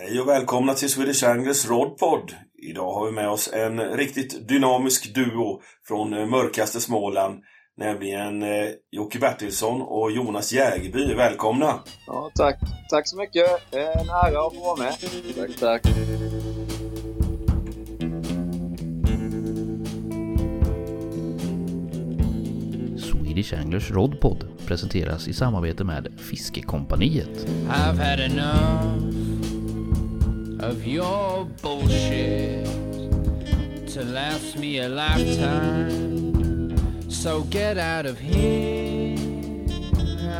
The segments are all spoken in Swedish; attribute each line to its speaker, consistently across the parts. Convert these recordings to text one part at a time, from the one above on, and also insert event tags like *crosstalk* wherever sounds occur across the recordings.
Speaker 1: Hej och välkomna till Swedish Anglers Rodpod. Idag har vi med oss en riktigt dynamisk duo från eh, mörkaste Småland. Nämligen eh, Jocke Bertilsson och Jonas Jägerby. Välkomna!
Speaker 2: Ja, tack. Tack så mycket. En ära att få vara med.
Speaker 3: Tack, tack.
Speaker 4: Swedish Anglers Rodpod presenteras i samarbete med Fiskekompaniet.
Speaker 5: I've had enough of your bullshit to last me a lifetime. So get out of here.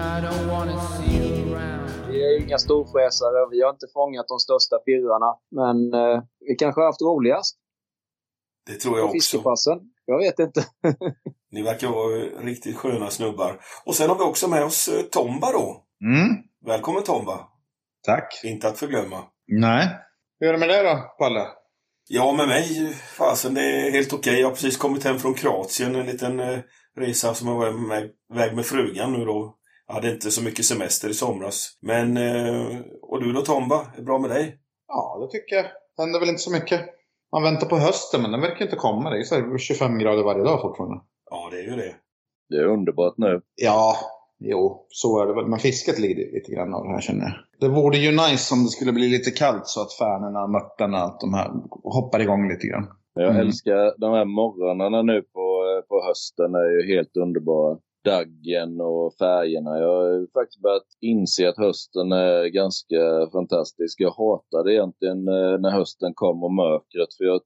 Speaker 5: I don't wanna see you around.
Speaker 2: Vi är inga storfräsare och vi har inte fångat de största pirrarna. Men eh, vi kanske har haft roligast
Speaker 1: Det tror jag också.
Speaker 2: fiskepassen. Jag vet inte. *laughs*
Speaker 1: Ni verkar vara riktigt sköna snubbar. Och sen har vi också med oss eh, Tomba då.
Speaker 6: Mm,
Speaker 1: Välkommen Tomba!
Speaker 6: tack.
Speaker 1: Inte att förglömma.
Speaker 6: Nej. Hur är det med dig då, Palle?
Speaker 1: Ja, med mig, fasen det är helt okej. Jag har precis kommit hem från Kroatien. En liten eh, resa som jag var med, väg med frugan nu då. Jag hade inte så mycket semester i somras. Men, eh, och du då Tomba? Är det bra med dig?
Speaker 6: Ja, det tycker jag. Det händer väl inte så mycket. Man väntar på hösten, men den verkar inte komma. Det är så här 25 grader varje dag fortfarande.
Speaker 1: Ja, det är ju det.
Speaker 3: Det är underbart nu.
Speaker 6: Ja, jo, så är det väl. Men fisket lider lite grann av det här känner jag. Det vore ju nice om det skulle bli lite kallt så att färnorna, mörtarna, allt de här hoppar igång lite grann.
Speaker 3: Jag
Speaker 6: Mm.
Speaker 3: älskar de här morgnarna nu på, på hösten. är ju helt underbara. Daggen och färgerna. Jag har faktiskt börjat inse att hösten är ganska fantastisk. Jag hatade egentligen eh, när hösten kom och mörkret. För jag,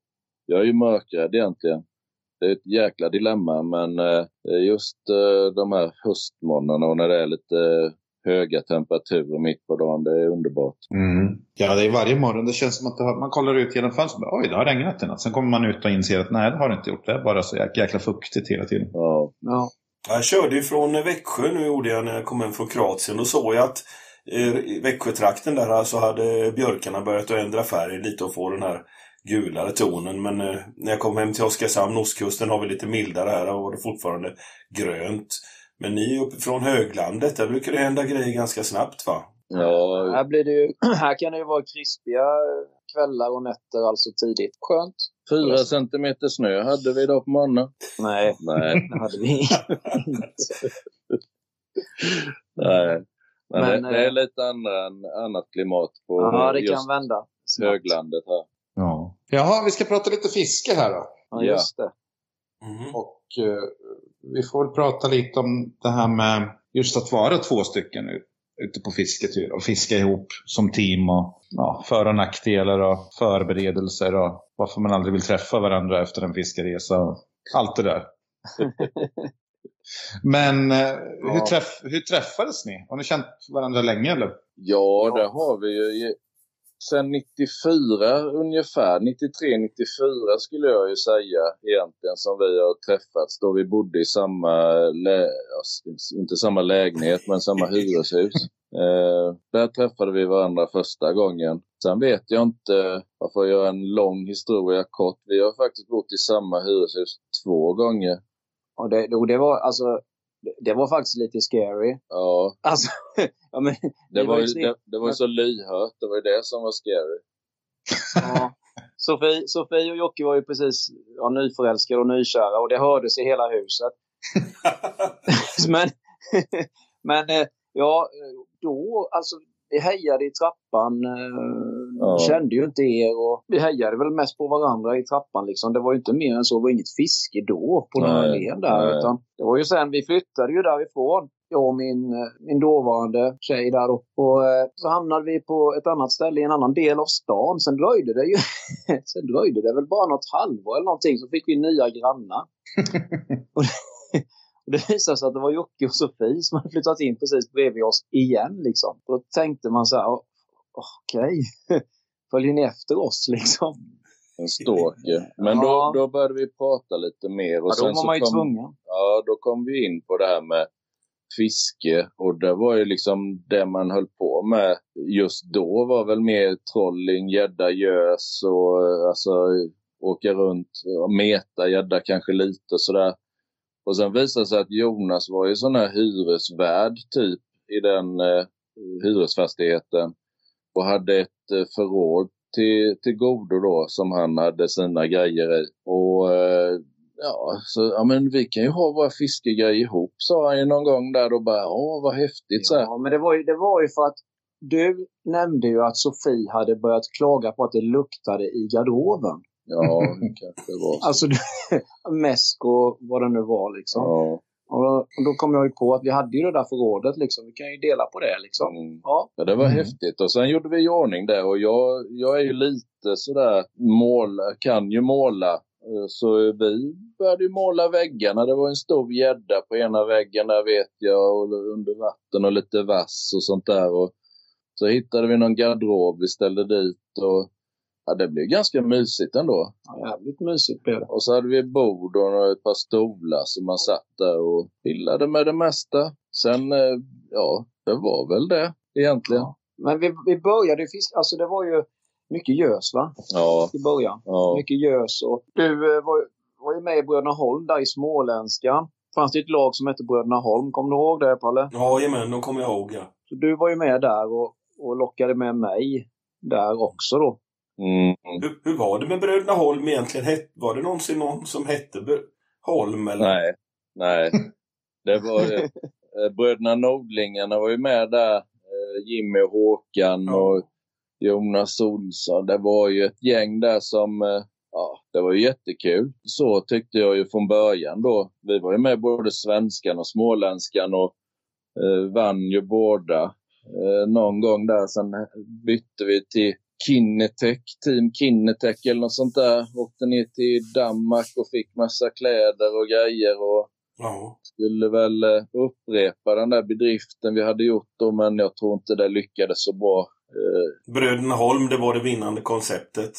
Speaker 3: jag är ju mörkrädd egentligen. Det är ett jäkla dilemma men eh, just eh, de här höstmorgnarna och när det är lite höga temperaturer mitt på dagen, det är underbart.
Speaker 6: Mm. Ja, det är varje morgon. Det känns som att man kollar ut genom fönstret. Oj, det har regnat i natt. Sen kommer man ut och inser att nej, det har det inte gjort. Det är bara så jäk- jäkla fuktigt hela tiden.
Speaker 3: Ja,
Speaker 2: Ja.
Speaker 1: Jag körde ju från Växjö nu gjorde jag när jag kom hem från Kroatien. Då såg jag att eh, i Växjötrakten där alltså hade björkarna börjat att ändra färg lite och få den här gulare tonen. Men eh, när jag kom hem till Oskarshamn, ostkusten, har vi lite mildare här och var det fortfarande grönt. Men ni är uppe från höglandet, där brukar det hända grejer ganska snabbt va?
Speaker 3: ja
Speaker 2: Här, blir det ju, *clears throat* här kan det ju vara krispiga kvällar och nätter alltså tidigt. Skönt.
Speaker 3: fyra centimeter snö hade vi idag på morgonen.
Speaker 2: Nej,
Speaker 3: Nej, *laughs*
Speaker 2: det hade vi inte. *laughs*
Speaker 3: nej. Men,
Speaker 2: Men,
Speaker 3: det, det är
Speaker 2: eh,
Speaker 3: lite andra, annat klimat på
Speaker 2: Ja, det
Speaker 3: just
Speaker 2: kan vända. snabbt.
Speaker 3: höglandet här.
Speaker 6: Ja. Jaha, vi ska prata lite fiske här då.
Speaker 2: Ja, just det.
Speaker 1: Mhm.
Speaker 6: Och eh, vi får väl prata lite om det här med just att vara två stycken ute på fisketur och fiska ihop som team och ja, för och nackdelar och förberedelser och varför man aldrig vill träffa varandra efter en fiskeresa och allt det där. *laughs* Men eh, hur,
Speaker 2: Ja.
Speaker 6: träff, hur träffades ni? Har ni känt varandra länge eller?
Speaker 3: Ja,
Speaker 2: Ja.
Speaker 3: det har vi ju. Sen 94 ungefär, 93-94 skulle jag ju säga egentligen som vi har träffats då vi bodde i samma, inte samma lägenhet men samma hyreshus. *laughs* Eh, där träffade vi varandra första gången. Sen vet jag inte, jag får göra en lång historia kort. Vi har faktiskt bott i samma hyreshus två gånger.
Speaker 2: Och det, och det var alltså det, var faktiskt lite scary.
Speaker 3: Ja,
Speaker 2: Alltså, *laughs* ja, men,
Speaker 3: det var, ju det, det var ju så lyhört. Det var ju det som var scary.
Speaker 2: Ja. Sofie, Sofie och Jocke var ju precis ja, nyförälskade och nykära och det hördes i hela huset. *laughs* men, *laughs* men eh, ja, då, alltså vi hejade i trappan. Eh,
Speaker 3: Ja.
Speaker 2: Kände ju inte er och vi hejade väl mest på varandra i trappan liksom. Det var ju inte mer än så. Det var inget fiske då på
Speaker 3: Nej,
Speaker 2: len där.
Speaker 3: nej.
Speaker 2: Utan det var ju sen, vi flyttade ju därifrån. Jag och min, min dåvarande tjej där då. Och eh, så hamnade vi på ett annat ställe i en annan del av stan. Sen dröjde det ju *laughs* sen dröjde det väl bara något halvår eller någonting så fick vi nya grannar. *laughs* och, det, och det visade sig att det var Jocke och Sofie som hade flyttat in precis bredvid oss igen liksom. Och då tänkte man så här, "Åh, okej, *laughs* följer ni efter oss liksom?
Speaker 3: En stalker. Men
Speaker 2: Ja.
Speaker 3: då, då började vi prata lite mer. Och
Speaker 2: Ja, då
Speaker 3: sen
Speaker 2: var man ju
Speaker 3: kom,
Speaker 2: tvungen.
Speaker 3: Ja, då kom vi in på det här med fiske. Och det var ju liksom det man höll på med just då var väl mer trolling, gädda, gös och eh, alltså åka runt och meta gädda kanske lite sådär. Och sen visade det sig att Jonas var ju sån här hyresvärd typ i den eh, hyresfastigheten. Och hade ett eh, förråd till, till godo då som han hade sina grejer i. Och eh, ja, så, ja men vi kan ju ha våra fiskegrejer ihop sa han ju någon gång där och bara åh vad häftigt så här.
Speaker 2: Ja, men det var, ju, det var ju för att du nämnde ju att Sofie hade börjat klaga på att det luktade i garderoben.
Speaker 3: Ja, det *laughs* kanske var så.
Speaker 2: Alltså *laughs* mäsk och vad det nu var liksom.
Speaker 3: ja.
Speaker 2: Och då, och då kom jag ju på att vi hade ju det där förrådet liksom. Vi kan ju dela på det liksom.
Speaker 3: Mm.
Speaker 2: Ja.
Speaker 3: Ja, det var
Speaker 6: Mm.
Speaker 3: häftigt. Och sen gjorde vi i ordning det och jag, jag är ju lite sådär mål, kan ju måla. Eh, Så vi började ju måla väggarna. Det var en stor gädda på ena väggen där vet jag och under vatten och lite vass och sånt där. Och så hittade vi någon garderob vi ställde dit och ja, det blev ganska mysigt ändå.
Speaker 2: ja, jävligt mysigt blev det.
Speaker 3: Och så hade vi bord och ett par stolar så man satt där och pillade med det mesta. Sen, eh, ja, det var väl det egentligen.
Speaker 2: Ja. Men vi, vi började fiska. Alltså det var ju mycket gös va?
Speaker 3: Ja,
Speaker 2: I början.
Speaker 3: ja.
Speaker 2: Mycket gös. Och du eh, var, ju- var ju med i Bröderna Holm där i Småländskan. fanns det ett lag som hette Bröderna Holm. Kommer du ihåg det Palle?
Speaker 1: Jajamän, de kommer jag ihåg ja.
Speaker 2: Så du var ju med där och, och lockade med mig där också då.
Speaker 3: Mm.
Speaker 1: Hur, hur var det med Bröderna Holm egentligen? Var det någonsin någon som hette Holm? Eller?
Speaker 3: Nej, nej. Det var eh, *laughs* bröderna Nordlingarna var ju med där. Eh, Jimmy och Håkan
Speaker 1: Ja.
Speaker 3: och Jonas Olsson. Det var ju ett gäng där som, eh, ja, det var ju jättekul. Så tyckte jag ju från början då. Vi var ju med både svenskan och småländskan och eh, vann ju båda. Eh, någon gång där sen bytte vi till Kinnetech, Team Kinnetech eller något sånt där. Åkte ner till Danmark och fick massa kläder och grejer och
Speaker 1: Ja.
Speaker 3: skulle väl eh, upprepa den där bedriften vi hade gjort då, men jag tror inte det lyckades så bra. Eh,
Speaker 1: Bröderna Holm, det var det vinnande konceptet.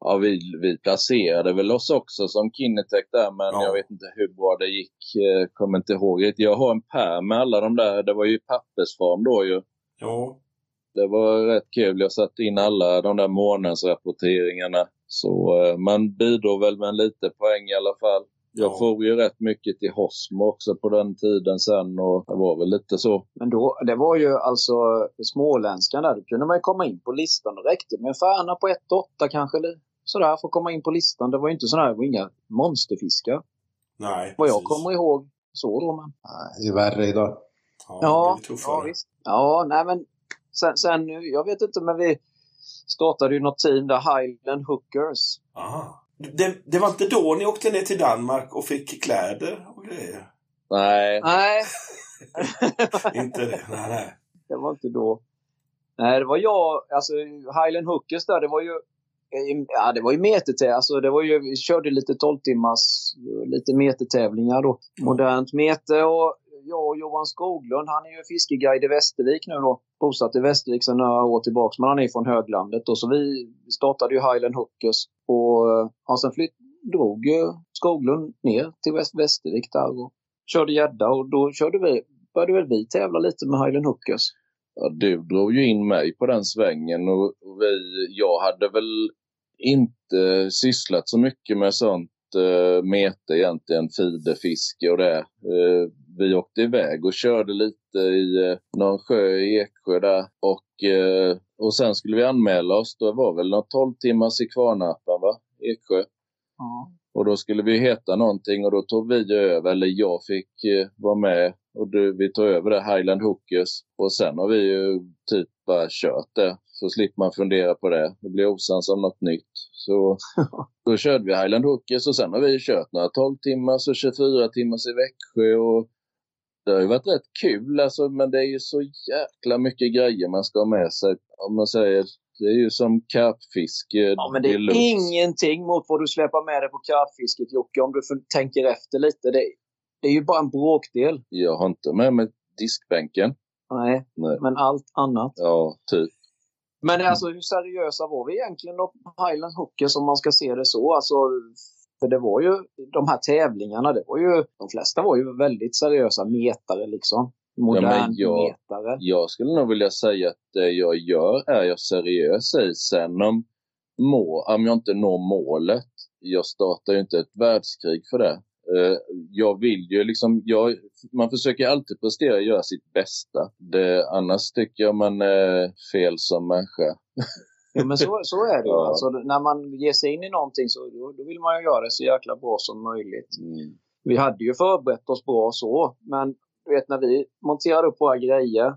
Speaker 3: Ja, vi, vi placerade väl oss också som Kinnetech där, men
Speaker 1: Ja.
Speaker 3: jag vet inte hur bra det gick. Eh, kommer inte ihåg. Jag har en pärm med alla de där. Det var ju pappersform då ju.
Speaker 1: Ja.
Speaker 3: Det var rätt kul. Jag satte in alla de där månadsrapporteringarna. Så eh, man bidrog väl med en lite poäng i alla fall. Jag
Speaker 1: Ja.
Speaker 3: får ju rätt mycket till Hosmo också på den tiden sen och det var väl lite så.
Speaker 2: Men då, det var ju alltså småländskan där. Då kunde man ju komma in på listan. Det räckte med en färna på 1-8 kanske. Eller sådär för att komma in på listan. Det var ju inte sådär, det var inga monsterfiskar.
Speaker 1: Nej,
Speaker 2: Vad jag kommer ihåg. Så då men.
Speaker 6: Nej, Det är värre idag.
Speaker 1: Ja,
Speaker 2: Ja,
Speaker 1: det tuffare.
Speaker 2: ja visst. Ja, nej men sen, sen, jag vet inte men vi startade ju något team där, Highland Hookers.
Speaker 1: Aha. Det, det var inte då ni åkte ner till Danmark och fick kläder och grejer?
Speaker 3: Nej,
Speaker 2: Nej, *laughs*
Speaker 1: inte det? Nej, nej.
Speaker 2: det var inte då. Nej, det var jag, alltså Highland Hookers där, det var ju Ja, det var ju metertävlingar. Alltså, det var ju, vi körde lite 12 timmars, lite metertävlingar då. Modernt mete och jag och Johan Skoglund, han är ju fiskeguide i Västervik nu då. Bosatt i Västervik sedan några år tillbaka, men han är från höglandet. Och så vi startade ju Highland Hookers och eh, ja, sen flytt, drog ju Skoglund ner till Väst, Västervik där och körde gädda och då körde vi, började väl vi tävla lite med Highland Hookers.
Speaker 3: ja, du drog ju in mig på den svängen och vi, jag hade väl inte sysslat så mycket med sånt uh, mete egentligen, fiderfiske och det. Eh, vi åkte iväg och körde lite i uh, någon sjö i Eksjö där och, eh, och sen skulle vi anmäla oss. Det var väl något 12 timmars i Kvarnarpan va? Eksjö.
Speaker 2: Ja.
Speaker 3: Och då skulle vi heta någonting och då tog vi över, eller jag fick eh, vara med och du, vi tog över det, Highland Hookers. Och sen har vi ju typ bara kört det. Så slipper man fundera på det. Det blir osams om något nytt. Så *laughs* då körde vi Highland Hookers och sen har vi kört några 12 timmars och 24 timmars i Växjö. Och det har ju varit rätt kul alltså, men det är ju så jäkla mycket grejer man ska ha med sig. Om man säger, det är ju som karpfiske.
Speaker 2: Ja, men det är
Speaker 3: deluxe.
Speaker 2: ingenting mot vad du släpper med dig på karpfisket Jocke, om du tänker efter lite. Det, det är ju bara en bråkdel.
Speaker 3: Jag har inte med mig diskbänken.
Speaker 2: Nej,
Speaker 3: Nej.
Speaker 2: men allt annat.
Speaker 3: Ja, typ.
Speaker 2: Men alltså hur seriösa var vi egentligen då på Highland Hookers om man ska se det så? Alltså, för det var ju de här tävlingarna, det var ju, de flesta var ju väldigt seriösa metare liksom. Modern
Speaker 3: jag-
Speaker 2: metare.
Speaker 3: Jag skulle nog vilja säga att det jag gör är jag seriös i. Sen om, må, om jag inte når målet, jag startar ju inte ett världskrig för det. Eh, jag vill ju liksom, jag, man försöker alltid prestera och göra sitt bästa. Det, annars tycker jag man är fel som människa. *laughs*
Speaker 2: Ja, men så, så är det ju. *laughs*
Speaker 3: Ja.
Speaker 2: Alltså, när man ger sig in i någonting så då, då vill man ju göra det så jäkla bra som möjligt.
Speaker 3: Mm.
Speaker 2: Vi hade ju förberett oss bra så, men du vet när vi monterade upp våra grejer.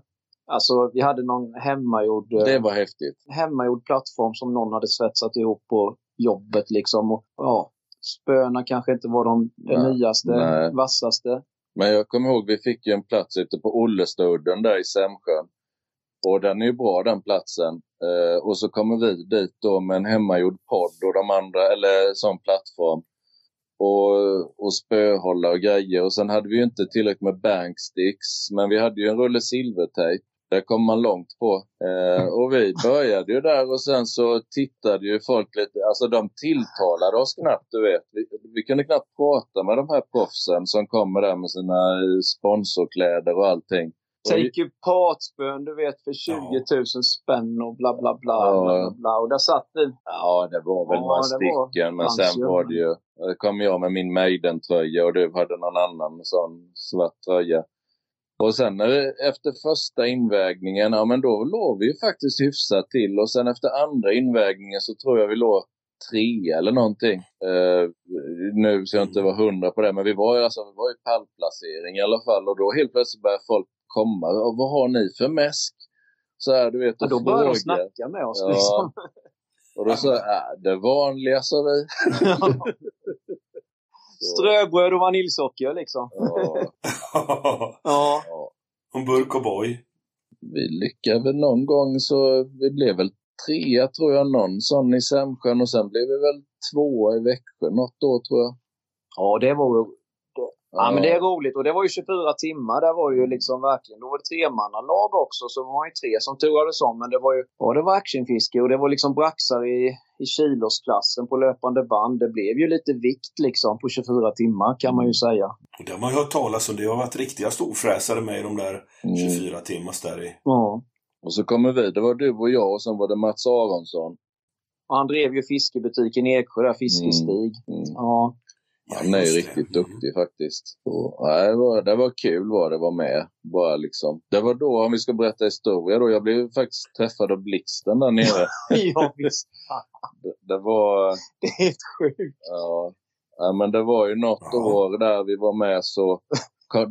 Speaker 2: Alltså vi hade någon hemmagjord, eh,
Speaker 3: Det var häftigt.
Speaker 2: hemmagjord plattform som någon hade svetsat ihop på jobbet liksom. Och, ja, spöna kanske inte var de
Speaker 3: Nej,
Speaker 2: nyaste,
Speaker 3: nej.
Speaker 2: vassaste.
Speaker 3: Men jag kommer ihåg vi fick ju en plats ute på Ollestudden där i Sämsjön. Och den är ju bra den platsen. Eh, och så kommer vi dit då med en hemmagjord podd och de andra, eller sån plattform. Och, och spöhållare och grejer. Och sen hade vi ju inte tillräckligt med banksticks. Men vi hade ju en rulle silvertejp. Det kom man långt på. Eh, *laughs* och vi började ju där och sen så tittade ju folk lite, alltså de tilltalade oss knappt du vet. Vi, vi kunde knappt prata med de här proffsen som kommer där med sina sponsorkläder och allting.
Speaker 2: Take partspön, du vet, för 20 000 spänn och bla bla bla.
Speaker 3: Ja.
Speaker 2: bla, bla. Och där satt vi.
Speaker 3: Ja, det var väl
Speaker 2: Ja,
Speaker 3: några stycken. Men sen
Speaker 2: ju.
Speaker 3: var det ju... Kom jag med min Maiden-tröja och du hade någon annan sån svart tröja. Och sen när det, efter första invägningen, ja men då låg vi ju faktiskt hyfsat till. Och sen efter andra invägningen så tror jag vi låg tre eller någonting. Eh, nu ska jag inte vara hundra på det, men vi var ju alltså, vi var i pallplacering i alla fall. Och då helt plötsligt började folk komma. Och vad har ni för mäsk? Så här, du vet,
Speaker 2: Ja,
Speaker 3: och
Speaker 2: då började de snacka med oss.
Speaker 3: Ja.
Speaker 2: Liksom.
Speaker 3: Och då sa jag, äh, det vanliga sa vi. *laughs*
Speaker 2: Ströbröd och vaniljsocker liksom.
Speaker 3: Ja, *laughs*
Speaker 2: Ja.
Speaker 3: ja.
Speaker 1: En burk O'boy.
Speaker 3: Vi lyckades väl någon gång så vi blev väl trea tror jag någon sån i Sämsjön och sen blev vi väl tvåa i Växjö något år tror jag.
Speaker 2: Ja, det var. Ja, men det är roligt. Och det var ju 24 timmar. Där var ju liksom verkligen, då var det tremannalag också. Så det var ju tre som turades om. Men det var ju, ja det var actionfiske och det var liksom braxar i, i kilosklassen på löpande band. Det blev ju lite vikt liksom på 24 timmar kan man ju säga.
Speaker 1: Och Det har man ju hört talas om. Det har varit riktiga storfräsare med i de där
Speaker 3: Mm.
Speaker 1: 24 timmars där i.
Speaker 2: Ja.
Speaker 3: Och så kommer vi, det var du och jag och sen var det Mats Aronsson.
Speaker 2: Och han drev ju fiskebutiken i Eksjö där, Fiskestig.
Speaker 3: Mm.
Speaker 2: Ja.
Speaker 3: Han är ju
Speaker 1: det.
Speaker 3: riktigt duktig faktiskt. Och, nej, det, var, det var kul var det vara med. Bara liksom. Det var då, om vi ska berätta historia då, jag blev faktiskt träffad av blixten där nere. *laughs*
Speaker 2: ja, visst.
Speaker 3: det, det var... *laughs*
Speaker 2: Det är helt sjukt.
Speaker 3: Ja. ja, men det var ju något
Speaker 1: Ja.
Speaker 3: år där vi var med så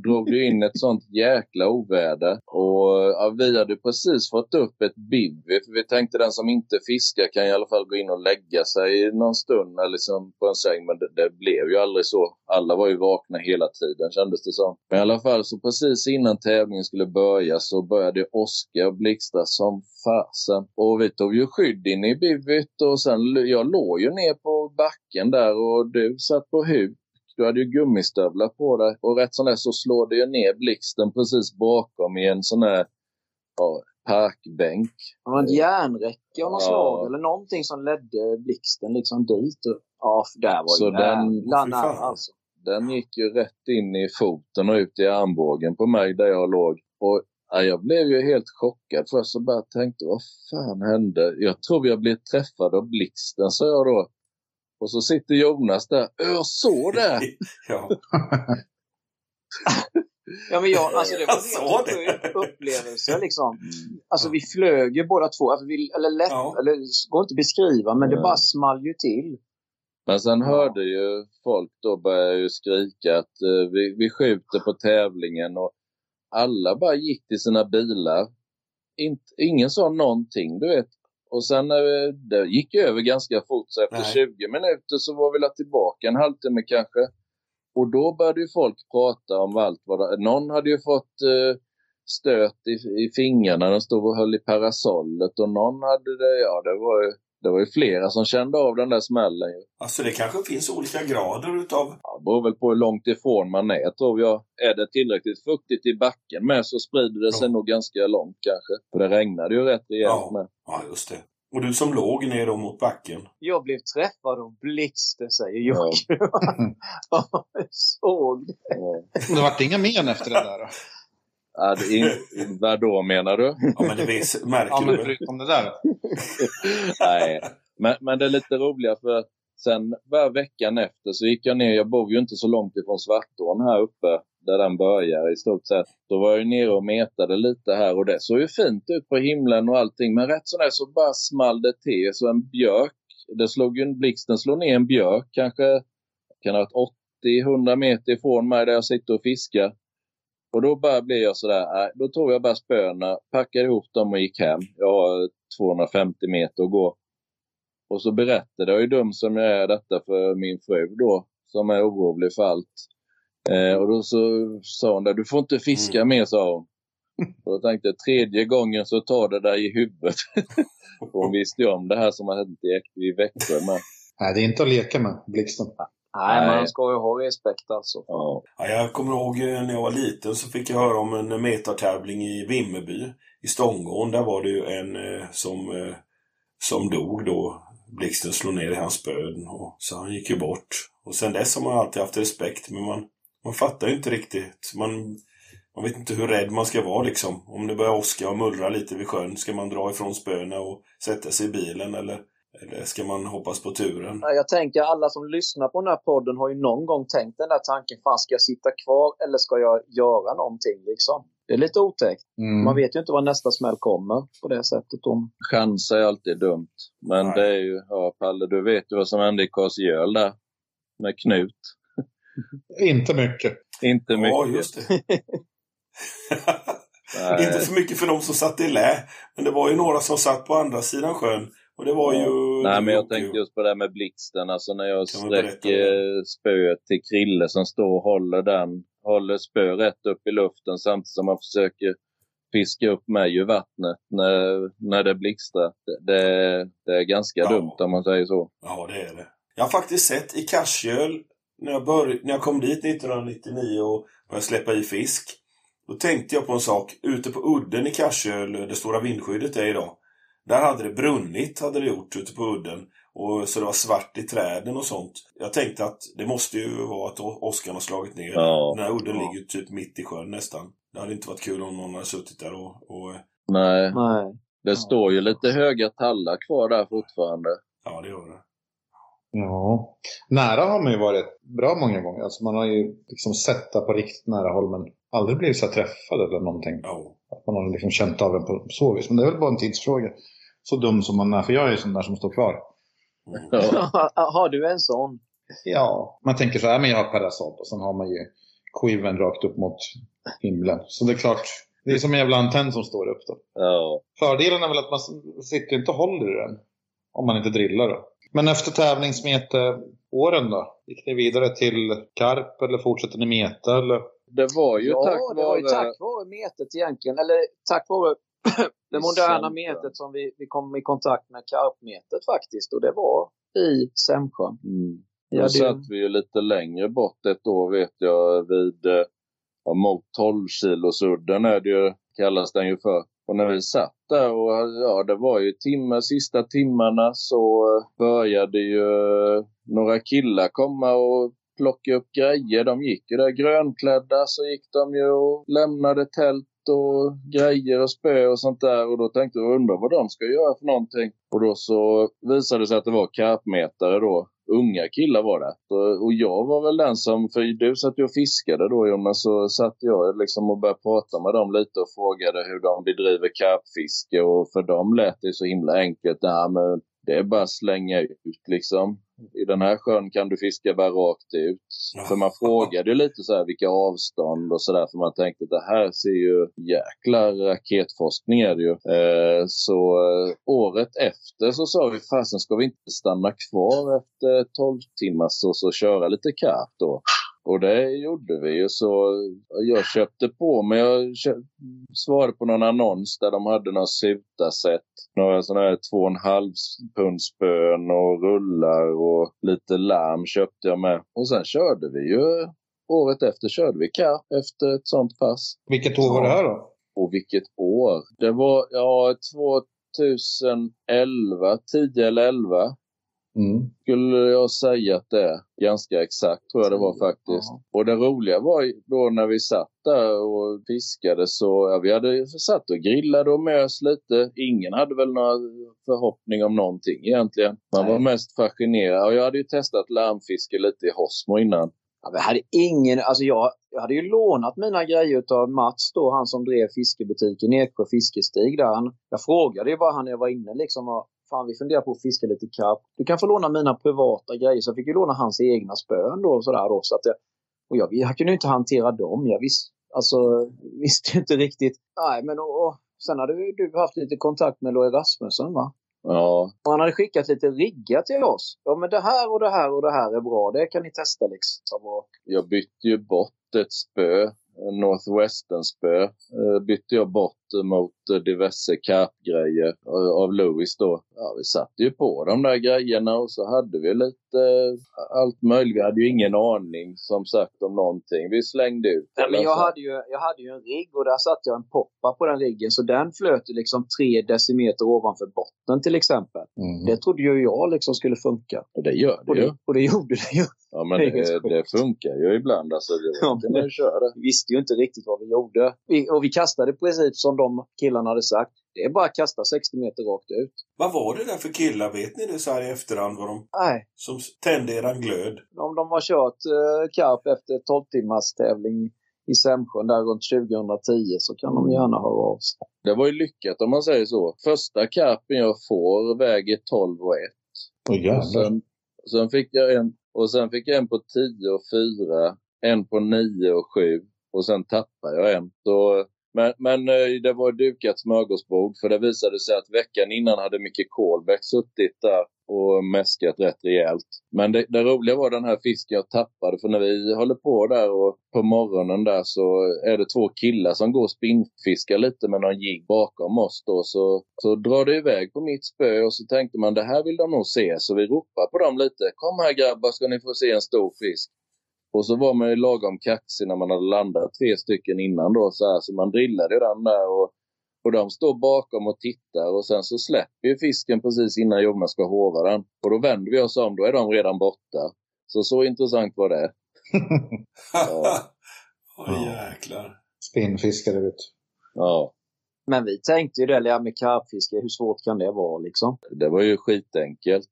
Speaker 3: drog det in ett sånt jäkla oväder. Och ja, vi hade precis fått upp ett bivy för vi tänkte den som inte fiskar kan i alla fall gå in och lägga sig någon stund eller liksom på en säng. Men det, det blev ju aldrig så. Alla var ju vakna hela tiden kändes det som. Men i alla fall så precis innan tävlingen skulle börja så började det åska och blixtra som fasen. Och vi tog ju skydd inne i bivyt och sen jag låg ju ner på backen där och du satt på huk. Du hade ju gummistövlar på dig och rätt som det så slår det ju ner blixten precis bakom i en sån här ja, parkbänk.
Speaker 2: Det var ett järnräcke av något
Speaker 3: Ja.
Speaker 2: slag eller någonting som ledde blixten liksom dit. Och, ja, för där var
Speaker 3: Så
Speaker 2: ju
Speaker 3: den-
Speaker 2: nära alltså.
Speaker 3: Den gick ju rätt in i foten och ut i armbågen på mig där jag låg. Och ja, jag blev ju helt chockad först och bara tänkte vad fan hände? Jag tror vi har blivit träffade av blixten, sa jag då. Och så sitter Jonas där. Jag såg det!
Speaker 1: ja. *laughs*
Speaker 2: Ja, men jag, alltså det var
Speaker 1: Jag
Speaker 2: en sjuk upplevelse liksom. Alltså vi flög ju båda två. Alltså, vi, eller lätt,
Speaker 1: Ja.
Speaker 2: eller det går inte att beskriva, men det bara small ju till.
Speaker 3: Men sen hörde ju folk då börja ju skrika att eh, vi, vi skjuter på tävlingen och alla bara gick till sina bilar. Inte, ingen sa någonting, du vet. Och sen eh, det gick ju över ganska fort, så efter
Speaker 1: Nej.
Speaker 3: 20 minuter så var vi la tillbaka en halvtimme kanske. Och då började ju folk prata om allt vad det, Någon hade ju fått eh, stöt i, i fingrarna, den stod och höll i parasollet och någon hade det, ja det var ju, det var ju flera som kände av den där smällen ju.
Speaker 1: Alltså det kanske finns olika grader utav...
Speaker 3: Ja, det beror väl på hur långt ifrån man är tror jag. Är det tillräckligt fuktigt i backen med så sprider det sig
Speaker 1: Ja.
Speaker 3: nog ganska långt kanske. För det regnade ju rätt rejält
Speaker 1: Ja.
Speaker 3: med.
Speaker 1: Ja, just det. Och du som låg ner då mot backen.
Speaker 2: Jag blev träffad av blixten, säger. Jocke. *laughs* Ja, jag såg det.
Speaker 3: Ja.
Speaker 6: Det vart inga men efter det där.
Speaker 3: Ja, det är, vad då menar du?
Speaker 1: Ja, men det vis,
Speaker 6: Ja,
Speaker 1: märker
Speaker 6: men
Speaker 1: du.
Speaker 6: förutom det där. *laughs*
Speaker 3: Nej, men, men det är lite roligare för Sen bara veckan efter så gick jag ner, jag bor ju inte så långt ifrån Svartån här uppe, där den börjar i stort sett. Då var jag nere och metade lite här och det såg ju fint ut på himlen och allting. Men rätt så där så bara small det till. Så en björk, det slog ju en blixten slog ner en björk kanske, kan ha varit 80-100 meter ifrån mig där jag sitter och fiskar. Och då bara blev jag sådär, äh, då tog jag bara spöna, packade ihop dem och gick hem. Jag har 250 meter att gå. Och så berättade jag ju dum som jag är detta för min fru då, som är orolig för allt. Eh, och då så sa hon där, du får inte fiska
Speaker 1: Mm.
Speaker 3: mer, sa hon. Och då tänkte jag, tredje gången så tar det där i huvudet. och *laughs* hon visste ju om det här som har hänt i Växjö med.
Speaker 6: Nej, det är inte att leka med, blixten.
Speaker 2: Nej, man ska ju ha respekt alltså.
Speaker 3: Ja.
Speaker 1: Ja, jag kommer ihåg eh, när jag var liten så fick jag höra om en metartävling i Vimmerby i Stångån. Där var det ju en eh, som, eh, som dog då. Blixten slog ner i hans spön. Och, så han gick ju bort. Och sen dess har man alltid haft respekt. Men man, man fattar ju inte riktigt. Man, man vet inte hur rädd man ska vara liksom. Om det börjar åska och mullra lite vid sjön. Ska man dra ifrån spöna och sätta sig i bilen? Eller, eller ska man hoppas på turen?
Speaker 2: Ja, Jag tänker alla som lyssnar på den här podden har ju någon gång tänkt den där tanken, fan ska jag sitta kvar eller ska jag göra någonting liksom? Det är lite otäckt.
Speaker 6: Mm.
Speaker 2: Man vet ju inte var nästa smäll kommer på det sättet. Om...
Speaker 3: Chans är alltid dumt. Men
Speaker 1: Nej.
Speaker 3: det är ju, ja Palle, du vet ju vad som hände i Karlsgöl där. Med Knut. *laughs*
Speaker 6: Inte mycket.
Speaker 3: Inte mycket.
Speaker 1: Ja, just det. *laughs*
Speaker 3: Nej.
Speaker 1: Inte så mycket för de som satt i lä. Men det var ju några som satt på andra sidan sjön. Och det var ju...
Speaker 3: Nej, men jag tänkte just på det här med blixten. Alltså när jag sträcker spöet till Krille som står och håller den. Håller spö rätt upp i luften samtidigt som man försöker fiska upp mig ur vattnet när, när det blixtrar. Det, det, är ganska
Speaker 1: Ja.
Speaker 3: dumt om man säger så.
Speaker 1: Ja, det är det. Jag har faktiskt sett i Karsjöl, när jag, bör... när jag kom dit 1999 och började släppa i fisk. Då tänkte jag på en sak. Ute på udden i Karsjöl, det stora vindskyddet är idag. Där hade det brunnit, hade det gjort, ute på udden. Och så det var svart i träden och sånt. Jag tänkte att det måste ju vara att åskan har slagit ner.
Speaker 3: Ja.
Speaker 1: Den här udden
Speaker 2: Ja.
Speaker 1: ligger typ mitt i sjön nästan. Det hade inte varit kul om någon hade suttit där och... och
Speaker 3: Nej,
Speaker 2: Nej.
Speaker 3: det står ju lite höga tallar kvar där fortfarande.
Speaker 1: ja, det gör det.
Speaker 6: Ja. Nära har man ju varit bra många gånger. Alltså man har ju liksom sett det på riktigt nära håll men aldrig blivit så träffad eller någonting.
Speaker 1: Ja.
Speaker 6: Att man har liksom känt av den på så vis. Men det är väl bara en tidsfråga. Så dum som man är, för jag är ju sån där som står kvar.
Speaker 1: Mm. *laughs*
Speaker 3: Ja.
Speaker 2: har du en sån?
Speaker 6: Ja. Man tänker så här, men jag har parasoll och sen har man ju skiven rakt upp mot himlen. Så det är klart, det är som en jävla antenn som står upp då.
Speaker 3: ja.
Speaker 6: Fördelen är väl att man sitter inte och håller i den. Om man inte drillar då. Men efter tävlingsmete-åren då? Gick ni vidare till karp eller fortsätter ni meta? Eller?
Speaker 3: Det var ju
Speaker 2: ja,
Speaker 3: tack
Speaker 2: det var ju
Speaker 3: vare...
Speaker 2: tack vare metet egentligen. Eller tack vare *coughs* det moderna metet som vi, vi kom i kontakt med karpmetet faktiskt. Och det var i Sämsjön.
Speaker 3: Mm.
Speaker 2: Ja, det-
Speaker 3: satt vi ju lite längre bort ett år vet jag vid eh, ja, mot 12 kilosudden är det ju, kallas den ju för. Och när vi satt där och ja, det var ju timmar, sista timmarna så eh, började ju eh, några killar komma och plocka upp grejer. De gick ju där grönklädda så gick de ju och lämnade tält och grejer och spö och sånt där. Och då tänkte jag, undra vad de ska göra för någonting. Och då så visade det sig att det var karpmetare då. Unga killar var det. Och jag var väl den som, för du satt ju och fiskade då Jonas, så satt jag liksom och började prata med dem lite och frågade hur de bedriver karpfiske. Och för dem lät det så himla enkelt. Nej, men det är bara att slänga ut liksom. I den här sjön kan du fiska bara rakt ut. För man frågade ju lite så här vilka avstånd och sådär. För man tänkte att det här ser ju jäkla raketforskning är det ju. Eh, så eh, året efter så sa vi fasen ska vi inte stanna kvar efter 12 timmars och så köra lite karp då. Och det gjorde vi ju så jag köpte på mig, jag svarade på någon annons där de hade några sutaset. Några sådana här två och en halv pundspön och rullar och lite larm köpte jag med. Och sen körde vi ju, året efter körde vi karp efter ett sånt pass.
Speaker 6: Vilket år var det här då?
Speaker 3: Och vilket år? Det var, ja, 2011, 10 eller 11.
Speaker 6: Mm.
Speaker 3: skulle jag säga att det är. Ganska exakt tror jag det var faktiskt.
Speaker 2: Ja.
Speaker 3: Och det roliga var då när vi satt där och fiskade så, ja, vi hade satt och grillade och mös lite. Ingen hade väl några förhoppning om någonting egentligen. Man
Speaker 2: Nej.
Speaker 3: var mest fascinerad. Och jag hade ju testat larmfiske lite i Hosmo innan.
Speaker 2: Ja, jag hade ingen, alltså jag, jag hade ju lånat mina grejer av Mats då, han som drev fiskebutiken Eksjö Fiskestig där. Han, jag frågade ju bara han när jag var inne liksom, fan vi funderar på att fiska lite karp. Du kan få låna mina privata grejer. Så jag fick ju låna hans egna spön då och sådär då. Så att jag, och jag, jag kunde ju inte hantera dem. Jag alltså, *laughs* visste ju inte riktigt. Nej, men och, och, sen hade du haft lite kontakt med Loe Rasmussen va?
Speaker 3: Ja,
Speaker 2: Och han hade skickat lite riggar till oss. Ja men det här och det här och det här är bra. Det kan ni testa liksom. Och,
Speaker 3: jag bytte ju bort ett spö, Northwestern-spö, eh, bytte jag bort mot eh, diverse karpgrejer av- av Lewis då. Ja, vi satte ju på de där grejerna och så hade vi lite eh, allt möjligt. Vi hade ju ingen aning som sagt om någonting. Vi slängde ut
Speaker 2: Nej, men
Speaker 3: det,
Speaker 2: jag,
Speaker 3: så.
Speaker 2: hade ju, jag hade ju en rigg och där satte jag en poppa på den riggen. Så den flöt ju liksom tre decimeter ovanför botten till exempel.
Speaker 6: Mm.
Speaker 2: Det trodde ju jag liksom skulle funka.
Speaker 3: Och det gör
Speaker 2: Och
Speaker 3: det ju.
Speaker 2: det, och det gjorde det ju.
Speaker 3: Ja, men
Speaker 2: det *laughs*
Speaker 3: det, det funkar ju ibland. Alltså, det
Speaker 2: Ja,
Speaker 3: kan man ju köra.
Speaker 2: Vi visste ju inte riktigt vad vi gjorde. Vi, och vi kastade precis som de killarna hade sagt. Det är bara att kasta 60 meter rakt ut.
Speaker 1: Vad var det där för killar? Vet ni det så här i efterhand? Vad de,
Speaker 2: Nej,
Speaker 1: som tände eran glöd?
Speaker 2: om de har kört eh, karp efter 12 timmars tävling i Sämsjön där runt 2010 så kan de gärna höra av sig.
Speaker 3: Det var ju lyckat om man säger så. Första karpen jag får väger 12 och 1.
Speaker 6: Åh
Speaker 3: Och
Speaker 6: jävlar.
Speaker 3: sen, sen fick jag en, och sen fick jag en på 10 och 4, en på 9 och 7 och sen tappade jag en. Så, men, men eh, det var dukat smörgåsbord för det visade sig att veckan innan hade Micke Kolbäck suttit där och mäskat rätt rejält. Men det, det roliga var den här fisken jag tappade för när vi håller på där och på morgonen där så är det två killar som går och spinnfiskar lite med någon jigg bakom oss då så, så drar det iväg på mitt spö och så tänkte man det här vill de nog se så vi ropar på dem lite. Kom här grabbar ska ni få se en stor fisk. Och så var man ju lagom kaxig när man hade landat tre stycken innan då så här så man drillade ju den där och och de står bakom och tittar och sen så släpper ju fisken precis innan Jonas ska hova den. Och då vänder vi oss om, då är de redan borta. Så så intressant var det. *laughs* Ja.
Speaker 1: Åh jäklar.
Speaker 6: Spinnfiskare vet du.
Speaker 3: Ja,
Speaker 2: Men vi tänkte ju det där med karpfiske, hur svårt kan det vara liksom?
Speaker 3: det var ju skitenkelt.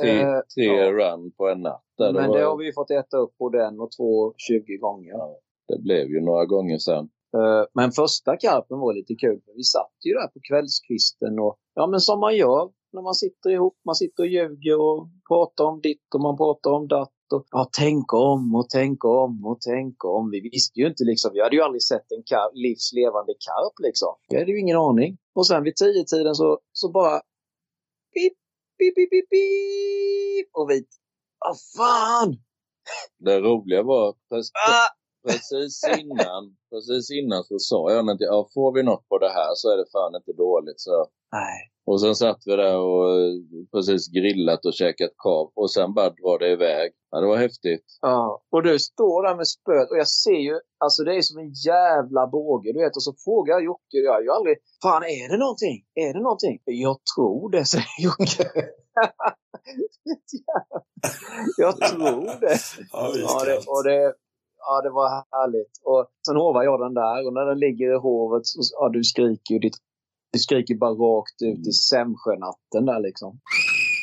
Speaker 3: Tre,
Speaker 2: Eh,
Speaker 3: tre
Speaker 2: ja.
Speaker 3: run på en natt. Där.
Speaker 2: Men
Speaker 3: det, var,
Speaker 2: det har vi ju fått äta upp både en och två 20 gånger.
Speaker 3: Ja. det blev ju några gånger sen.
Speaker 2: Eh, Men första karpen var lite kul. Vi satt ju där på kvällskvisten och ja men som man gör när man sitter ihop. Man sitter och ljuger och pratar om ditt och man pratar om datt. Och, ja, tänk om och tänk om och tänk om. Vi visste ju inte liksom. Vi hade ju aldrig sett en karp, livslevande karp liksom. Vi hade ju ingen aning. Och sen vid tio tiden så, så bara pip, pip, pip, pip, pip. Och vi, vad fan!
Speaker 3: Det roliga var precis, *laughs*
Speaker 2: Ah!
Speaker 3: precis innan precis innan så sa jag att ja, får vi något på det här så är det fan inte dåligt. Så.
Speaker 2: Nej.
Speaker 3: Och sen satt vi där och precis grillat och käkat kav och sen bara drar det iväg. Ja, det var häftigt.
Speaker 2: Ja, och du står där med spöet och jag ser ju, alltså det är som en jävla båge, du vet. Och så frågar jag Jocke, jag har ju aldrig, fan är det någonting? Är det någonting? Jag tror det, säger Jocke. *laughs* jag tror det. *laughs*
Speaker 1: Ja,
Speaker 2: det, och det, ja, det var härligt. Och sen hovar jag den där och när den ligger i hovet så, ja, du skriker ju ditt, du skriker bara rakt ut i Sämsjönatten där liksom.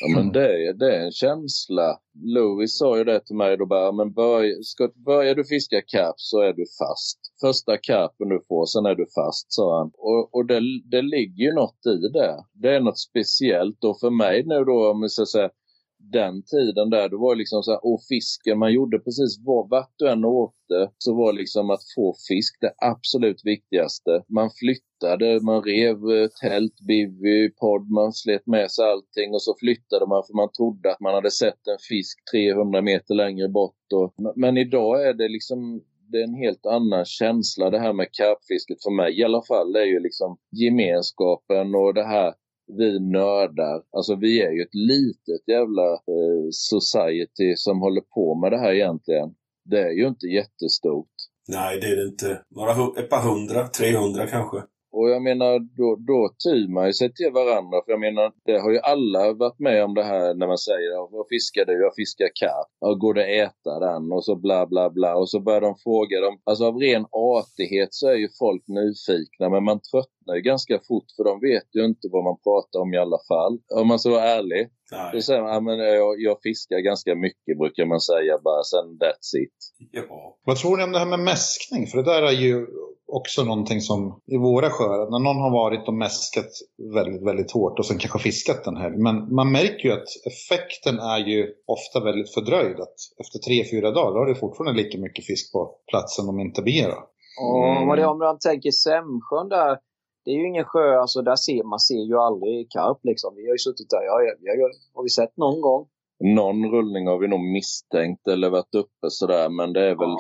Speaker 3: Ja, men det, är- det är en känsla. Louis sa ju det till mig då bara, men börj, ska, börjar du fiska karp så är du fast. Första karpen du får, sen är du fast, sa han. Och, och det, det ligger ju något i det. Det är något speciellt och för mig nu då, om vi ska säga den tiden där, det var liksom så här, och fisken, man gjorde precis vad, vart du än åkte, så var liksom att få fisk det absolut viktigaste. Man flyttade, man rev eh, tält, bivy, podd, man slet med sig allting och så flyttade man för man trodde att man hade sett en fisk 300 meter längre bort. Och, men, men idag är det liksom det är en helt annan känsla det här med karpfisket för mig i alla fall. Det är ju liksom gemenskapen och det här vi nördar. Alltså vi är ju ett litet jävla eh, society som håller på med det här egentligen. Det är ju inte jättestort.
Speaker 1: Nej, det är det inte. Några, ett par hundra, 300 kanske.
Speaker 3: Och jag menar, då, då tyr man ju sig till varandra. För jag menar, det har ju alla varit med om det här när man säger vad fiskar du? Jag fiskar karp. Ja, går det att äta den? Och så bla bla bla. Och så börjar de fråga dem. Alltså av ren artighet så är ju folk nyfikna. Men man tröttnar ju ganska fort för de vet ju inte vad man pratar om i alla fall. Om man ska vara ärlig.
Speaker 1: Nej.
Speaker 3: Då säger man, ja, men jag, jag fiskar ganska mycket brukar man säga bara. Sen that's it.
Speaker 1: Ja.
Speaker 6: Vad tror ni om det här med mäskning? För det där är ju också någonting som i våra sjöar, när någon har varit och mäskat väldigt, väldigt hårt och sen kanske fiskat en helg. Men man märker ju att effekten är ju ofta väldigt fördröjd. Att efter tre, fyra dagar då har det fortfarande lika mycket fisk på platsen om inte mer. då.
Speaker 2: Och vad det är om man tänker Sämsjön där. Det är ju ingen sjö, alltså där ser man ser ju aldrig karp liksom. Vi har ju suttit där, ja, ja, ja, har vi sett någon gång?
Speaker 3: Någon rullning har vi nog misstänkt eller varit uppe sådär. Men det är väl...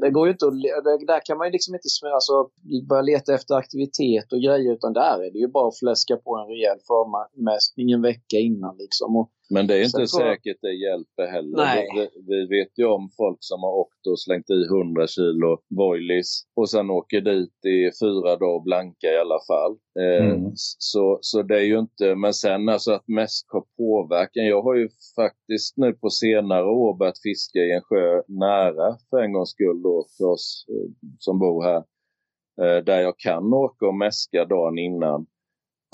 Speaker 2: Det går ju inte att, där kan man ju liksom inte alltså, börja leta efter aktivitet och grejer utan där är det ju bara att fläska på en rejäl förmästning en vecka innan liksom. Och,
Speaker 3: men det är inte
Speaker 2: jag-
Speaker 3: säkert det hjälper heller. Vi, vi vet ju om folk som har åkt och slängt i 100 kilo boilies och sen åker dit i fyra dagar blanka i alla fall. Eh,
Speaker 6: Mm.
Speaker 3: så, så det är ju inte, men sen alltså att mäsk har påverkan. Jag har ju faktiskt nu på senare år börjat fiska i en sjö nära för en gångs skull då för oss eh, som bor här. Eh, där jag kan åka och mäska dagen innan.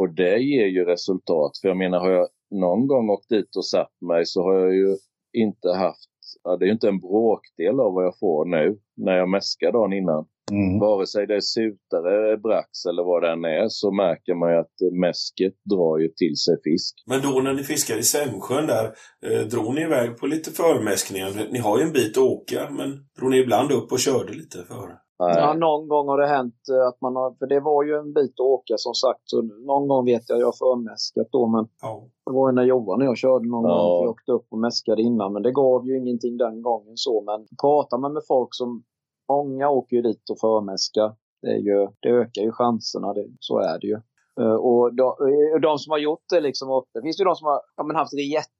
Speaker 3: Och det ger ju resultat. För jag menar, har jag någon gång åkt dit och satt mig så har jag ju inte haft, ja, det är ju inte en bråkdel av vad jag får nu när jag mäskar dagen innan.
Speaker 6: Mm.
Speaker 3: Vare sig det är sutare, brax eller vad det än är så märker man ju att mäsket drar ju till sig fisk.
Speaker 1: Men då när ni fiskar i Sämsjön där, eh, drog ni iväg på lite förmäskningar? Ni har ju en bit att åka, men drog ni ibland upp och körde lite före?
Speaker 3: Nej.
Speaker 2: ja, någon gång har det hänt eh, att man har, för det var ju en bit att åka som sagt. Så någon gång vet jag, jag har förmäskat då men
Speaker 1: Ja.
Speaker 2: det var ju när Johan och jag körde någon
Speaker 3: Ja.
Speaker 2: gång. Vi åkte upp och mäskade innan men det gav ju ingenting den gången så. Men pratar man med folk som, många åker ju dit och förmäskar. Det, är ju, det ökar ju chanserna, det, så är det ju. Eh, Och de, de som har gjort det liksom, det finns ju de som har ja, haft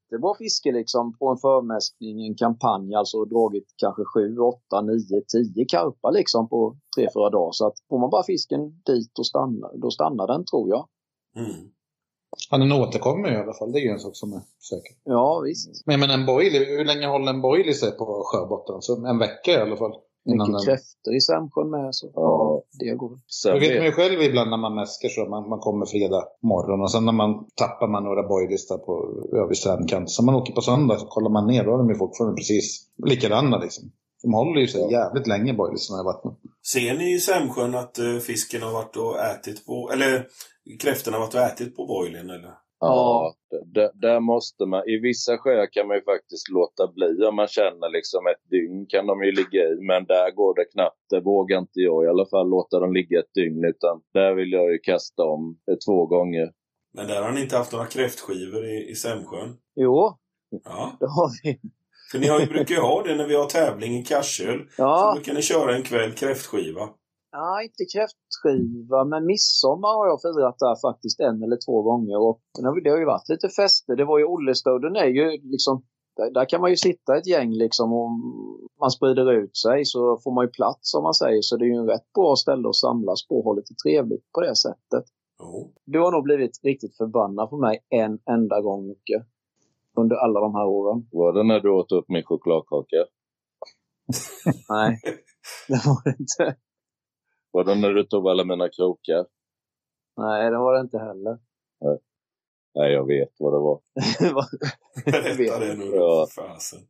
Speaker 2: jättebra fiske liksom på en förmäskning, en kampanj, alltså dragit kanske 7, 8, 9, 10 karpar liksom på 3-4 dagar. Så att får man bara fisken dit och stanna, då stannar den tror jag.
Speaker 1: Mm.
Speaker 6: Ja, den återkommer i alla fall. Det är ju en sak som är säker.
Speaker 2: Ja visst.
Speaker 6: Men, men en boilie, hur länge håller en boilie sig på sjöbotten? Så en vecka i alla fall.
Speaker 2: Mycket
Speaker 6: den...
Speaker 2: kräftor i Sämsjön med. Så,
Speaker 3: Ja.
Speaker 2: ja. det går.
Speaker 3: Sen
Speaker 6: Det vet man ju själv ibland när man mäskar så. Man, man kommer fredag morgon och sen när man tappar man några boilies där på, ja, vid strandkanten. Så man åker på söndag så kollar man ner. Då är de ju fortfarande precis likadana liksom. De håller ju sig jävligt länge boiliesarna i vattnet.
Speaker 1: Ser ni i Sämsjön att eh, fisken har varit och ätit på, eller kräftorna har varit och ätit på boilen eller?
Speaker 3: Ja, där, där måste man, i vissa sjöar kan man ju faktiskt låta bli om man känner liksom ett dygn kan de ju ligga i. Men där går det knappt, det vågar inte jag i alla fall låta dem ligga ett dygn. Utan där vill jag ju kasta om eh, två gånger.
Speaker 1: Men där har ni inte haft några kräftskivor i, i Sämsjön?
Speaker 2: Jo,
Speaker 1: Ja.
Speaker 2: det har vi.
Speaker 1: För ni har ju, brukar ju ha det när vi har tävling i Karsöl. Så
Speaker 2: Ja,
Speaker 1: brukar ni köra en kväll kräftskiva.
Speaker 2: Ja, inte kräftskiva, men midsommar har jag firat där faktiskt en eller två gånger. Och det har- ju varit lite fester. Det var ju Ollestodden är ju liksom där, där kan man ju sitta ett gäng liksom och man sprider ut sig så får man ju plats som man säger. Så det är ju en rätt bra ställe att samlas på och ha lite trevligt på det sättet.
Speaker 1: Jo.
Speaker 2: Du har nog blivit riktigt förbannad på mig en enda gång Jocke. Under alla de här åren.
Speaker 3: Var det när du åt upp min chokladkaka?
Speaker 2: Nej, *laughs* det var det inte.
Speaker 3: Var det när du tog alla mina krokar?
Speaker 2: Nej, det var det inte heller.
Speaker 3: Nej, jag vet vad det var. *laughs*
Speaker 2: Det var-
Speaker 1: Berätta det nu
Speaker 3: Ja.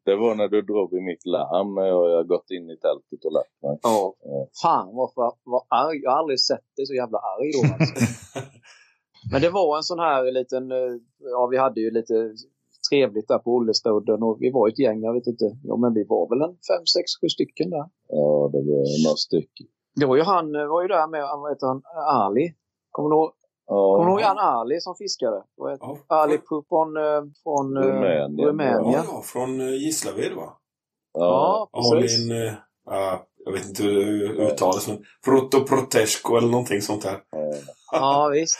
Speaker 3: Det var när du drog i mitt larm när jag jag gått in i tältet och lagt mig.
Speaker 2: Ja.
Speaker 3: Ja.
Speaker 2: Fan vad, vad, arg. Jag har aldrig sett dig så jävla arg då alltså. *laughs* Men det var en sån här liten, eh, ja vi hade ju lite trevligt där på Ollestodden och vi var ett gäng, jag vet inte, ja men vi var väl en fem, sex, sju stycken där.
Speaker 3: Ja, det var några stycken.
Speaker 2: Det var ju han, eh, var ju där med, vad heter han, Ali. Kommer du ihåg, kommer du ihåg han Ali som fiskade? Vad heter
Speaker 1: Ja,
Speaker 2: Ali från, eh, från eh,
Speaker 3: Rumänien.
Speaker 2: Rumänien.
Speaker 1: ja, ja, från Gislaved va?
Speaker 3: ja.
Speaker 2: Ja, precis.
Speaker 1: Alin, ja, jag vet inte hur det uttalas, men Proto Protesco eller någonting sånt här.
Speaker 2: Ja, visst.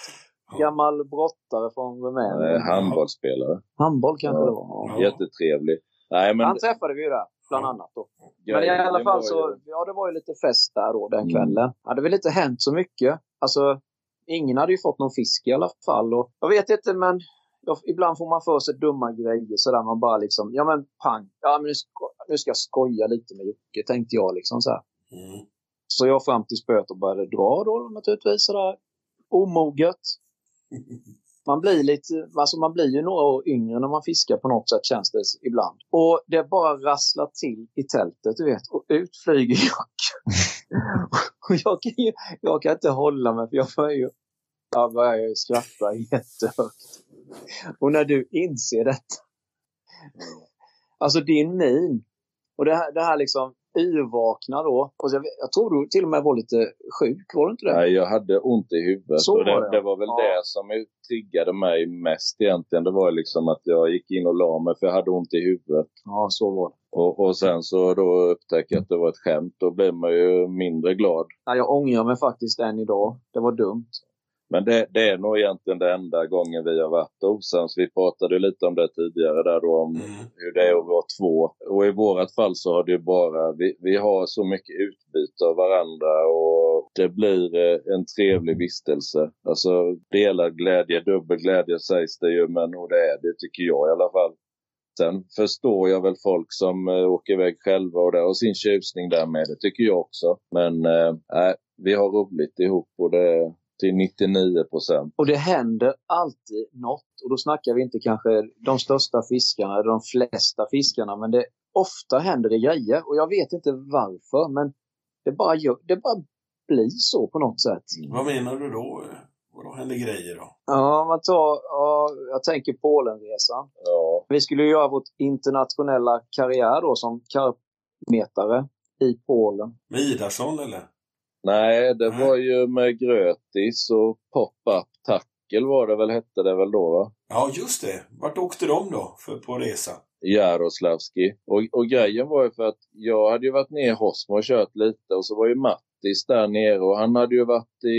Speaker 1: Ja.
Speaker 2: Gammal brottare från Rumänien.
Speaker 3: Handbollsspelare.
Speaker 2: Handboll kanske
Speaker 3: Ja.
Speaker 2: det var.
Speaker 1: Ja.
Speaker 3: Jättetrevlig. Nej, men
Speaker 2: Han träffade vi ju där, bland annat. Då. Men i alla fall så, ja det var ju lite fest där då den
Speaker 3: Mm.
Speaker 2: kvällen. Hade väl inte hänt så mycket. Alltså, ingen hade ju fått någon fisk i alla fall. Och jag vet inte, men jag, ibland får man för sig dumma grejer sådär man bara liksom, ja men pang, ja men nu ska, nu ska jag skoja lite med Jocke, tänkte jag liksom så här.
Speaker 1: Mm.
Speaker 2: Så jag fram till spöet och började dra då naturligtvis sådär omoget. *laughs* Man blir lite, alltså man blir ju några år yngre när man fiskar på något sätt känns det ibland. Och det bara rasslar till i tältet du vet och ut flyger jag. *laughs* och jag kan, ju, jag kan inte hålla mig för jag börjar ju, jag börjar ju skratta jättehögt. Och när du inser detta. Alltså din min. Och det här, det här liksom yrvakna då. Och jag, jag tror du till och med var lite sjuk, var du inte det?
Speaker 3: Nej, jag hade ont i huvudet.
Speaker 2: Så
Speaker 3: och det,
Speaker 2: var det.
Speaker 3: det var väl
Speaker 2: Ja.
Speaker 3: det som triggade mig mest egentligen. Det var liksom att jag gick in och la mig för jag hade ont i huvudet.
Speaker 2: Ja, så var det.
Speaker 3: Och, och sen så då upptäckte jag att det var ett skämt. Då blev man ju mindre glad.
Speaker 2: Nej, jag ångrar mig faktiskt än idag. Det var dumt.
Speaker 3: Men det, det är nog egentligen den enda gången vi har varit osams. Vi pratade lite om det tidigare där då om
Speaker 1: Mm.
Speaker 3: hur det är att vara två. Och i vårat fall så har det ju bara, vi, vi har så mycket utbyte av varandra och det blir eh, en trevlig vistelse. Alltså delad glädje, dubbel glädje sägs det ju, men och det är det tycker jag i alla fall. Sen förstår jag väl folk som eh, åker iväg själva och det har sin tjusning där med, det tycker jag också. Men nej, vi har roligt ihop och det till 99 procent.
Speaker 2: Och det händer alltid något. Och då snackar vi inte kanske de största fiskarna eller de flesta fiskarna, men det, ofta händer det grejer. Och jag vet inte varför, men det bara, gör, det bara blir så på något sätt.
Speaker 1: Vad menar du då? Vadå händer grejer då?
Speaker 2: Ja, man tar, ja, jag tänker Polenresan.
Speaker 3: Ja,
Speaker 2: Vi skulle ju göra vårt internationella karriär då som karpmetare i Polen.
Speaker 1: Med Idarsson eller?
Speaker 3: Nej, det var ju med Grötis och Pop-Up Tackle var det väl, hette det väl då va?
Speaker 1: Ja, just det. Vart åkte de då för, på resa?
Speaker 3: Jaroslavski. Och, och grejen var ju för att jag hade ju varit nere i Hosmo och kört lite och så var ju Mattis där nere och han hade ju varit i,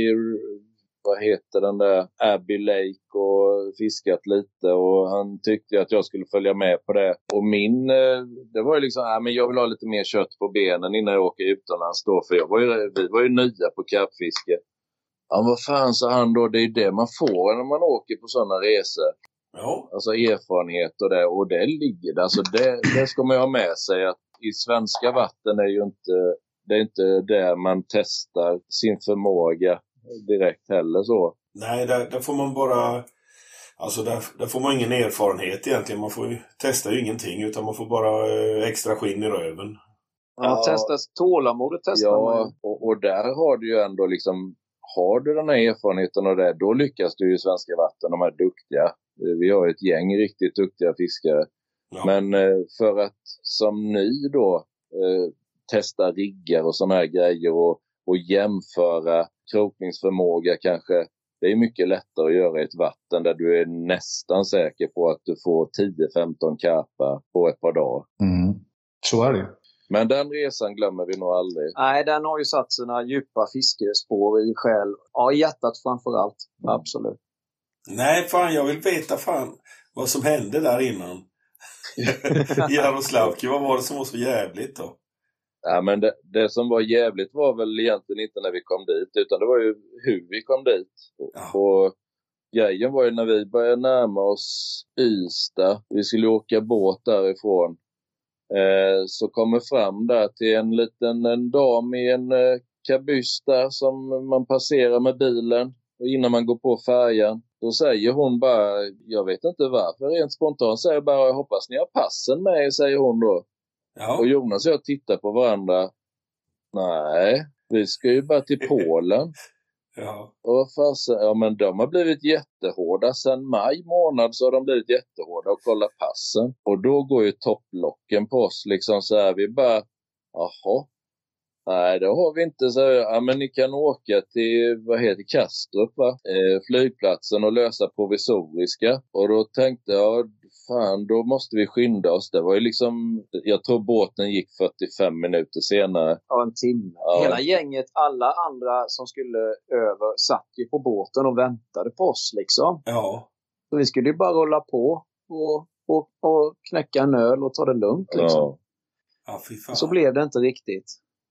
Speaker 3: vad heter den där, Abbey Lake och fiskat lite och han tyckte att jag skulle följa med på det. Och min, eh, det var ju liksom, äh, men jag vill ha lite mer kött på benen innan jag åker utomlands då för jag var ju, vi var ju nya på karpfiske. Ja, vad fan sa han då, det är det man får när man åker på sådana resor.
Speaker 1: Ja.
Speaker 3: Alltså erfarenhet och det. Och det ligger där. Alltså det, det ska man ju ha med sig att i svenska vatten är ju inte, det är inte där man testar sin förmåga direkt heller så.
Speaker 1: Nej, där, där får man bara... Alltså där, där får man ingen erfarenhet egentligen. Man får ju, testar ju ingenting utan man får bara eh, extra skinn i röven.
Speaker 2: Ja,
Speaker 3: Ja.
Speaker 2: testas, tålamodet testar man
Speaker 3: Ja,
Speaker 2: ju.
Speaker 3: och, och där har du ju ändå liksom, har du den här erfarenheten och det, då lyckas du ju i svenska vatten. De är duktiga. Eh, Vi har ett gäng riktigt duktiga fiskare.
Speaker 1: Ja.
Speaker 3: Men eh, för att som ny då eh, testa riggar och sådana här grejer och, och jämföra krokningsförmåga kanske. Det är mycket lättare att göra i ett vatten där du är nästan säker på att du får 10-15 karpar på ett par dagar.
Speaker 6: Mm. Så är det.
Speaker 3: Men den resan glömmer vi nog aldrig.
Speaker 2: Nej, den har ju satt sina djupa fiskespår i själ. Ja, i hjärtat framför allt. Absolut.
Speaker 1: Nej, fan jag vill veta fan vad som hände där innan. *laughs* *laughs* Jaroslavki, vad var det som var så jävligt då?
Speaker 3: Ja, men det, det som var jävligt var väl egentligen inte när vi kom dit, utan det var ju hur vi kom dit.
Speaker 1: Ja.
Speaker 3: och grejen var ju när vi började närma oss Ystad, vi skulle åka båt därifrån, eh, så kommer fram där till en liten en dam i en eh, kabyss där som man passerar med bilen och innan man går på färjan. Då säger hon bara, jag vet inte varför, rent spontant säger bara, jag hoppas ni har passen med er, säger hon då.
Speaker 1: Ja,
Speaker 3: Och Jonas och jag tittar på varandra. Nej, vi ska ju bara till *laughs* Polen.
Speaker 1: ja.
Speaker 3: Och vad fasen, ja men de har blivit jättehårda. Sen maj månad så har de blivit jättehårda och kolla passen. Och då går ju topplocken på oss liksom så här. Vi bara, jaha. Nej, det har vi inte. Så ja, men ni kan åka till, vad heter Kastrup, va? Eh, flygplatsen och lösa provisoriska. Och då tänkte jag, fan, då måste vi skynda oss. Det var ju liksom, jag tror båten gick 45 minuter senare.
Speaker 2: Ja, en timme.
Speaker 3: Ja.
Speaker 2: Hela gänget, alla andra som skulle över, satt ju på båten och väntade på oss liksom.
Speaker 1: ja.
Speaker 2: Så vi skulle ju bara rulla på och, och, och knäcka en öl och ta det lugnt liksom.
Speaker 3: Ja.
Speaker 1: Ja, fy fan.
Speaker 2: Så blev det inte riktigt.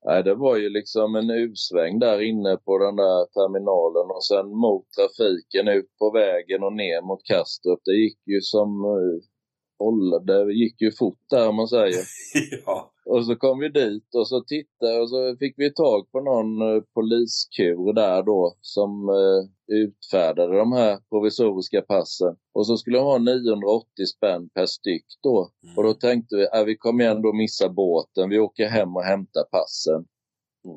Speaker 3: Nej, det var ju liksom en U-sväng där inne på den där terminalen och sen mot trafiken ut på vägen och ner mot Kastrup. Det gick ju som... Eh, eh, Det gick ju fort där om man säger. *laughs*
Speaker 1: ja.
Speaker 3: Och så kom vi dit och så tittade och så fick vi tag på någon eh, poliskur där då som eh, utfärdade de här provisoriska passen. Och så skulle de ha 980 spänn per styck då. Och då tänkte vi, äh, vi kommer ändå missa båten, vi åker hem och hämtar passen.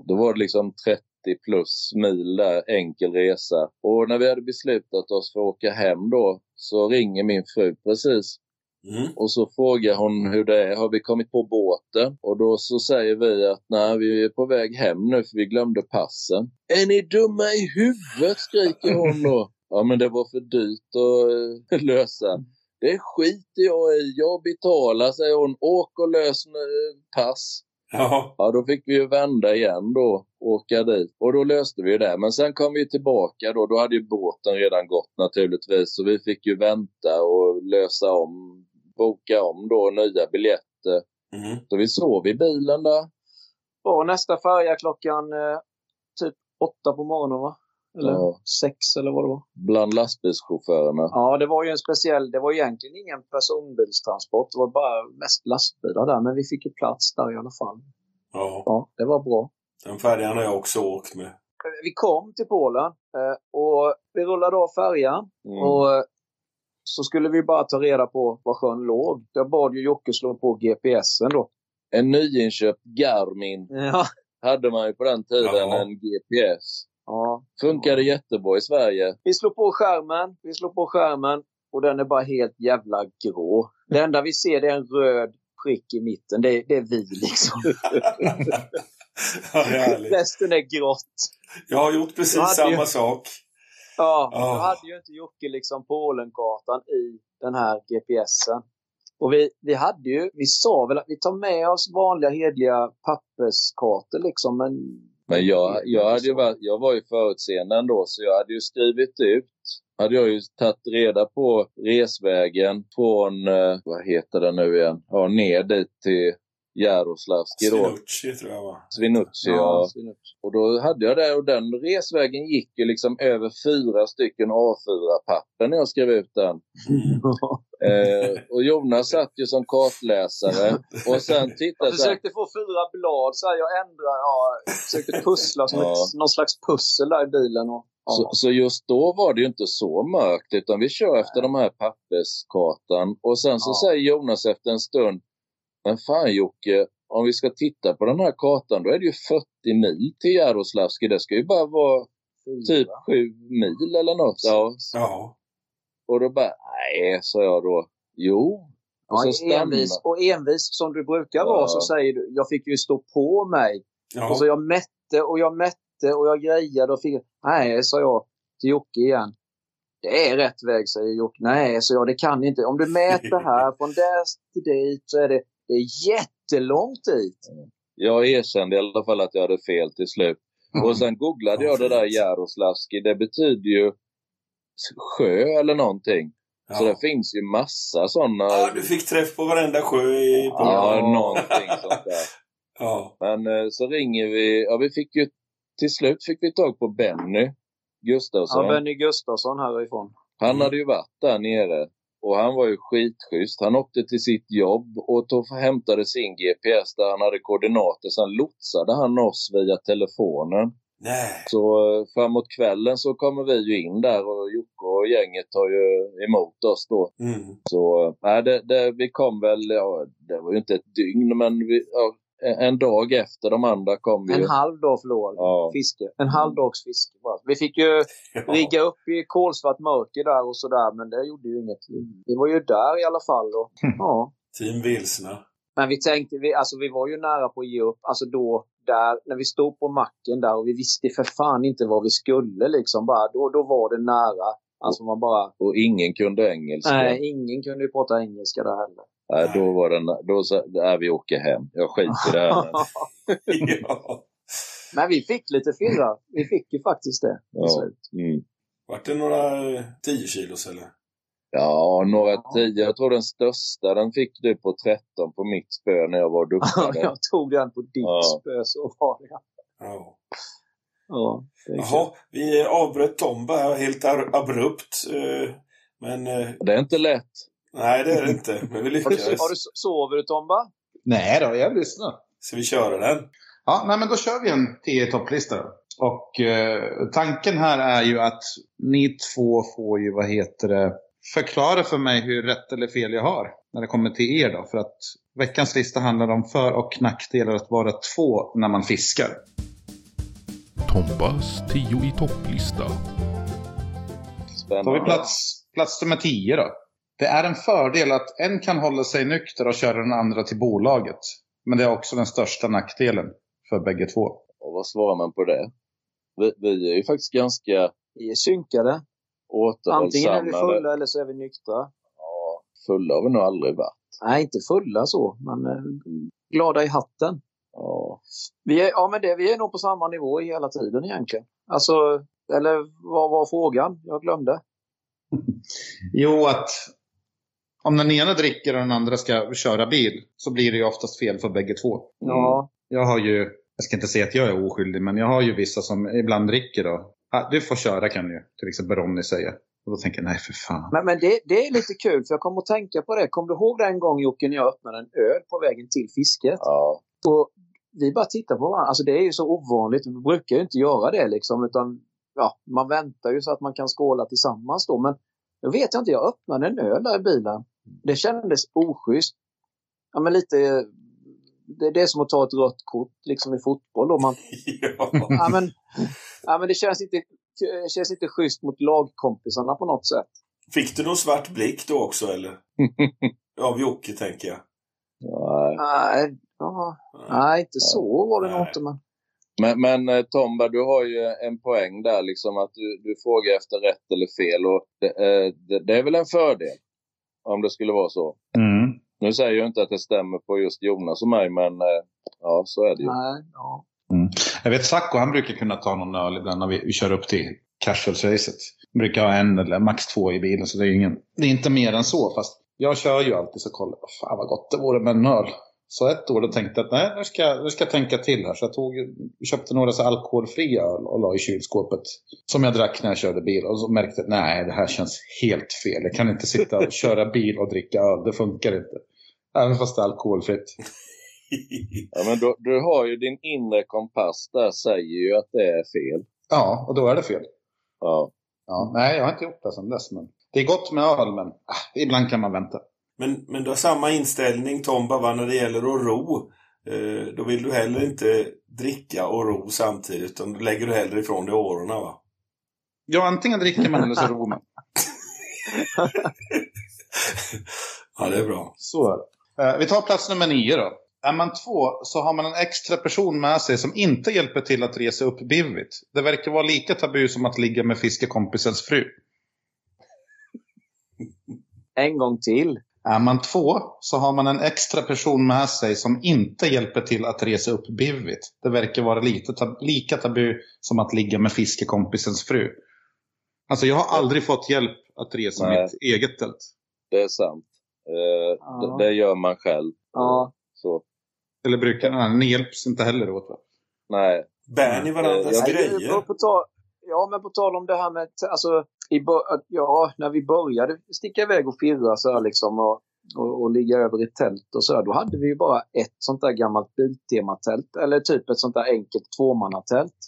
Speaker 3: Då var det liksom 30 plus mil där, enkel resa. Och när vi hade beslutat oss för att åka hem då så ringer min fru precis
Speaker 1: Mm.
Speaker 3: och så frågar hon hur det är, har vi kommit på båten? Och då så säger vi att nej, vi är på väg hem nu för vi glömde passen. Är ni dumma i huvudet? skriker hon då. Ja, men det var för dyrt att eh, lösa. Det skiter jag i, jag betalar, säger hon. Åk och lös eh, pass.
Speaker 1: Ja.
Speaker 3: Ja, då fick vi ju vända igen då, åka dit. Och då löste vi det. Men sen kom vi tillbaka då, då hade ju båten redan gått naturligtvis. Så vi fick ju vänta och lösa om, boka om då nya biljetter.
Speaker 1: Mm.
Speaker 3: Så vi sov i bilen där.
Speaker 2: Och nästa färja klockan eh, typ åtta på morgonen va? Eller
Speaker 3: Ja.
Speaker 2: sex eller vad det var.
Speaker 3: Bland lastbilschaufförerna.
Speaker 2: Ja, det var ju en speciell, det var egentligen ingen personbilstransport. Det var bara mest lastbilar där. Men vi fick ju plats där i alla fall.
Speaker 1: ja.
Speaker 2: Ja, det var bra.
Speaker 1: Den färjan har jag också åkt med.
Speaker 2: Vi kom till Polen eh, och vi rullade av färjan.
Speaker 3: Mm.
Speaker 2: Och eh, så skulle vi bara ta reda på var sjön låg. Jag bad ju Jocke slå på GPSen då.
Speaker 3: En nyinköpt Garmin
Speaker 2: Ja.
Speaker 3: hade man ju på den tiden,
Speaker 1: Ja.
Speaker 3: en GPS.
Speaker 2: ja.
Speaker 3: Funkade jättebra i Sverige.
Speaker 2: Vi slår på skärmen, vi slår på skärmen och den är bara helt jävla grå. Det enda vi ser det är en röd prick i mitten. Det, det är vi liksom. *laughs*
Speaker 1: ja, är.
Speaker 2: Resten är grått.
Speaker 1: Jag har gjort precis samma
Speaker 2: ju-
Speaker 1: sak.
Speaker 2: Ja,
Speaker 1: Ah.
Speaker 2: då hade ju inte Jocke liksom Polenkartan i den här GPSen. Och vi, vi hade ju, vi sa väl att vi tar med oss vanliga hedliga papperskartor liksom, men...
Speaker 3: Men jag, jag, hade ju varit, jag var ju förutseende ändå, så jag hade ju skrivit ut, hade jag ju tagit reda på resvägen från, eh, vad heter det nu igen, ja, ner dit till Jaroslavski då.
Speaker 1: Svinucci tror jag va?
Speaker 3: Svinucci, ja.
Speaker 2: Svinucci.
Speaker 3: Och då hade jag det och den resvägen gick ju liksom över fyra stycken A4-papper när jag skrev ut den. *laughs* Eh, och Jonas satt ju som kartläsare och sen tittade
Speaker 2: Jag försökte få fyra blad, så här, jag ändrade, ja, försökte pussla som
Speaker 3: Ja.
Speaker 2: ett, någon slags pussel där i bilen. Och, ja.
Speaker 3: Så, så just då var det ju inte så mörkt utan vi kör efter de här papperskartan och sen så
Speaker 2: Ja.
Speaker 3: säger Jonas efter en stund Men fan Jocke, om vi ska titta på den här kartan då är det ju 40 mil till Jaroslavski. Det ska ju bara vara typ 7 mil eller något. Ja.
Speaker 1: Ja.
Speaker 3: Och då bara, nej, sa jag då. Jo. Och så
Speaker 2: Ja,
Speaker 3: stannar
Speaker 2: envis, och envis som du brukar vara
Speaker 3: Ja.
Speaker 2: så säger du, jag fick ju stå på mig.
Speaker 1: Ja.
Speaker 2: Och så jag mätte och jag mätte och jag grejade och fick... Nej, sa jag till Jocke igen. Det är rätt väg, säger Jocke. Nej, så jag, det kan inte. Om du mäter här från där till dit så är det, det är jättelångt dit.
Speaker 3: Jag erkände i alla fall att jag hade fel till slut. Och sen googlade
Speaker 1: Ja,
Speaker 3: jag det där. Jaroslavski. Det betyder ju sjö eller någonting. Så
Speaker 1: Ja.
Speaker 3: det finns ju massa sådana.
Speaker 1: ja, du fick träff på varenda sjö i Polen.
Speaker 3: Ja,
Speaker 2: Ja.
Speaker 3: någonting sånt där. *laughs*
Speaker 1: Ja.
Speaker 3: Men eh, så ringer vi. Ja, vi fick ju till slut fick vi tag på Benny Gustafsson.
Speaker 2: Ja, Benny Gustafsson härifrån.
Speaker 3: Han
Speaker 1: Mm.
Speaker 3: hade ju varit där nere. Och han var ju skitschysst. Han åkte till sitt jobb och tog, hämtade sin GPS där han hade koordinater. Sen lotsade han oss via telefonen.
Speaker 1: Nej.
Speaker 3: Så eh, framåt kvällen så kommer vi ju in där och Jocke och gänget tar ju emot oss då.
Speaker 1: Mm.
Speaker 3: Så eh, nej, det, det, vi kom väl, ja, det var ju inte ett dygn men vi, ja, en- dag efter de andra kom vi. ju.
Speaker 2: En halv dag förlorade
Speaker 3: Ja.
Speaker 2: fiske. En halv dags fiske bara. Vi fick ju
Speaker 1: Ja.
Speaker 2: rigga upp i kolsvart mörker där och sådär, men det gjorde ju inget. Vi var ju där i alla fall. Och, ja.
Speaker 1: Team Vilsna.
Speaker 2: Men vi tänkte, vi, alltså vi var ju nära på att ge upp. Alltså då, där, när vi stod på macken där och vi visste för fan inte vad vi skulle liksom. Bara, då, då var det nära. Alltså man bara...
Speaker 3: Och ingen kunde engelska.
Speaker 2: Nej, ingen kunde ju prata engelska där heller.
Speaker 3: Nej, då var den, då sa nej, vi åker hem. Jag skiter i det här. *laughs*
Speaker 1: ja.
Speaker 2: Men vi fick lite firra. Vi fick ju faktiskt det
Speaker 3: Ja. Mm.
Speaker 1: Vart det några eh, 10 kilos eller?
Speaker 3: Ja, några tio. Jag tror den största den fick du på 13 på mitt spö när jag var *laughs* duktig.
Speaker 2: jag tog den på ditt
Speaker 3: Ja.
Speaker 2: spö, så var det.
Speaker 1: Ja.
Speaker 2: Ja, det.
Speaker 1: Jaha, vi avbröt Tomba helt abrupt. eh, Men eh,
Speaker 3: Det är inte lätt.
Speaker 1: Nej, det är det inte. Men vi
Speaker 2: Har du,
Speaker 1: lyckades.
Speaker 2: har du, sover du Tomba?
Speaker 6: Nej då, jag lyssnar.
Speaker 1: Ska vi köra den?
Speaker 6: Ja, nej, men då kör vi en 10 topplista. Och eh, tanken här är ju att ni två får ju, vad heter det, förklara för mig hur rätt eller fel jag har när det kommer till er då. För att veckans lista handlar om för och nackdelar att vara två när man fiskar.
Speaker 7: Tombas 10 i topplista.
Speaker 6: Då har vi
Speaker 3: Spännande.
Speaker 6: plats, plats nummer 10 då. Det är en fördel att en kan hålla sig nykter och köra den andra till bolaget. Men det är också den största nackdelen för bägge två.
Speaker 3: Och vad svarar man på det? Vi, vi är ju faktiskt ganska
Speaker 2: Vi är synkade. Antingen är vi fulla eller så är vi nyktra.
Speaker 3: Ja, fulla har vi nog aldrig varit.
Speaker 2: Nej, inte fulla så, men eh, glada i hatten.
Speaker 3: Ja.
Speaker 2: Vi är, ja, men det, vi är nog på samma nivå hela tiden egentligen. Alltså, eller vad var frågan? Jag glömde. *laughs*
Speaker 6: Jo, att om den ena dricker och den andra ska köra bil så blir det ju oftast fel för bägge två.
Speaker 2: Ja,
Speaker 6: Jag har ju, jag ska inte säga att jag är oskyldig, men jag har ju vissa som ibland dricker då. Ah, du får köra kan ju till exempel Ronny säga. Och då tänker jag, nej för fan.
Speaker 2: men, men det, det är lite kul för jag kommer att tänka på det. Kommer du ihåg den gång Jocke när jag öppnade en öl på vägen till fisket?
Speaker 3: ja.
Speaker 2: Och vi bara tittar på varandra. Alltså det är ju så ovanligt. Vi brukar ju inte göra det liksom. Utan ja, man väntar ju så att man kan skåla tillsammans då. Men jag vet jag inte, jag öppnade en öl där i bilen. Det kändes oschysst. Ja men lite... Det, det är som att ta ett rött kort liksom i fotboll då. Man, *laughs*
Speaker 1: Ja.
Speaker 2: ja, men, ja men det känns inte, det känns inte schysst mot lagkompisarna på något sätt.
Speaker 1: Fick du någon svart blick då också eller? *laughs* Av Jocke tänker jag.
Speaker 3: Nej.
Speaker 2: Nej, ja, nej inte så var det nog inte. Men...
Speaker 3: Men, men eh, Tomba, du har ju en poäng där, liksom att du, du frågar efter rätt eller fel. Och det, eh, det, det är väl en fördel, om det skulle vara så.
Speaker 6: Mm.
Speaker 3: Nu säger jag inte att det stämmer på just Jonas och mig, men eh, ja, så är det ju.
Speaker 2: Nej, ja.
Speaker 6: Jag vet Sacco, han brukar kunna ta någon öl ibland när vi, vi kör upp till casual-racet. Brukar ha en eller max två i bilen, så det är, ingen, det är inte mer än så. Fast jag kör ju alltid så kollar jag, fan vad gott det vore med en öl. Så ett år då tänkte jag att nej, nu ska, nu ska jag tänka till här. Så jag tog, köpte några så alkoholfria öl och la i kylskåpet. Som jag drack när jag körde bil. Och så märkte jag att nej, det här känns helt fel. Jag kan inte sitta och köra bil och dricka öl. Det funkar inte. Även fast det är alkoholfritt. *laughs*
Speaker 3: Ja, men du, du har ju din inre kompass där, säger ju att det är fel.
Speaker 6: Ja, och då är det fel.
Speaker 3: Ja.
Speaker 6: Ja, nej, jag har inte gjort det sedan dess. Men det är gott med öl, men ah, ibland kan man vänta.
Speaker 1: Men, men du har samma inställning Tomba va, när det gäller att ro. Eh, då vill du heller inte dricka och ro samtidigt. Utan då lägger du hellre ifrån dig årorna va?
Speaker 6: Ja, antingen dricker man eller så ror man. *laughs*
Speaker 1: ja, det är bra.
Speaker 6: Så är det. Eh, vi tar plats nummer nio då. Är man två så har man en extra person med sig som inte hjälper till att resa upp bivvigt. Det verkar vara lika tabu som att ligga med fiskekompisens fru.
Speaker 2: En gång till.
Speaker 6: Är man två så har man en extra person med sig som inte hjälper till att resa upp bivvigt. Det verkar vara lite tab- lika tabu som att ligga med fiskekompisens fru. Alltså jag har aldrig fått hjälp att resa
Speaker 3: Nej.
Speaker 6: mitt eget tält.
Speaker 3: Det är sant. Eh,
Speaker 2: Ja.
Speaker 3: det, det gör man själv.
Speaker 2: Ja.
Speaker 3: Så,
Speaker 6: Eller brukar, nej, ni hjälps inte heller åt va?
Speaker 3: nej.
Speaker 1: Bär ni varandras
Speaker 3: Jag-
Speaker 2: Nej,
Speaker 1: grejer?
Speaker 2: Ja, men på tal om det här med, alltså, i, ja, när vi började sticka iväg och firra så här liksom och, och, och ligga över i tält och så här, då hade vi ju bara ett sånt där gammalt Biltema-tält. Eller typ ett sånt där enkelt tvåmannatält.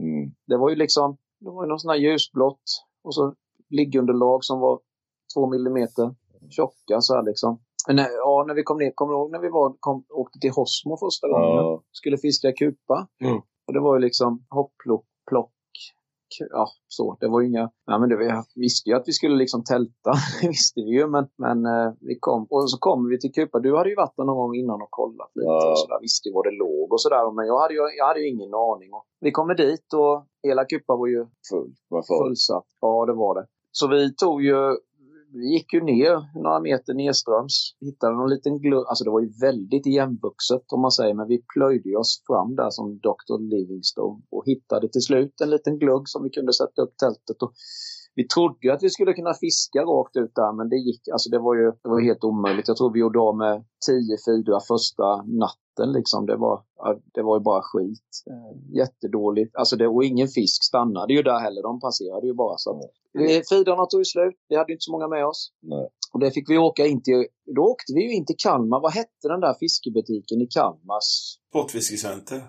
Speaker 3: Mm.
Speaker 2: Det var ju liksom, det var ju någon sån här ljusblått och så liggunderlag som var två millimeter tjocka så här liksom. Men när, ja, när vi kom ner, kommer du ihåg när vi var, kom, åkte till Hosmo första gången?
Speaker 3: Ja.
Speaker 2: Skulle fiska kupa.
Speaker 1: Mm.
Speaker 2: Och det var ju liksom hopplock, plock, ja så. Det var ju inga, ja men det, vi visste ju att vi skulle liksom tälta, *laughs* det visste vi ju. Men, men eh, vi kom, och så kom vi till kupa. Du hade ju varit där någon gång innan och kollat lite
Speaker 3: Ja.
Speaker 2: och sådär. Visste ju var det låg och sådär. Men jag hade ju, jag hade ju ingen aning. Och vi kommer dit och hela kupa var ju
Speaker 3: folk.
Speaker 2: fullsatt. Ja, det var det. Så vi tog ju, vi gick ju ner några meter nedströms. Hittade någon liten glugg, alltså det var ju väldigt igenvuxet om man säger, men vi plöjde oss fram där som Dr. Livingstone och hittade till slut en liten glugg som vi kunde sätta upp tältet. Och vi trodde ju att vi skulle kunna fiska rakt ut där, men det gick, alltså det var ju det var helt omöjligt. Jag tror vi gjorde av med tio fidrar första natten liksom. Det var, det var ju bara skit. Eh, jättedåligt. Alltså det, och ingen fisk stannade ju där heller. De passerade ju bara. Så att, eh, Fidrarna tog slut. Vi hade ju inte så många med oss.
Speaker 3: Nej.
Speaker 2: Och det fick vi åka in till. Då åkte vi ju in till Kalmar. Vad hette den där fiskebutiken i Kalmars?
Speaker 1: Sportfiskecenter.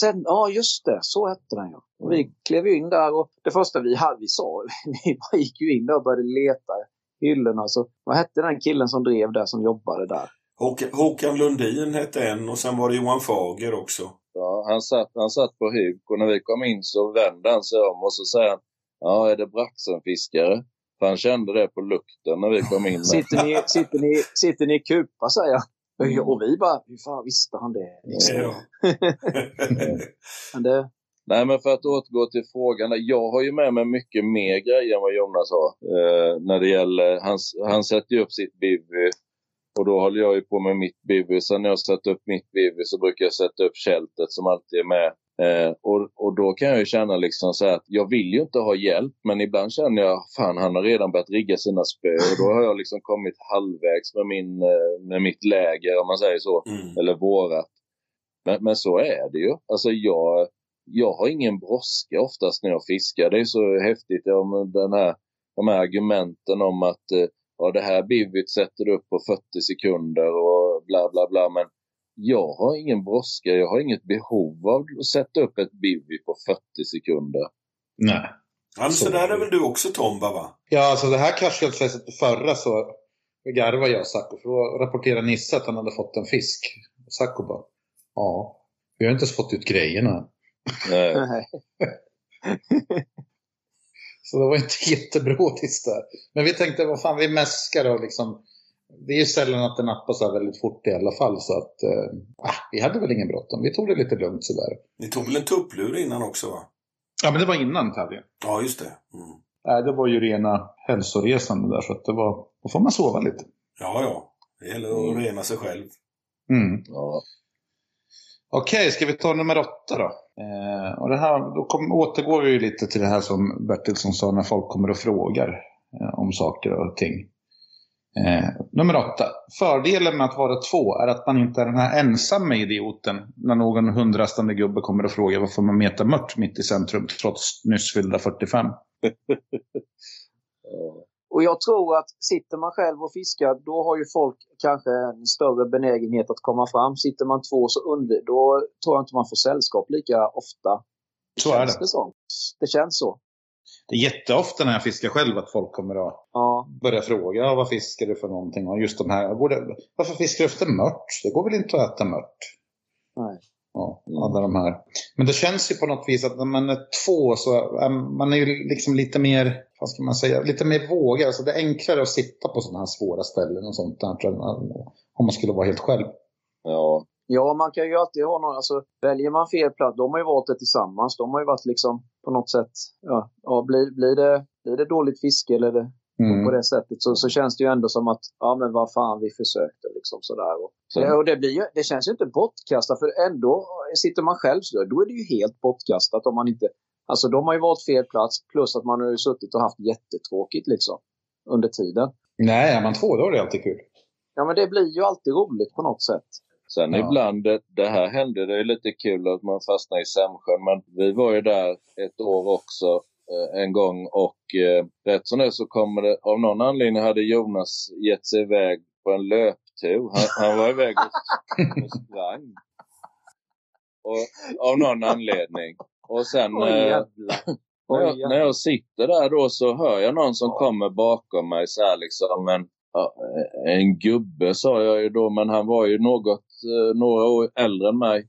Speaker 2: Sen, ja, just det. Så hette den ja. Och vi klev ju in där och det första vi hade, vi sa, *laughs* vi bara gick ju in där och började leta hyllorna. Så, vad hette den killen som drev där, som jobbade där?
Speaker 1: Håkan, Håkan Lundin hette en och sen var det Johan Fager också.
Speaker 3: Ja, han, satt, han satt på huk och när vi kom in så vände han sig om och så säger han Ja, är det braxenfiskare? För han kände det på lukten när vi kom in. *laughs*
Speaker 2: Sitter ni, sitter ni, sitter ni i kupa, säger jag. Och vi bara, hur fan visste han det? Liksom.
Speaker 1: Ja. *laughs*
Speaker 2: Men det,
Speaker 3: Nej, men för att återgå till frågan. Jag har ju med mig mycket mer grejer än vad Jonas har. Eh, när det gäller, han, han sätter ju upp sitt bivy och då håller jag ju på med mitt bivy. Sen när jag sätter upp mitt bivy så brukar jag sätta upp kältet som alltid är med. Eh, och, och då kan jag ju känna liksom så här att jag vill ju inte ha hjälp men ibland känner jag fan han har redan börjat rigga sina spö och då har jag liksom kommit halvvägs med, min, eh, med mitt läger om man säger så.
Speaker 1: Mm.
Speaker 3: Eller vårat. Men, men så är det ju. Alltså jag, jag har ingen brådska oftast när jag fiskar. Det är så häftigt om den här, de här argumenten om att eh, ja, det här bivyt sätter du upp på 40 sekunder och bla bla bla. Men jag har ingen brådska. Jag har inget behov av att sätta upp ett bivy på 40 sekunder.
Speaker 6: Nej.
Speaker 1: Ja, men så där är väl du också Tomba va?
Speaker 6: Ja, alltså det här kastskjutfästet på förra så garvade jag Sacco. För då rapporterade Nisse att han hade fått en fisk. Sacco bara, ja, vi har inte ens fått ut grejerna.
Speaker 3: Nej. *laughs*
Speaker 6: Så det var inte *laughs* jättebrådigt där. Men vi tänkte, vad fan, vi mäskar och liksom. Det är ju sällan att det nappar så här väldigt fort i alla fall. Så att, eh, ah, vi hade väl ingen bråttom. Vi tog det lite lugnt sådär.
Speaker 1: Ni tog väl en tupplur innan också va?
Speaker 6: Ja, men det var innan tävlingen.
Speaker 1: Ja, just det. Mm.
Speaker 6: Nej, det var ju rena hälsoresan där. Så att det var, då får man sova lite.
Speaker 1: Ja, ja. Det gäller att
Speaker 3: Mm.
Speaker 1: rena sig själv.
Speaker 6: Mm.
Speaker 3: Ja.
Speaker 6: Okej, ska vi ta nummer åtta då? Eh, och det här, då kom, återgår vi lite till det här som Bertilsson sa när folk kommer och frågar eh, om saker och ting. Eh, nummer åtta. Fördelen med att vara två är att man inte är den här ensamma idioten när någon hundrastande gubbe kommer och frågar varför man metar mört mitt i centrum trots nyss fyllda 45.
Speaker 3: Ja. *laughs*
Speaker 2: Och jag tror att sitter man själv och fiskar, då har ju folk kanske en större benägenhet att komma fram. Sitter man två så undvik, då tror jag inte man får sällskap lika ofta.
Speaker 6: Så är det.
Speaker 2: Det, så? det känns så.
Speaker 6: Det är jätteofta när jag fiskar själv att folk kommer och
Speaker 2: Ja.
Speaker 6: börjar fråga ja, vad fiskar du för någonting. Och just de här, borde, varför fiskar du efter mört? Det går väl inte att äta mört?
Speaker 2: Nej.
Speaker 6: Ja,
Speaker 3: Mm.
Speaker 6: alla de här. Men det känns ju på något vis att när man är två så är man är ju liksom lite mer, vad ska man säga, lite mer vågad. Alltså det är enklare att sitta på sådana här svåra ställen och sånt där om man skulle vara helt själv.
Speaker 3: Ja.
Speaker 2: Ja, man kan ju alltid ha någon, alltså väljer man fel plats, de har ju valt det tillsammans. De har ju varit liksom på något sätt, ja, ja blir, blir, det, blir det dåligt fiske eller det,
Speaker 6: Mm.
Speaker 2: på det sättet så, så känns det ju ändå som att, ja men vad fan vi försökte liksom sådär. Och,
Speaker 3: Sen-
Speaker 2: och det, blir ju, det känns ju inte bortkastat för ändå sitter man själv så då är det ju helt bortkastat om man inte, alltså de har ju valt fel plats plus att man har ju suttit och haft jättetråkigt liksom under tiden.
Speaker 6: Nej, är man två då är det alltid kul.
Speaker 2: Ja men det blir ju alltid roligt på något sätt.
Speaker 3: Sen
Speaker 6: Ja.
Speaker 3: ibland, det, det här hände, det är lite kul att man fastnar i Sämsjön, men vi var ju där ett år också en gång och eh, rätt som det så kommer det, av någon anledning hade Jonas gett sig iväg på en löptur. Han, han var iväg och, och sprang. Och, av någon anledning. Och sen
Speaker 2: Oj,
Speaker 3: eh,
Speaker 2: Oj,
Speaker 3: jag, när jag sitter där då så hör jag någon som kommer bakom mig så här liksom en, en gubbe sa jag ju då men han var ju något, eh, några år äldre än mig.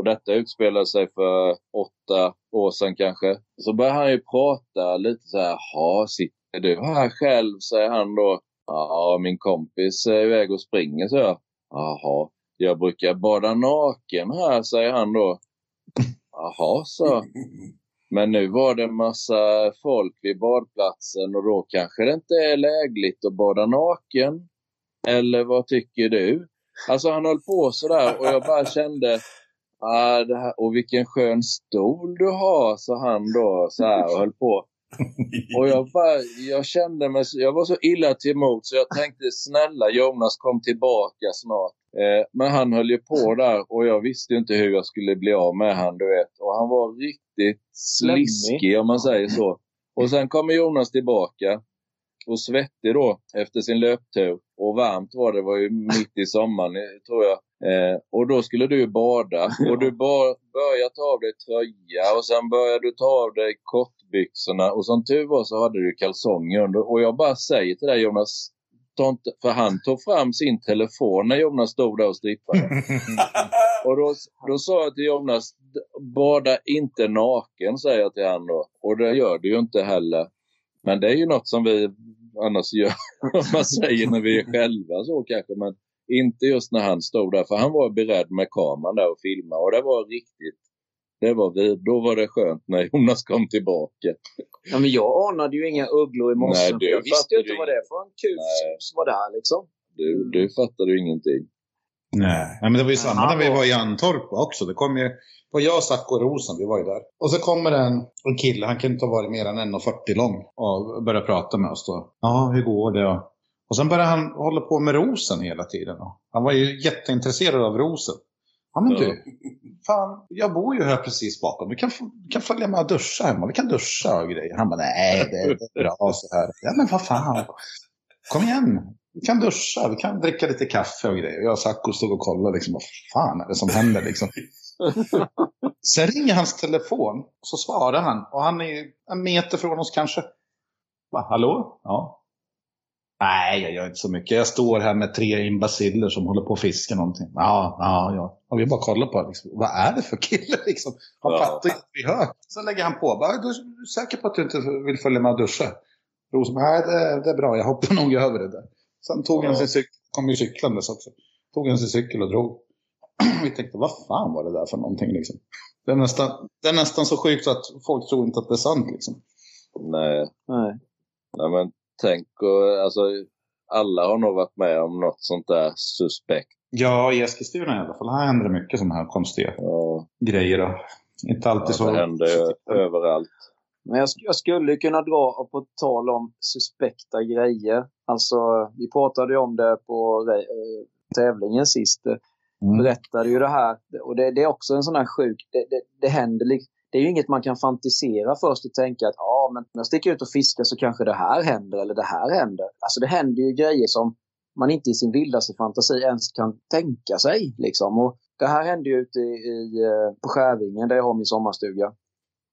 Speaker 3: Och detta utspelade sig för åtta år sedan kanske. Så börjar han ju prata lite så här, ja sitter du här själv? säger han då. Ja, min kompis är iväg och springer så jag. Jaha, jag brukar bada naken här säger han då. Jaha, så. Men nu var det en massa folk vid badplatsen och då kanske det inte är lägligt att bada naken. Eller vad tycker du? Alltså han höll på sådär och jag bara kände ah, det här, och vilken skön stol du har, sa han då så här och höll på. Och jag, bara, jag kände mig, jag var så illa till mods så jag tänkte snälla Jonas kom tillbaka snart. Eh, men han höll ju på där och jag visste inte hur jag skulle bli av med han du vet. Och han var riktigt sliskig om man säger så. Och sen kommer Jonas tillbaka och svettig då efter sin löptur. Och varmt var det, det var ju mitt i sommaren eh, tror jag. Eh, och då skulle du bada *laughs* och du började ta av dig tröja och sen började du ta av dig kortbyxorna och som tur var så hade du kalsonger under. Och jag bara säger till dig Jonas, för han tog fram sin telefon när Jonas stod där och strippade. *laughs* Och då, då sa jag till Jonas, "D- bada inte naken, säger jag till han då. Och det gör du ju inte heller. Men det är ju något som vi annars gör, *laughs* om man säger när vi är själva så kanske. Men inte just när han stod där, för han var beredd med kameran där och filma och det var riktigt. Det var vi, då var det skönt när Jonas kom tillbaka.
Speaker 2: Ja, men jag anade ju inga ugglor i morse. Jag visste ju inte
Speaker 3: du
Speaker 2: vad det för en kuf som var där liksom.
Speaker 3: Du, du fattade ju ingenting.
Speaker 6: Nej. Nej, men det var ju samma
Speaker 2: Ja,
Speaker 6: när vi
Speaker 2: och-
Speaker 6: var i Antorp också. Det kom ju, var jag, Zacko och Rosen, vi var ju där. Och så kommer en, en kille, han kunde inte ha varit mer än 1,40 lång och börjar prata med oss då. Ja, hur går det? Och, och sen började han hålla på med Rosen hela tiden. Han var ju jätteintresserad av Rosen. Ja men du, fan, jag bor ju här precis bakom. Du kan, du kan följa med och duscha hemma. Vi kan duscha och grejer. Han bara, nej det är, bra så här. Ja men vad fan. Kom igen. Vi kan duscha, vi kan dricka lite kaffe och grejer. Jag och Zacko stod och kollade liksom, vad fan är det som händer liksom. *laughs* Sen ringer hans telefon, så svarar han. Och han är en meter från oss kanske. Va, hallå? Ja. Nej, jag gör inte så mycket. Jag står här med tre imbaciller som håller på att fiska någonting. Ja, ja, ja. Och vi bara kollar på. Liksom. Vad är det för kille *laughs* liksom? Han
Speaker 3: Ja.
Speaker 6: fattar att vi hör. Så lägger han på. Bara, du är säker på att du inte vill följa med och duscha? Rosen, nej det, det är bra. Jag hoppar nog över det där. Sen tog han
Speaker 3: Ja.
Speaker 6: sin cykel. Kom ju cyklandes också. Tog han sin cykel och drog. *clears throat* vi tänkte, vad fan var det där för någonting liksom? Det är, nästan, det är nästan så sjukt att folk tror inte att det är sant liksom.
Speaker 3: Nej,
Speaker 2: Nej.
Speaker 3: nej men tänk och alltså alla har nog varit med om något sånt där suspekt.
Speaker 6: Ja, i Eskilstuna i alla fall. Här händer det mycket sådana här konstiga
Speaker 3: Ja,
Speaker 6: grejer. Då. Inte alltid
Speaker 3: det
Speaker 6: så.
Speaker 3: händer ju överallt.
Speaker 2: Men jag, jag skulle kunna dra, på tal om suspekta grejer. Alltså, vi pratade ju om det på eh, tävlingen sist.
Speaker 6: Mm.
Speaker 2: Berättade ju det här. Och det, det är också en sån här sjuk... Det, det, det händer liksom Det är ju inget man kan fantisera först och tänka att ja, men om jag sticker ut och fiskar så kanske det här händer eller det här händer. Alltså det händer ju grejer som man inte i sin vildaste fantasi ens kan tänka sig. Liksom. Och det här hände ju ute i, i, eh, på Skärvingen där jag har min sommarstuga.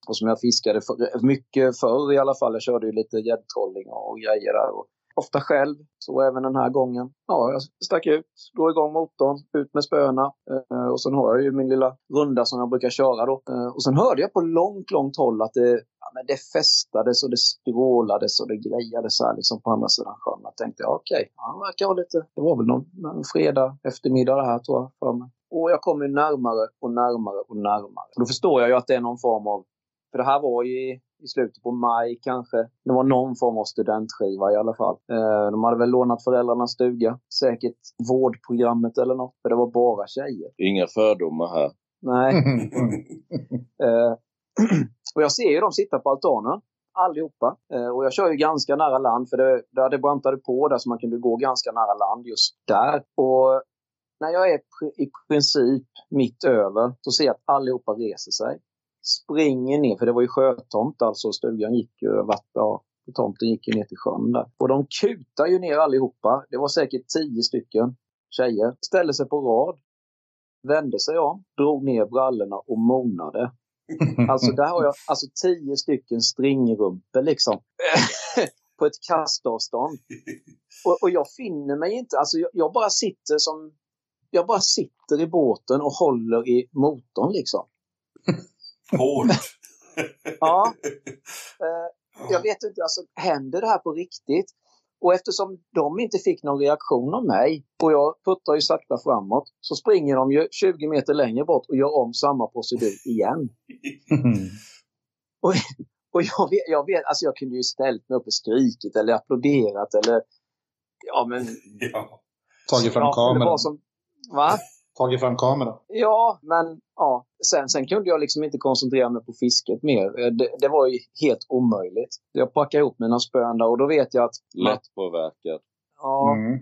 Speaker 2: Och som jag fiskade för, mycket förr i alla fall. Jag körde ju lite gäddtrolling och grejer där. Och ofta själv, så även den här gången. Ja, jag stack ut, drog igång motorn, ut med spöna. Eh, och sen har jag ju min lilla runda som jag brukar köra då. Eh, och sen hörde jag på långt, långt håll att det, ja, men det festades och det skrålades och det grejades så här liksom på andra sidan sjön. Jag tänkte, ja, okej, han verkar ha lite, det var väl någon, någon fredag eftermiddag det här tror jag för mig. Och jag kommer närmare och närmare och närmare. Och då förstår jag ju att det är någon form av för det här var ju i, slutet på maj kanske. Det var någon form av studentskiva i alla fall. Eh, de hade väl lånat föräldrarnas stuga. Säkert vårdprogrammet eller något. För det var bara tjejer.
Speaker 3: Inga fördomar här.
Speaker 2: Nej. *laughs* Eh, *clears throat* och jag ser ju dem sitta på altanen. Allihopa. Eh, och jag kör ju ganska nära land för det, där det brantade på där så man kunde gå ganska nära land just där. Och när jag är pr- i princip mitt över så ser jag att allihopa reser sig. Springer ner, för det var ju sjötomt alltså. Stugan gick ju, vatt, ja, tomten gick ju ner till sjön där. Och de kutar ju ner allihopa. Det var säkert tio stycken tjejer. Ställde sig på rad. Vände sig om, drog ner brallorna och monade. *laughs* Alltså där har jag alltså tio stycken stringrumpor liksom. *laughs* på ett kastavstånd. Och, och jag finner mig inte, alltså jag, jag bara sitter som, jag bara sitter i båten och håller i motorn liksom.
Speaker 1: Hårt. *laughs*
Speaker 2: Ja. Eh, jag vet inte, alltså händer det här på riktigt? Och eftersom de inte fick någon reaktion av mig och jag puttar ju sakta framåt så springer de ju 20 meter längre bort och gör om samma procedur igen. *laughs* Och, och jag, vet, jag vet, alltså jag kunde ju ställt mig upp och skrikit eller applåderat eller ja men
Speaker 6: Tagit fram
Speaker 2: ja,
Speaker 6: kameran.
Speaker 2: vad som, Va?
Speaker 6: Tagit fram kameran.
Speaker 2: Ja, men ja. Sen, sen kunde jag liksom inte koncentrera mig på fisket mer. Eh, Det, det var ju helt omöjligt. Jag packade ihop mina spön där och då vet jag att...
Speaker 3: Lättpåverkad.
Speaker 2: Ja,
Speaker 6: Mm. *laughs*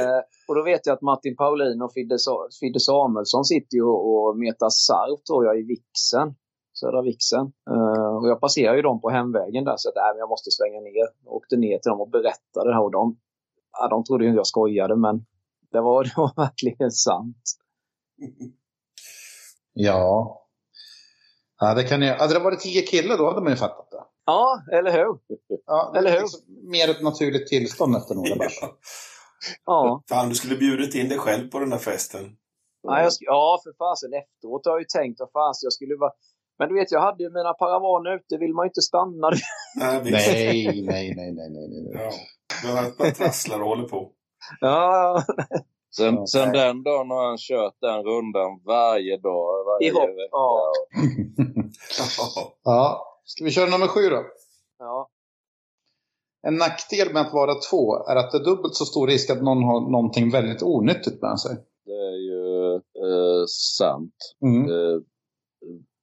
Speaker 2: eh, och då vet jag att Martin Paulin och Fidde, Sa- Fidde Samuelsson sitter ju och, och metar sarv tror jag i Vixen. Södra Vixen. Eh, och jag passerar ju dem på hemvägen där så att äh, jag måste svänga ner. Jag åkte ner till dem och berättade det här och de, ja, de trodde ju inte jag skojade men det var, *laughs* det var verkligen sant.
Speaker 6: Ja. ja det kan ju, hade det varit tio killar då hade man ju fattat det.
Speaker 2: Ja, eller hur?
Speaker 6: Ja, det
Speaker 2: Eller
Speaker 6: är
Speaker 2: hur?
Speaker 6: liksom mer ett naturligt tillstånd efter några bärs. *laughs*
Speaker 2: Ja.
Speaker 1: Fan, du skulle bjudit in dig själv på den där festen.
Speaker 2: Ja, jag, ja, för fasen efteråt har jag ju tänkt vad fan jag skulle vara... Men du vet, jag hade ju mina paravaner ute, vill man ju inte stanna. *laughs*
Speaker 1: Nej.
Speaker 6: Nej, nej, nej, nej, nej. nej.
Speaker 1: Ja. Du har bara trasslar och håller på.
Speaker 2: Ja,
Speaker 3: Sen,
Speaker 6: Ja,
Speaker 3: sen den dagen har han kört den rundan varje dag. Varje
Speaker 2: I hopp,
Speaker 3: vecka.
Speaker 2: ja.
Speaker 1: Ja. *laughs*
Speaker 6: ja, ska vi köra nummer sju då?
Speaker 2: ja.
Speaker 6: En nackdel med att vara två är att det är dubbelt så stor risk att någon har någonting väldigt onyttigt med sig.
Speaker 3: Det är ju eh, sant.
Speaker 6: Mm.
Speaker 3: Eh,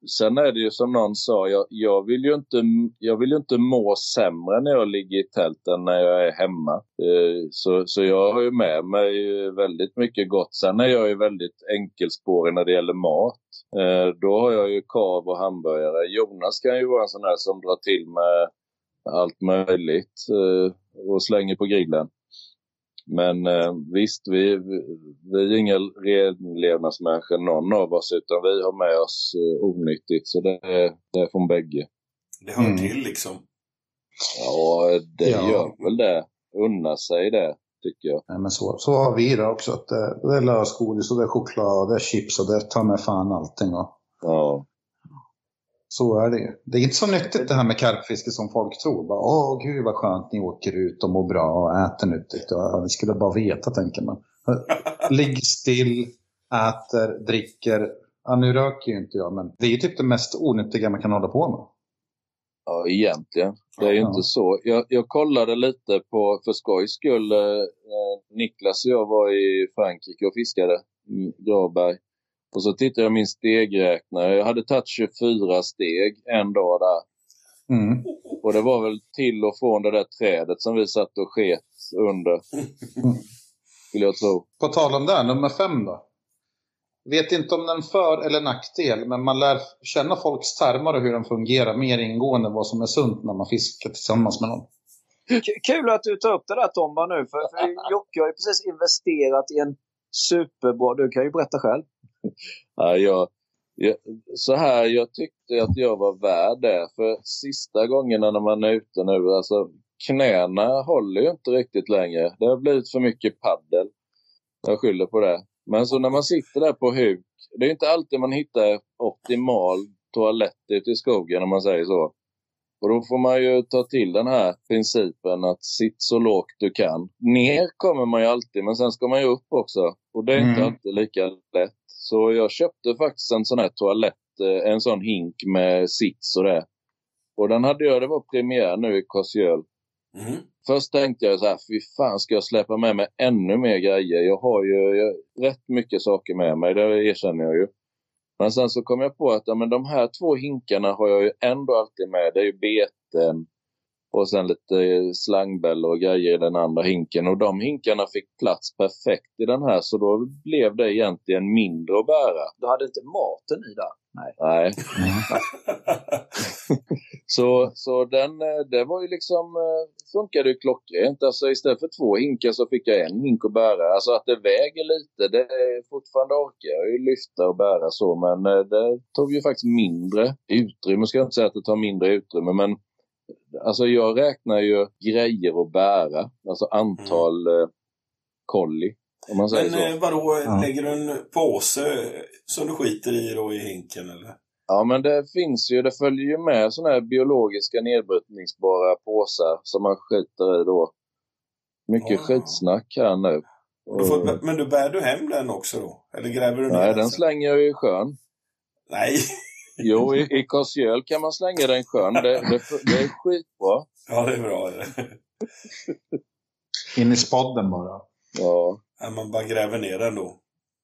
Speaker 3: sen är det ju som någon sa, jag, jag, vill ju inte, jag vill ju inte må sämre när jag ligger i tält än när jag är hemma. Eh, så, så jag har ju med mig väldigt mycket gott. Sen är jag ju väldigt enkelspårig när det gäller mat. Eh, då har jag ju korv och hamburgare. Jonas kan ju vara en sån här som drar till med allt möjligt eh, och slänger på grillen. Men eh, visst, vi, vi, är inga renlevnadsmänniskor någon av oss utan vi har med oss eh, onyttigt så det är, det är från bägge.
Speaker 1: Det hör
Speaker 6: Mm.
Speaker 1: till liksom.
Speaker 3: Ja, det
Speaker 6: Ja.
Speaker 3: gör väl det. Unna sig det, tycker jag.
Speaker 6: Nej, men så, så har vi det också. Att det, det är lösgodis och det är choklad och det är chips och det tar med fan allting. Och
Speaker 3: Ja.
Speaker 6: Så är det ju. Det är inte så nyttigt det här med karpfiske som folk tror. Bara, Åh gud vad skönt ni åker ut och mår bra och äter nyttigt. Vi skulle bara veta tänker man. *laughs* Ligg still, äter, dricker. Ja, nu röker ju inte jag men det är ju typ det mest onyttiga man kan hålla på med.
Speaker 3: Ja, egentligen. Det är ju
Speaker 6: Ja.
Speaker 3: inte så. Jag, jag kollade lite på, för skojs skull, eh, Niklas och jag var i Frankrike och fiskade i Gravberg. Och så tittade jag min stegräknare. Jag hade tagit 24 steg en dag där.
Speaker 6: Mm.
Speaker 3: Och det var väl till och från det där trädet som vi satt och sket under. Skulle jag tro.
Speaker 6: På tal om det, nummer fem då. Vet inte om den för eller nackdel, men man lär känna folks tarmar och hur de fungerar mer ingående än vad som är sunt när man fiskar tillsammans med någon.
Speaker 2: Kul att du tar upp det där Tomba nu, för, för Jocke har ju precis investerat i en superbra... Du kan ju berätta själv.
Speaker 3: Ja, jag, jag, så här, jag tyckte att jag var värd det. För sista gångerna när man är ute nu, alltså knäna håller ju inte riktigt längre. Det har blivit för mycket paddel. Jag skyller på det. Men så när man sitter där på huk, det är inte alltid man hittar optimal toalett ute i skogen om man säger så. Och då får man ju ta till den här principen att sitt så lågt du kan. Ner kommer man ju alltid, men sen ska man ju upp också. Och det är inte
Speaker 6: Mm.
Speaker 3: alltid lika lätt. Så jag köpte faktiskt en sån här toalett, eh, en sån hink med sits och det. Och den hade jag, det var premiär nu i Korsjöl.
Speaker 1: Mm.
Speaker 3: Först tänkte jag så här, fy fan ska jag släppa med mig ännu mer grejer? Jag har ju jag, rätt mycket saker med mig, det erkänner jag ju. Men sen så kom jag på att ja, men de här två hinkarna har jag ju ändå alltid med. Det är ju beten och sen lite slangbällor och grejer i den andra hinken. Och de hinkarna fick plats perfekt i den här så då blev det egentligen mindre att bära.
Speaker 2: Du hade inte maten i där? Nej.
Speaker 3: Nej. *laughs* Så, så den, eh, det var ju liksom, eh, funkade ju klockrent. Alltså istället för två hinkar så fick jag en hink att bära. Alltså att det väger lite, det är fortfarande orkar jag ju lyfta och bära så. Men eh, det tog ju faktiskt mindre utrymme. Ska jag inte säga att det tar mindre utrymme, men alltså jag räknar ju grejer att bära. Alltså antal eh, kolli. Om man säger
Speaker 1: Men
Speaker 3: så.
Speaker 1: eh, vadå,
Speaker 6: Ja.
Speaker 1: lägger du en påse som du skiter i då i hinken eller?
Speaker 3: Ja, men det finns ju, det följer ju med sådana här biologiska nedbrytningsbara påsar som man skiter i då. Mycket
Speaker 1: Ja.
Speaker 3: skitsnack här nu.
Speaker 1: Du får, men du bär du hem den också då? Eller gräver du ner
Speaker 3: Nej, den
Speaker 1: sen?
Speaker 3: slänger jag ju i sjön.
Speaker 1: Nej.
Speaker 3: Jo, i, i Korsjöl kan man slänga den sjön. Det, det, det är skitbra.
Speaker 1: Ja, det är bra.
Speaker 6: In i spodden bara.
Speaker 3: Ja.
Speaker 1: Ja, Man bara gräver ner den då.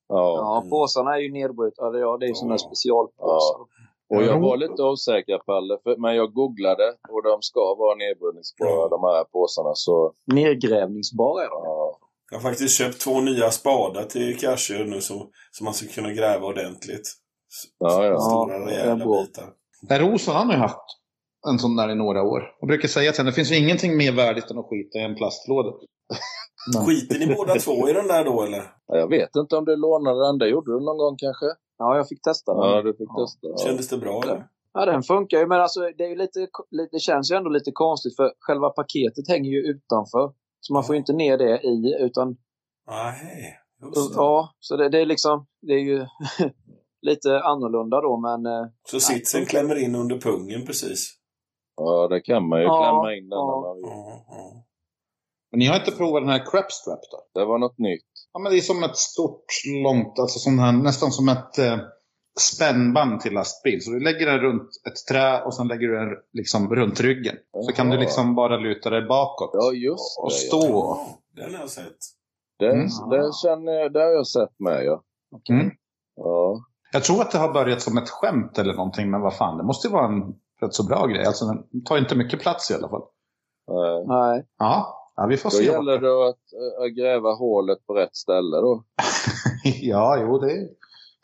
Speaker 3: Ja.
Speaker 2: Ja, påsarna är ju nedbrutna. Ja, det är ju sådana här specialpåsar.
Speaker 3: Och jag var lite osäker Palle, för, men jag googlade och de ska vara nedbrytningsbara
Speaker 1: Ja.
Speaker 3: de här påsarna. Så
Speaker 2: Nedgrävningsbara är de.
Speaker 3: ja,
Speaker 1: Jag har faktiskt köpt två nya spadar till Cashew nu som, som man ska kunna gräva ordentligt.
Speaker 3: Ja, ja.
Speaker 1: Stora
Speaker 2: Ja,
Speaker 1: bitar.
Speaker 6: Olsson han har ju haft en sån där i några år. Jag brukar säga till henne, det finns ju ingenting mer värdigt än att skita i en plastlåda. *laughs*
Speaker 1: Skiter ni båda två i den där då eller?
Speaker 3: Ja, jag vet inte om du lånade den. Det gjorde du någon gång kanske?
Speaker 2: Ja, jag fick testa den.
Speaker 3: Ja, du fick
Speaker 2: Ja.
Speaker 3: testa. Ja.
Speaker 1: Kändes det bra eller?
Speaker 2: Ja, den funkar ju. Men alltså, det, är ju lite, lite, det känns ju ändå lite konstigt för själva paketet hänger ju utanför. Så man får ju inte ner det i, utan...
Speaker 1: Nej, just det.
Speaker 2: Ja, så det, det är liksom... Det är ju *laughs* lite annorlunda då, men... eh,
Speaker 1: Så sitsen klämmer in under pungen precis.
Speaker 3: Ja, det kan man ju
Speaker 2: Ja,
Speaker 3: klämma in den
Speaker 2: ja.
Speaker 3: man vill.
Speaker 1: Ja, ja.
Speaker 6: Men ni har inte provat den här crap strap då?
Speaker 3: Det var något nytt.
Speaker 6: Ja, men det är som ett stort, långt, alltså sån här, nästan som ett eh, spännband till lastbil. Så du lägger den runt ett trä och sen lägger du den liksom runt ryggen. Så kan du liksom bara luta dig bakåt.
Speaker 3: Ja, just
Speaker 6: och
Speaker 3: det.
Speaker 6: stå.
Speaker 1: Ja, den har jag sett.
Speaker 3: Det,
Speaker 6: Mm.
Speaker 3: det, känner jag, det har jag sett med, ja.
Speaker 6: Mm.
Speaker 3: Ja,
Speaker 6: Jag tror att det har börjat som ett skämt eller någonting, men vad fan, det måste ju vara en rätt så bra grej. Alltså den tar inte mycket plats i alla fall.
Speaker 3: nej.
Speaker 2: nej.
Speaker 6: Ja, ja vi får
Speaker 3: Då
Speaker 6: se.
Speaker 3: gäller det att, att gräva hålet på rätt ställe då. *laughs*
Speaker 6: ja, jo, det är,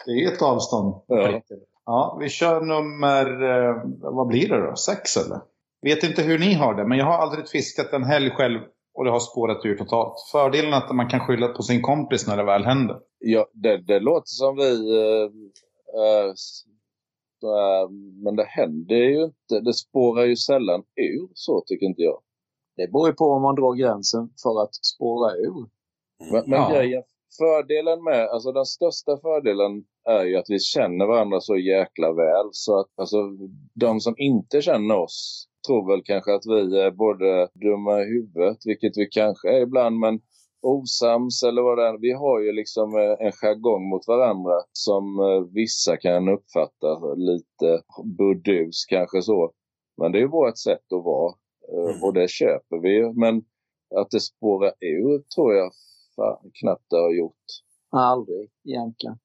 Speaker 6: det är ett avstånd.
Speaker 3: Ja.
Speaker 6: Ja, vi kör nummer, eh, vad blir det då? Sex eller? Vet inte hur ni har det, men jag har aldrig fiskat en helg själv och det har spårat ur totalt. Fördelen är att man kan skylla på sin kompis när det väl händer.
Speaker 3: Ja, det, det låter som vi... så här, men det händer ju inte. Det spårar ju sällan ur, så tycker inte jag.
Speaker 2: Det beror ju på om man drar gränsen för att spåra ur.
Speaker 3: Men, men
Speaker 6: Ja.
Speaker 3: grejen, fördelen med, alltså den största fördelen är ju att vi känner varandra så jäkla väl. Så att alltså, de som inte känner oss tror väl kanske att vi är både dumma i huvudet, vilket vi kanske är ibland, men osams eller vad det är. Vi har ju liksom eh, en jargong mot varandra som eh, vissa kan uppfatta lite burdus kanske så. Men det är ju vårt sätt att vara eh,
Speaker 1: Mm.
Speaker 3: och det köper vi ju. Men att det spårar ur tror jag fan, knappt det har gjort.
Speaker 2: Aldrig, egentligen.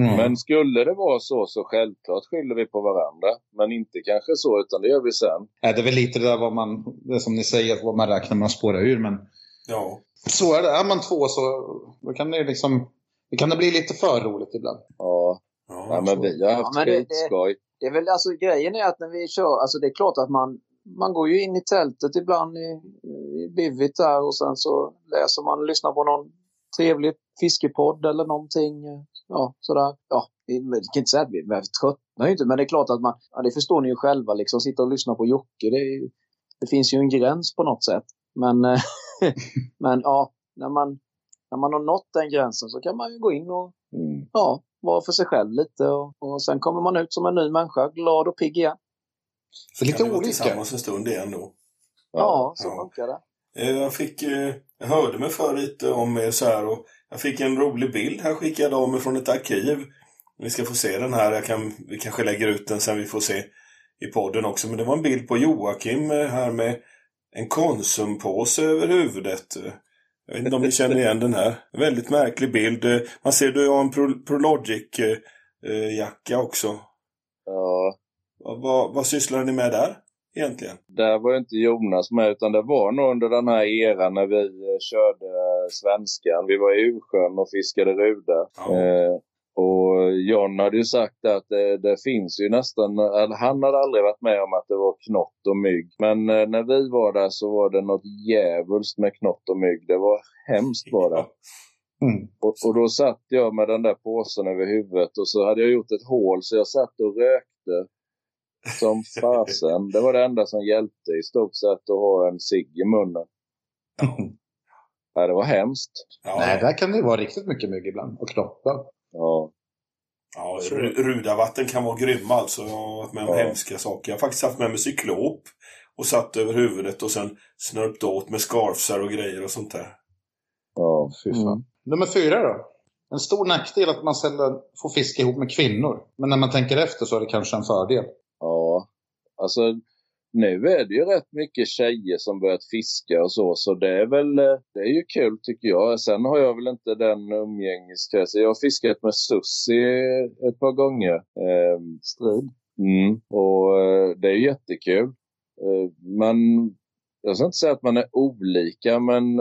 Speaker 6: Mm.
Speaker 3: Men skulle det vara så så självklart skyller vi på varandra. Men inte kanske så utan det gör vi sen.
Speaker 6: Ja, det är väl lite det där vad man, det som ni säger, vad man räknar med att spåra ur. Men
Speaker 1: Ja.
Speaker 6: så är det. Är man två så då kan det, liksom, det kan det bli lite för roligt ibland.
Speaker 3: Ja,
Speaker 1: ja,
Speaker 3: ja men vi har
Speaker 2: Ja,
Speaker 3: haft
Speaker 2: men det-
Speaker 3: skitskoj.
Speaker 2: Det är väl alltså grejen är att när vi kör, alltså det är klart att man, man går ju in i tältet ibland i, i bivit där och sen så läser man, lyssnar på någon trevlig fiskepodd eller någonting. Ja, sådär. Ja, vi kan inte säga att vi, vi tröttnar ju inte, men det är klart att man, ja det förstår ni ju själva, liksom sitta och lyssna på Jocke, det, är det finns ju en gräns på något sätt. Men, eh, *laughs* men ja, när man, när man har nått den gränsen så kan man ju gå in och
Speaker 3: Mm.
Speaker 2: ja, vara för sig själv lite och, och sen kommer man ut som en ny människa, glad och pigg igen.
Speaker 6: Så lite olika.
Speaker 1: tillsammans en stund igen då.
Speaker 2: Ja, så
Speaker 1: ja.
Speaker 2: funkar det.
Speaker 1: Eh, Jag fick, eh, jag hörde mig för lite om er så här och jag fick en rolig bild här skickad av mig från ett arkiv. Ni ska få se den här, jag kan, vi kanske lägger ut den sen vi får se i podden också. Men det var en bild på Joakim eh, här med en Konsumpåse över huvudet. Eh, Jag vet inte om ni känner igen den här. En väldigt märklig bild. Eh, Man ser du har en Pro- Prologic-jacka också.
Speaker 3: Ja,
Speaker 1: Vad, vad, vad sysslar ni med där egentligen?
Speaker 3: där var ju inte Jonas med utan det var nog under den här eran när vi eh, körde eh, svenskan. Vi var i Ursjön och fiskade ruda.
Speaker 1: Ja.
Speaker 3: Eh, och John hade ju sagt att det, det finns ju nästan, eller han hade aldrig varit med om att det var knott och mygg. Men eh, när vi var där så var det något djävulskt med knott och mygg. Det var hemskt var det. *laughs*
Speaker 6: Mm.
Speaker 3: Och, och då satt jag med den där påsen över huvudet och så hade jag gjort ett hål så jag satt och rökte som *laughs* fasen. Det var det enda som hjälpte i stort sett att ha en cigg i munnen. Ja, det var hemskt.
Speaker 1: Ja,
Speaker 6: Nej, där kan det vara riktigt mycket mygg ibland. Och knoppar.
Speaker 3: Ja.
Speaker 1: Ja, ru- Rudavatten kan vara grymma alltså. Jag har varit med om
Speaker 3: Ja.
Speaker 1: hemska saker. Jag har faktiskt haft med mig cyklop och satt över huvudet och sen snörpt åt med scarfsar och grejer och sånt där.
Speaker 3: ja.
Speaker 6: Fy fan.
Speaker 2: Mm.
Speaker 6: Nummer fyra då. En stor nackdel att man sällan får fiska ihop med kvinnor. Men när man tänker efter så är det kanske en fördel.
Speaker 3: Ja, alltså nu är det ju rätt mycket tjejer som börjat fiska och så, så det är väl eh, det är ju kul tycker jag. Sen har jag väl inte den umgängeskretsen. Jag har fiskat med Sussi ett par gånger. Eh,
Speaker 2: Strid.
Speaker 3: Mm, och eh, det är jättekul. Eh, man, jag ska inte säga att man är olika, men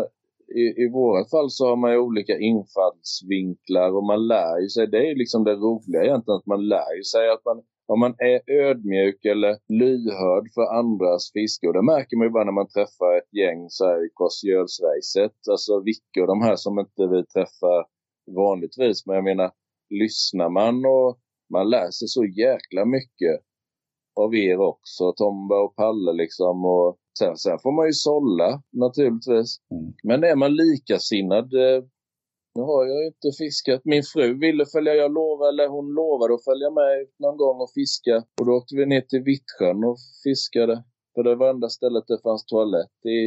Speaker 3: i, i vårat fall så har man ju olika infallsvinklar och man lär ju sig. Det är ju liksom det roliga egentligen, att man lär ju sig att man om man är ödmjuk eller lyhörd för andras fiske. Och det märker man ju bara när man träffar ett gäng så här i Korsgölsracet. Alltså Vicke och de här som inte vi träffar vanligtvis. Men jag menar, lyssnar man och man lär sig så jäkla mycket av er också. Tomba och Palle liksom. Och sen, sen får man ju sålla naturligtvis.
Speaker 6: Mm.
Speaker 3: Men är man likasinnad eh, nu har jag inte fiskat. Min fru ville följa, jag lovade, eller hon lovade att följa med ut någon gång och fiska. Och då åkte vi ner till Vittsjön och fiskade. För det var enda stället det fanns toalett i,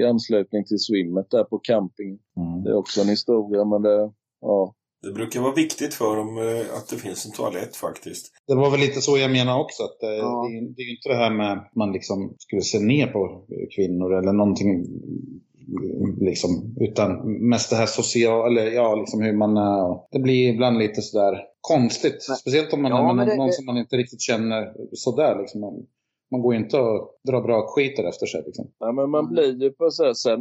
Speaker 3: i anslutning till swimmet där på campingen.
Speaker 6: Mm.
Speaker 3: Det är också en historia men det, ja.
Speaker 1: Det brukar vara viktigt för dem eh, att det finns en toalett faktiskt.
Speaker 6: Det var väl lite så jag menar också. Att det,
Speaker 2: Ja.
Speaker 6: det, är- det är ju inte det här med att man liksom skulle se ner på kvinnor eller någonting. Liksom, utan mest det här sociala, eller ja, liksom hur man... Det blir ibland lite sådär konstigt.
Speaker 2: Men-
Speaker 6: Speciellt om man
Speaker 2: Ja,
Speaker 6: är
Speaker 2: det-
Speaker 6: någon
Speaker 2: det-
Speaker 6: som man inte riktigt känner sådär. Liksom. Man, man går ju inte och drar bra skiter efter sig. Liksom.
Speaker 3: ja men man
Speaker 2: Mm.
Speaker 3: blir ju på så här, sen,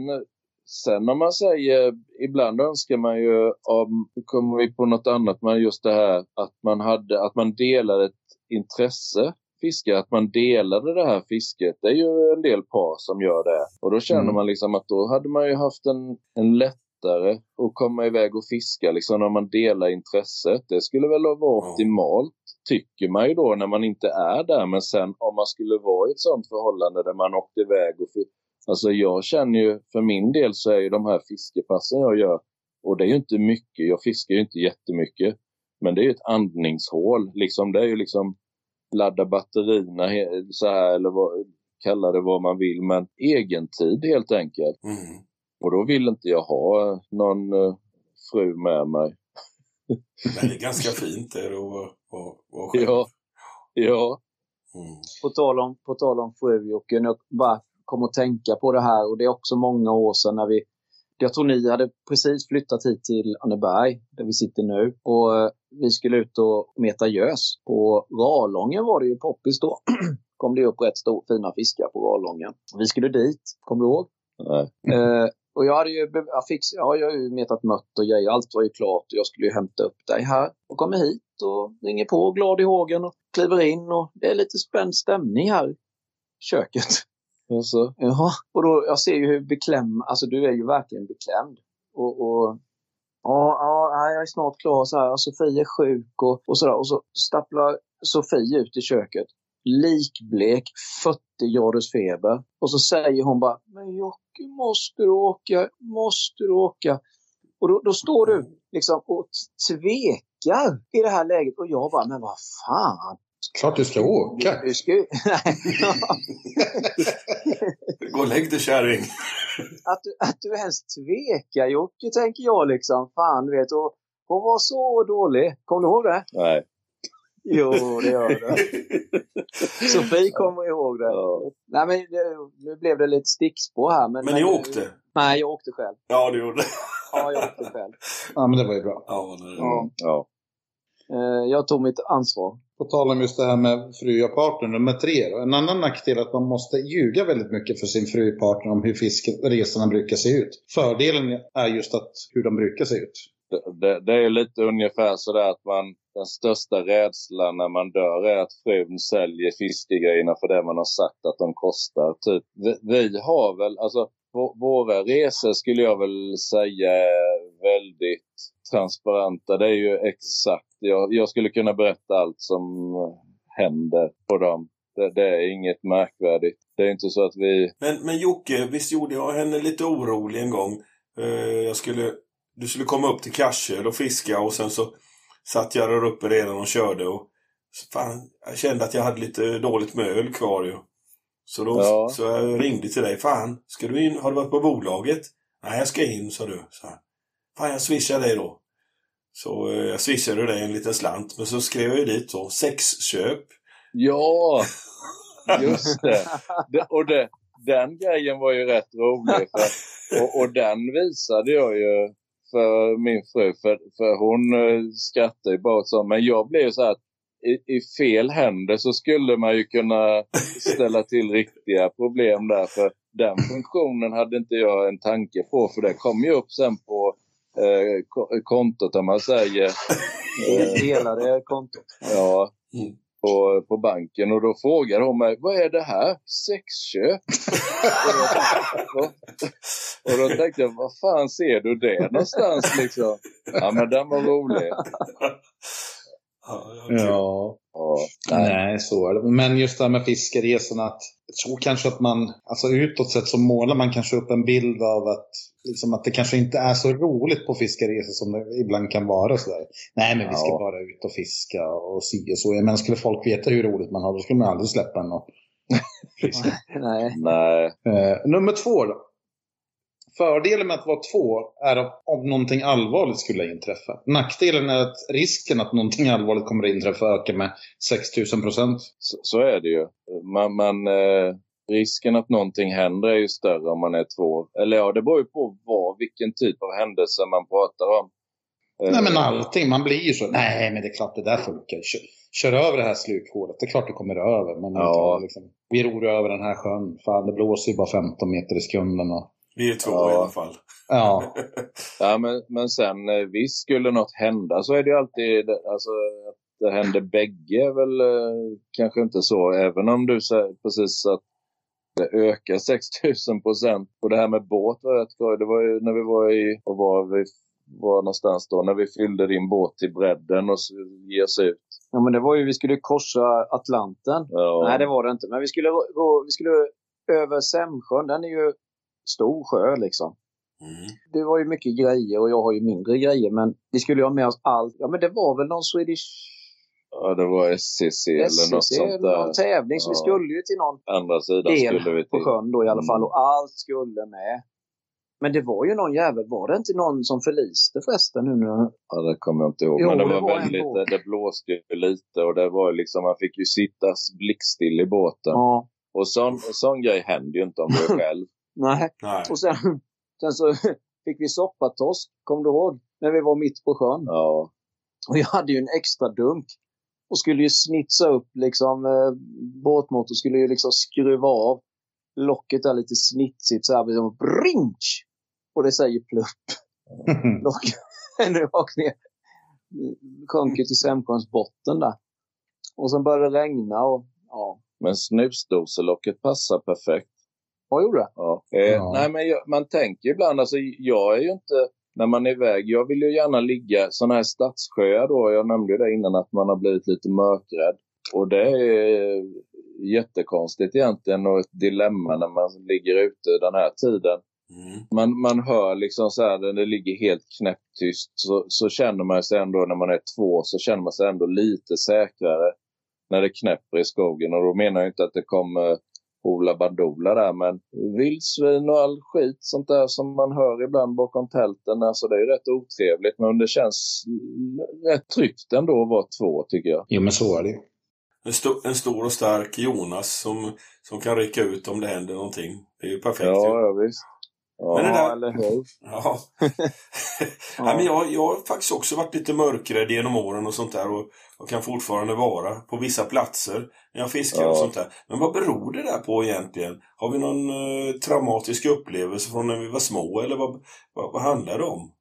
Speaker 3: sen om man säger, ibland önskar man ju, om, kommer vi på något annat, men just det här att man hade, att man delade ett intresse fiske, att man delade det här fisket. Det är ju en del par som gör det. Och då känner
Speaker 6: Mm.
Speaker 3: man liksom att då hade man ju haft en, en lättare att komma iväg och fiska liksom när man delar intresset. Det skulle väl vara
Speaker 1: Ja.
Speaker 3: optimalt, tycker man ju då när man inte är där. Men sen om man skulle vara i ett sånt förhållande där man åkte iväg och fi- Alltså jag känner ju, för min del så är ju de här fiskepassen jag gör, och det är ju inte mycket, jag fiskar ju inte jättemycket. Men det är ju ett andningshål, liksom. Det är ju liksom ladda batterierna så här eller vad, kalla det vad man vill. Men egen tid helt enkelt.
Speaker 1: Mm.
Speaker 3: Och då vill inte jag ha någon eh, fru med mig.
Speaker 1: Men det är ganska fint det vara- vara vara själv.
Speaker 3: Ja, ja,
Speaker 1: Mm.
Speaker 2: På tal om, på tal om fru Jocke, jag bara kom att tänka på det här och det är också många år sedan när vi jag tror ni hade precis flyttat hit till Anneberg, där vi sitter nu. Och eh, vi skulle ut och meta gös. På Ralången var det ju poppis då. *clears throat* kom det upp rätt stor, fina fiskar på Ralången. Vi skulle dit, kommer du ihåg?
Speaker 3: nej. *laughs*
Speaker 2: Eh, och jag hade ju, jag, fix, ja, jag har ju metat mött och grejer. Allt var ju klart och jag skulle ju hämta upp dig här. Och kommer hit och ringer på glad i hågen och kliver in och det är lite spänd stämning här i köket. *laughs*
Speaker 3: Och så,
Speaker 2: Jaha. Och då, jag ser ju hur beklämd, alltså du är ju verkligen beklämd. Och, och ja, ja, jag är snart klar så här. Och Sofie är sjuk och, och sådär. Och så stapplar Sofie ut i köket. Likblek, 40 graders feber. Och så säger hon bara, men Jocke, måste du åka? Måste du åka? Och då, då står du liksom och tvekar i det här läget. Och jag bara, men vad fan?
Speaker 6: Klart du ska åka.
Speaker 2: Du ska ju... *laughs* Nej, *laughs* *laughs*
Speaker 1: Gå och lägg dig kärring! *laughs*
Speaker 2: att, du, att du ens tvekar Jocke, tänker jag liksom. Fan, du vet. Och hon var så dålig. Kommer du ihåg det?
Speaker 3: nej.
Speaker 2: Jo, det gör det. *laughs* Sofie kommer ihåg det.
Speaker 3: Ja.
Speaker 2: Nej, men det, nu blev det lite stickspår här. Men,
Speaker 1: Men ni åkte?
Speaker 2: Nej, jag åkte själv.
Speaker 1: Ja, det gjorde
Speaker 2: Ja, jag åkte själv.
Speaker 6: Ja, men det var ju bra.
Speaker 1: Ja, det,
Speaker 2: Ja.
Speaker 3: Ja.
Speaker 2: Eh, jag tog mitt ansvar.
Speaker 6: På tal om just det här med fru och partner, nummer tre. Då. En annan nackdel är att man måste ljuga väldigt mycket för sin fru och partner om hur fiskresorna brukar se ut. Fördelen är just att hur de brukar se ut.
Speaker 3: Det, det, det är lite ungefär sådär att man, den största rädslan när man dör är att frun säljer fiskegrejerna för det man har sagt att de kostar. Typ, vi, vi har väl, alltså våra resor skulle jag väl säga är väldigt transparenta. Det är ju exakt, jag, jag skulle kunna berätta allt som händer på dem. Det, det är inget märkvärdigt. Det är inte så att vi...
Speaker 1: Men, men Jocke, visst gjorde jag henne lite orolig en gång? Eh, jag skulle, du skulle komma upp till Karsel och fiska och sen så satt jag där uppe redan och körde och fan, jag kände att jag hade lite dåligt med öl kvar ju. Så då
Speaker 3: Ja.
Speaker 1: så jag ringde till dig. Fan, ska du in? Har du varit på bolaget? Nej, jag ska in, sa du. Så här. Fan, jag swishar dig då. Så eh, jag swishade dig en liten slant. Men så skrev jag dit så. Sexköp.
Speaker 3: Ja! *laughs* just det. det och det, den grejen var ju rätt rolig. För, och, och den visade jag ju för min fru. För, för hon uh, skrattar ju bara så. Men jag blev ju så här att i, i fel händer så skulle man ju kunna ställa till riktiga problem där. För den funktionen hade inte jag en tanke på. För det kom ju upp sen på eh, kontot om man säger. *laughs*
Speaker 2: Eh, delade kontot.
Speaker 3: Ja.
Speaker 1: Mm.
Speaker 3: På, på banken och då frågade hon mig, vad är det här? Sexköp? och, *laughs* då, och då tänkte jag, vad fan ser du det någonstans liksom? Ja men den var rolig.
Speaker 1: Ja, ja,
Speaker 6: Ja.
Speaker 3: Ja,
Speaker 6: Nej, så är det. Men just det här med fiskeresorna, att jag tror kanske att man, alltså utåt sett så målar man kanske upp en bild av att, liksom att det kanske inte är så roligt på fiskeresor som det ibland kan vara. Sådär. Nej, men vi ska
Speaker 3: Ja.
Speaker 6: bara ut och fiska och si och så. Men skulle folk veta hur roligt man har, då skulle man aldrig släppa en och *laughs* fiska.
Speaker 2: Nej.
Speaker 3: nej.
Speaker 6: Eh, nummer två då. Fördelen med att vara två är att om någonting allvarligt skulle inträffa. Nackdelen är att risken att någonting allvarligt kommer att inträffa ökar med 6000 procent.
Speaker 3: Så, så är det ju. Man, man, eh, risken att någonting händer är ju större om man är två. Eller ja, det beror ju på vad, vilken typ av händelse man pratar om. Eh,
Speaker 6: Nej men allting, man blir ju så. Nej men det är klart det där funkar. Kör, kör över det här slukhålet, det är klart det kommer över. Men
Speaker 3: Ja.
Speaker 6: liksom, vi ror över den här sjön, fan det blåser ju bara 15 meter i sekunden. Och,
Speaker 1: Vi är två
Speaker 3: Ja.
Speaker 1: i alla fall.
Speaker 6: ja, *laughs*
Speaker 3: Ja, men, men sen eh, visst, skulle något hända så är det ju alltid, alltså att det händer bägge är väl eh, kanske inte så. Även om du säger precis att det ökar 6000 procent. Och det här med båt var rätt skoj. Det var ju när vi var i, och var vi var någonstans då, när vi fyllde din båt till bredden och så ge oss ut.
Speaker 2: Ja, men det var ju, vi skulle korsa Atlanten.
Speaker 3: Ja,
Speaker 2: Nej, det var det inte. Men vi skulle gå, vi skulle över Sämsjön. Den är ju stor sjö liksom.
Speaker 1: Mm.
Speaker 2: Det var ju mycket grejer och jag har ju mindre grejer. Men vi skulle ju ha med oss allt. Ja, men det var väl någon Swedish
Speaker 3: ja, det var SCC eller något sånt
Speaker 2: någon
Speaker 3: där.
Speaker 2: tävling. Så vi
Speaker 3: Ja.
Speaker 2: skulle ju till någon
Speaker 3: Andra sidan
Speaker 2: del
Speaker 3: skulle vi
Speaker 2: på
Speaker 3: till.
Speaker 2: sjön då i alla fall.
Speaker 3: Mm.
Speaker 2: Och allt skulle med. Men det var ju någon jävel. Var det inte någon som förliste förresten nu? när-
Speaker 3: Ja, det kommer jag inte ihåg.
Speaker 2: Jo,
Speaker 3: men det
Speaker 2: det
Speaker 3: var,
Speaker 2: var
Speaker 3: väldigt, det blåste ju lite och det var liksom, man fick ju sitta blickstill i båten.
Speaker 2: Ja.
Speaker 3: Och sån, sån grej händer ju inte om du är *laughs* själv.
Speaker 2: Nej.
Speaker 1: Nej.
Speaker 2: Och sen, sen så *laughs* fick vi soppatorsk. Kom du ihåg? När vi var mitt på sjön.
Speaker 3: Ja,
Speaker 2: Och jag hade ju en extra dunk. Och skulle ju snitsa upp liksom. Eh, båtmotorn skulle ju liksom skruva av. Locket är lite snitsigt så här. Liksom, brinch! Och det säger plupp. *laughs* Locket *laughs* rakt ner. Sjönk ju till Sämsjöns botten där. Och sen började det regna och ja.
Speaker 3: men snusdoselocket passar perfekt.
Speaker 2: Vad gjorde det?
Speaker 3: Ja. Eh,
Speaker 6: Ja.
Speaker 3: Nej, men jag, man tänker ibland, alltså jag är ju inte, när man är iväg, jag vill ju gärna ligga sådana här stadssjöar då. Jag nämnde ju det innan att man har blivit lite mörkrädd. Och det är jättekonstigt egentligen och ett dilemma när man ligger ute den här tiden.
Speaker 1: Mm.
Speaker 3: Man, man hör liksom så här, när det ligger helt knäpptyst så, så känner man sig ändå, när man är två, så känner man sig ändå lite säkrare när det knäpper i skogen. Och då menar jag inte att det kommer Ola Badola där, men vildsvin och all skit sånt där som man hör ibland bakom tälten, alltså det är ju rätt otrevligt. Men det känns rätt tryggt ändå att vara två tycker jag.
Speaker 6: Jo men så är det.
Speaker 1: En, sto- en stor och stark Jonas som, som kan rycka ut om det händer någonting. Det är ju perfekt.
Speaker 3: Ja,
Speaker 1: ju.
Speaker 3: ja visst. Ja,
Speaker 1: Men där-
Speaker 2: eller hur? *laughs*
Speaker 1: Ja. ja. men jag, jag har faktiskt också varit lite mörkrädd genom åren och sånt där och, och kan fortfarande vara på vissa platser när jag fiskar
Speaker 3: Ja.
Speaker 1: och sånt där. Men vad beror det där på egentligen? Har vi någon eh, traumatisk upplevelse från när vi var små eller vad, vad, vad handlar det om?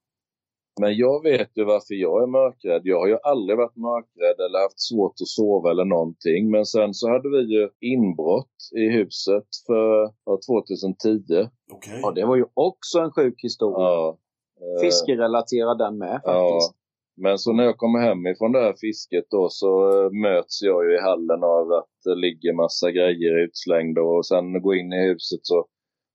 Speaker 3: Men jag vet ju varför jag är mörkrädd. Jag har ju aldrig varit mörkrädd eller haft svårt att sova eller någonting. Men sen så hade vi ju inbrott i huset för ja, 2010.
Speaker 1: Okej.
Speaker 2: Ja, det var ju också en sjuk historia.
Speaker 3: Ja. Eh,
Speaker 2: Fiskerelaterad den med faktiskt.
Speaker 3: Men så när jag kommer hem ifrån det här fisket då så eh, möts jag ju i hallen av att det ligger massa grejer utslängda och sen gå in i huset så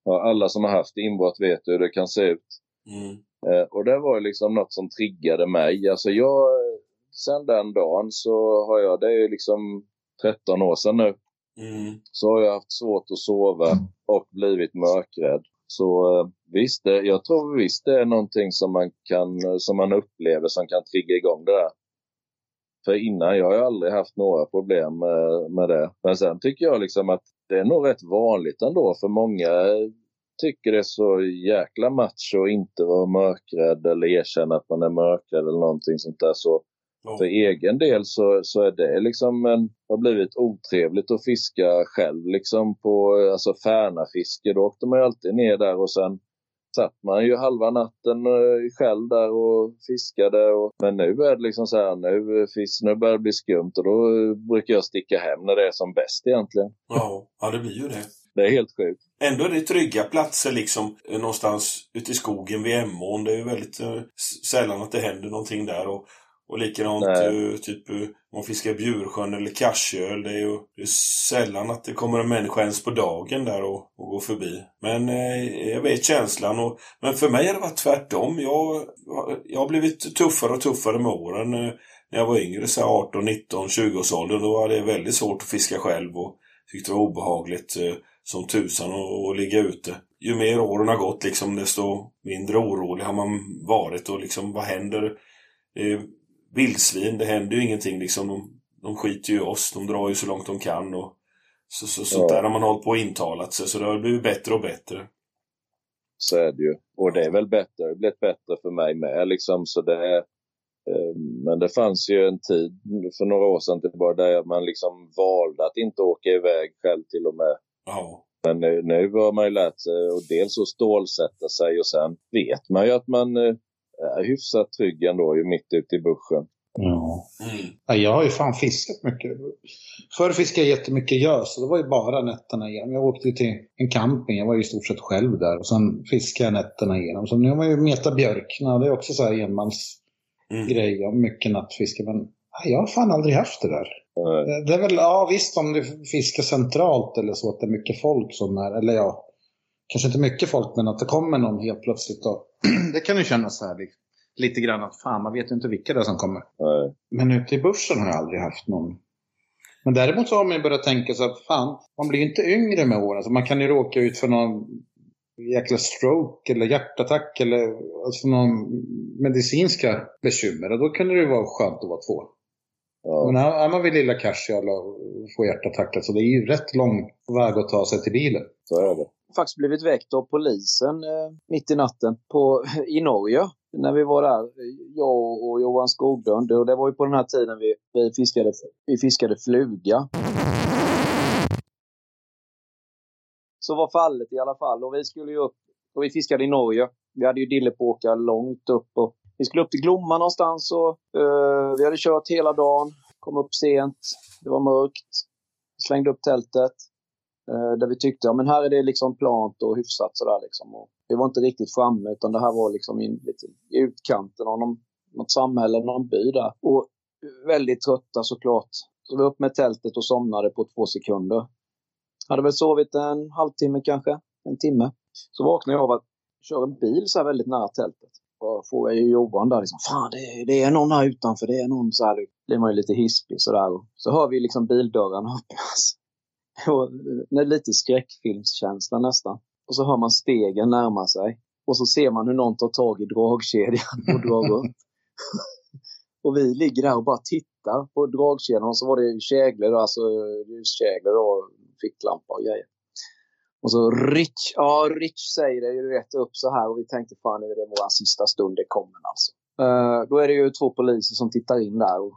Speaker 3: ja, alla som har haft inbrott vet hur det kan se ut.
Speaker 1: Mm.
Speaker 3: Eh, och det var liksom något som triggade mig. Alltså jag, sen den dagen så har jag, det är liksom 13 år sedan nu,
Speaker 1: Mm.
Speaker 3: så har jag haft svårt att sova och blivit mörkrädd. Så eh, visst, det, jag tror visst det är någonting som man kan, som man upplever som kan trigga igång det där. För innan, jag har aldrig haft några problem med, med det. Men sen tycker jag liksom att det är nog rätt vanligt ändå för många tycker det är så jäkla macho att inte vara mörkrädd eller erkänna att man är mörkrädd eller någonting sånt där. Så
Speaker 1: Ja.
Speaker 3: för egen del så, så är det liksom en, har blivit otrevligt att fiska själv liksom på alltså Färnafiske. Då åkte man ju alltid ner där och sen satt man ju halva natten eh, själv där och fiskade. Och, men nu är det liksom så här, nu, fisk, nu börjar det bli skumt och då brukar jag sticka hem när det är som bäst egentligen.
Speaker 1: Ja, ja, det blir ju det.
Speaker 3: Det är helt sjukt.
Speaker 1: Ändå är det trygga platser liksom eh, någonstans ute i skogen vid Emån. Det är ju väldigt s- sällan att det händer någonting där. Och, och likadant eh, typ om man fiskar Bjursjön eller Karsjöl. Det är ju det är sällan att det kommer en människa ens på dagen där och, och går förbi. Men eh, jag vet känslan. Och, men för mig har det varit tvärtom. Jag, jag har blivit tuffare och tuffare med åren. Eh, när jag var yngre, så här 18, 19, 20-årsåldern, då var det väldigt svårt att fiska själv och tyckte det var obehagligt eh, som tusan att, att ligga ute. Ju mer åren har gått, liksom, desto mindre orolig har man varit. Och liksom, vad händer? Eh, vildsvin, det händer ju ingenting. Liksom, de, de skiter ju i oss, de drar ju så långt de kan. Och, så, så, sånt
Speaker 3: Ja.
Speaker 1: där har man hållit på och intalat sig, så det har blivit bättre och bättre.
Speaker 3: Så är det ju. Och det är väl bättre. Det har blivit bättre för mig med. Liksom, så det är, eh, men det fanns ju en tid för några år sedan tillbaka där man liksom valde att inte åka iväg själv till och med.
Speaker 1: Ja,
Speaker 3: Men nu, nu har man ju lärt sig att dels att stålsätta sig och sen vet man ju att man eh, är hyfsat trygg ändå ju mitt ute i buschen.
Speaker 6: Ja.
Speaker 1: mm.
Speaker 6: Ja, jag har ju fan fiskat mycket. Förr fiskade jag jättemycket gös, så det var ju bara nätterna igenom. Jag åkte till en camping, jag var ju i stort sett själv där. Och sen fiskade jag nätterna igenom. Så nu har man ju meta björkna, det är också så här enmansgrej
Speaker 1: Mm.
Speaker 6: om mycket nattfiske. Men jag har fan aldrig haft det där.
Speaker 3: Eh,
Speaker 6: Det- är väl, ja visst om du fiskar centralt eller så, att det är mycket folk som är, eller ja, kanske inte mycket folk, men att det kommer någon helt plötsligt. Och, *clears throat* det kan ju kännas så här li- lite grann att fan, man vet ju inte vilka det är som kommer.
Speaker 3: eh,
Speaker 6: Men ute i börsen har jag aldrig haft någon. Men däremot så har man ju börjat tänka så att fan, man blir ju inte yngre med åren. Så man kan ju råka ut för någon jäkla stroke eller hjärtattack eller alltså någon medicinska bekymmer. Och då kan det ju vara skönt att vara två.
Speaker 3: Ja.
Speaker 6: Men är man vid lilla Karsjala och får hjärtattack, så det är ju rätt lång väg att ta sig till bilen.
Speaker 3: Så är det.
Speaker 2: faktiskt blivit väckt av polisen eh, mitt i natten på, *laughs* i Norge. När vi var där, jag och Johan Skoglund. Och det var ju på den här tiden vi, vi, fiskade, vi fiskade fluga. Så var fallet i alla fall. Och vi skulle ju upp och vi fiskade i Norge. Vi hade ju dillepåkar långt upp. Och vi skulle upp till Glomma någonstans och eh, vi hade kört hela dagen. Kom upp sent. Det var mörkt. Slängde upp tältet. Eh, där vi tyckte, ja men här är det liksom plant och hyfsat sådär liksom. Och vi var inte riktigt framme utan det här var liksom i, lite, i utkanten av någon, något samhälle, någon by där. Och väldigt trötta såklart. Så vi upp med tältet och somnade på två sekunder. Hade väl sovit en halvtimme kanske, en timme. Så vaknade jag av att köra en bil så här väldigt nära tältet. Och frågade ju Johan där liksom, fan det, är- det är någon här utanför, det är någon så här. Då blir man ju lite hispig sådär. Så hör vi liksom bildörrarna öppnas. *laughs* Och är lite skräckfilmskänsla nästan. Och så hör man stegen närma sig. Och så ser man hur någon tar tag i dragkedjan och drar upp. *laughs* och vi ligger där och bara tittar på dragkedjan. Och så var det käglor, alltså ljuskäglor och ficklampa och grejer. Och så Rich, ja Rich säger det ju rätt upp så här och vi tänkte fan nu är det vår sista stund, det kommer alltså. Uh, då är det ju två poliser som tittar in där och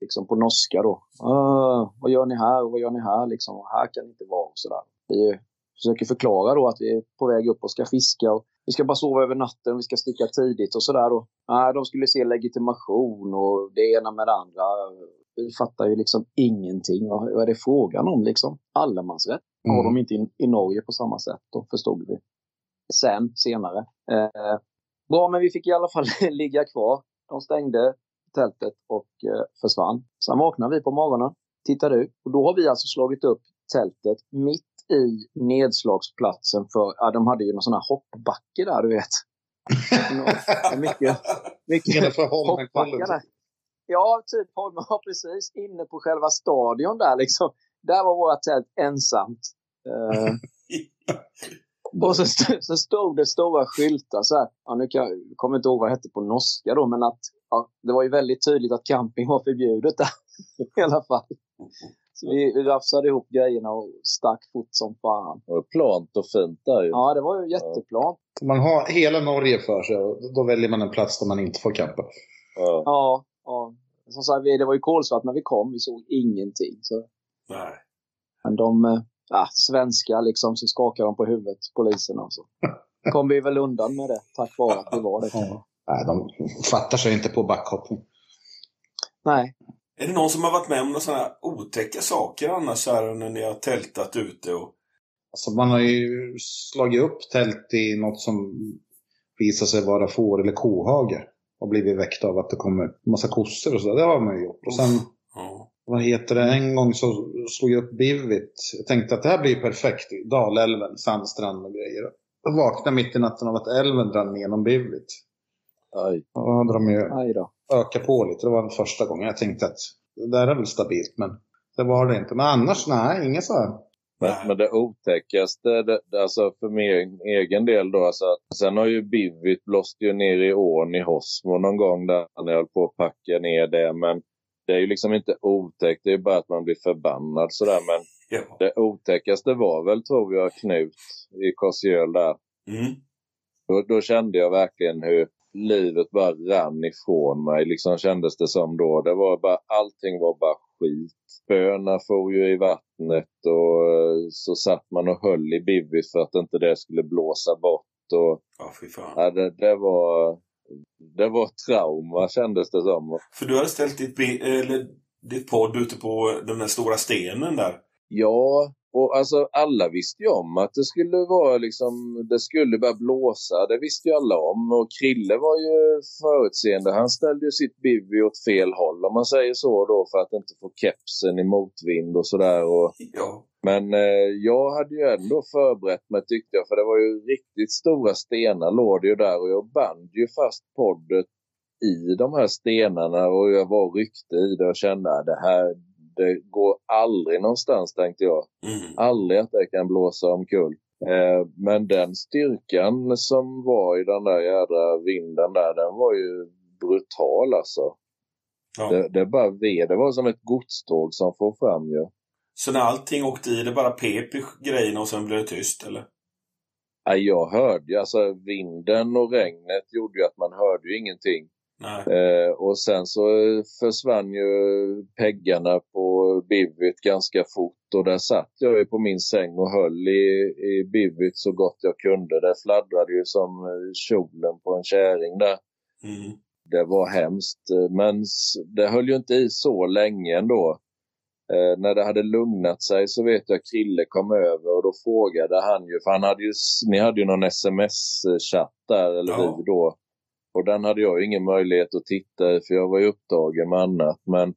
Speaker 2: liksom på norska då. Uh, vad gör ni här och vad gör ni här liksom? Och här kan det inte vara och sådär. Vi försöker förklara då att vi är på väg upp och ska fiska och vi ska bara sova över natten och vi ska sticka tidigt och sådär. Och, nej, de skulle se legitimation och det ena med det andra. Vi fattar ju liksom ingenting. Vad är det frågan om liksom? Allemansrätt har de inte i, i Norge på samma sätt då, förstod vi. Sen, senare. Eh, bra, men vi fick i alla fall *laughs* ligga kvar. De stängde tältet och eh, försvann. Sen vaknade vi på morgonen, tittade ut och då har vi alltså slagit upp tältet mitt i nedslagsplatsen för, ja de hade ju någon sån här hoppbacke där du vet. *laughs* Mycket, mycket hoppbackar där. Ja, typ Holmen, precis. Inne på själva stadion där liksom. Där var våra tält ensamt. Eh, *laughs* och så, så stod det stora skyltar så här. Ja, nu kan, jag kommer inte ihåg vad det hette på norska då, men att ja, det var ju väldigt tydligt att camping var förbjudet där *laughs* i alla fall. Så vi, vi rafsade ihop grejerna och stack fort som fan.
Speaker 3: Det var plant och fint där ju.
Speaker 2: Ja, det var ju jätteplant.
Speaker 6: Man har hela Norge för sig och då väljer man en plats där man inte får campa.
Speaker 3: Ja.
Speaker 2: Ja, ja. Som sagt, vi- det var ju kolsvart när vi kom. Vi såg ingenting. Så.
Speaker 1: Nej.
Speaker 2: Men de, ja, svenskar liksom, så skakar de på huvudet, poliserna och så. *laughs* Kom vi väl undan med det, tack vare att vi var det.
Speaker 6: Ja. Nej, de fattar sig inte på backhoppning.
Speaker 2: Nej,
Speaker 1: Är det någon som har varit med om några sådana här otäcka saker annars här när ni har tältat ute? Och...
Speaker 6: Alltså man har ju slagit upp tält i något som visar sig vara får eller kohage. Och blivit väckt av att det kommer massa kossor och så. Det har man ju gjort. Och sen. vad heter det, en gång så slog jag upp Bivit. Jag tänkte att det här blir perfekt. Dalälven, sandstrand och grejer. Jag vaknade mitt i natten av att älven rann igenom Bivit.
Speaker 3: Aj.
Speaker 6: Och då hade de ju
Speaker 2: aj då.
Speaker 6: ökat på lite. Det var den första gången jag tänkte att det där är väl stabilt. Men det var det inte. Men annars, nej, inget så här.
Speaker 3: Men, men det otäckaste, det, det, alltså för min egen del då, alltså att, sen har ju Bivit blåst ju ner i ån i Hosmo någon gång där när jag höll på att packa ner det. Men det är ju liksom inte otäckt, det är bara att man blir förbannad sådär. Men *laughs*
Speaker 1: Ja.
Speaker 3: det otäckaste var väl, tror jag, Knut i Korsjöl där.
Speaker 1: Mm.
Speaker 3: Då, då kände jag verkligen hur livet bara rann ifrån mig. Liksom kändes det som då. Det var bara, allting var bara skit. Spöna for ju i vattnet och eh, så satt man och höll i bivvis för att inte det skulle blåsa bort. Och,
Speaker 1: fan.
Speaker 3: ja, det, det var det var trauma kändes det som.
Speaker 1: För du hade ställt ditt, eller, ditt podd ute på den där stora stenen där.
Speaker 3: Ja, och alltså alla visste ju om att det skulle vara liksom, det skulle börja blåsa. Det visste ju alla om. Och Krille var ju förutseende. Han ställde ju sitt bivy åt fel håll om man säger så då för att inte få kepsen i motvind och sådär. Och,
Speaker 1: Ja.
Speaker 3: men eh, jag hade ju ändå förberett mig tyckte jag. För det var ju riktigt stora stenar låg det ju där. Och jag band ju fast poddet i de här stenarna och jag var ryckte i det och kände att det här det går aldrig någonstans tänkte jag.
Speaker 1: Mm.
Speaker 3: Aldrig att det kan blåsa omkull. Eh, men den styrkan som var i den där jädra vinden där, den var ju brutal alltså.
Speaker 1: Ja.
Speaker 3: Det, det bara ved. Det var som ett godståg som får fram ju.
Speaker 1: Så när allting åkte i, det bara pep i grejerna och sen blev det tyst, eller?
Speaker 3: Nej, jag hörde ju, alltså vinden och regnet gjorde ju att man hörde ju ingenting. Eh, och sen så försvann ju peggarna på bivit ganska fort och där satt jag ju på min säng och höll i, i bivit så gott jag kunde. Det fladdrade ju som kjolen på en käring där.
Speaker 1: Mm.
Speaker 3: Det var hemskt, men det höll ju inte i så länge ändå. Eh, när det hade lugnat sig så vet jag Krille kom över och då frågade han ju, för han hade ju, ni hade ju någon sms-chatt där, eller
Speaker 1: Ja.
Speaker 3: vi då. Och den hade jag ingen möjlighet att titta i för jag var ju upptagen med annat. Men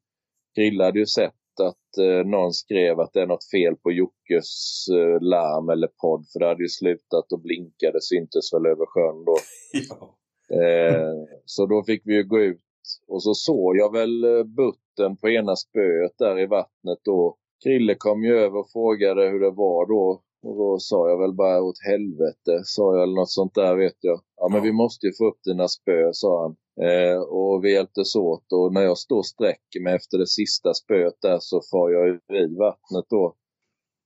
Speaker 3: Krille hade ju sett att eh, någon skrev att det är något fel på Jockes eh, larm eller podd. För det hade ju slutat och blinka, det syntes väl över sjön då. *laughs*
Speaker 1: Ja.
Speaker 3: Eh, så då fick vi ju gå ut och så såg jag väl eh, butten på ena spöet där i vattnet då. Krille kom ju över och frågade hur det var då. Och då sa jag väl bara åt helvete, sa jag eller något sånt där vet jag. Ja men
Speaker 1: Ja.
Speaker 3: vi måste ju få upp dina spö, sa han. Eh, och vi hjälptes åt och när jag står och sträcker mig efter det sista spöet där så far jag i vattnet då.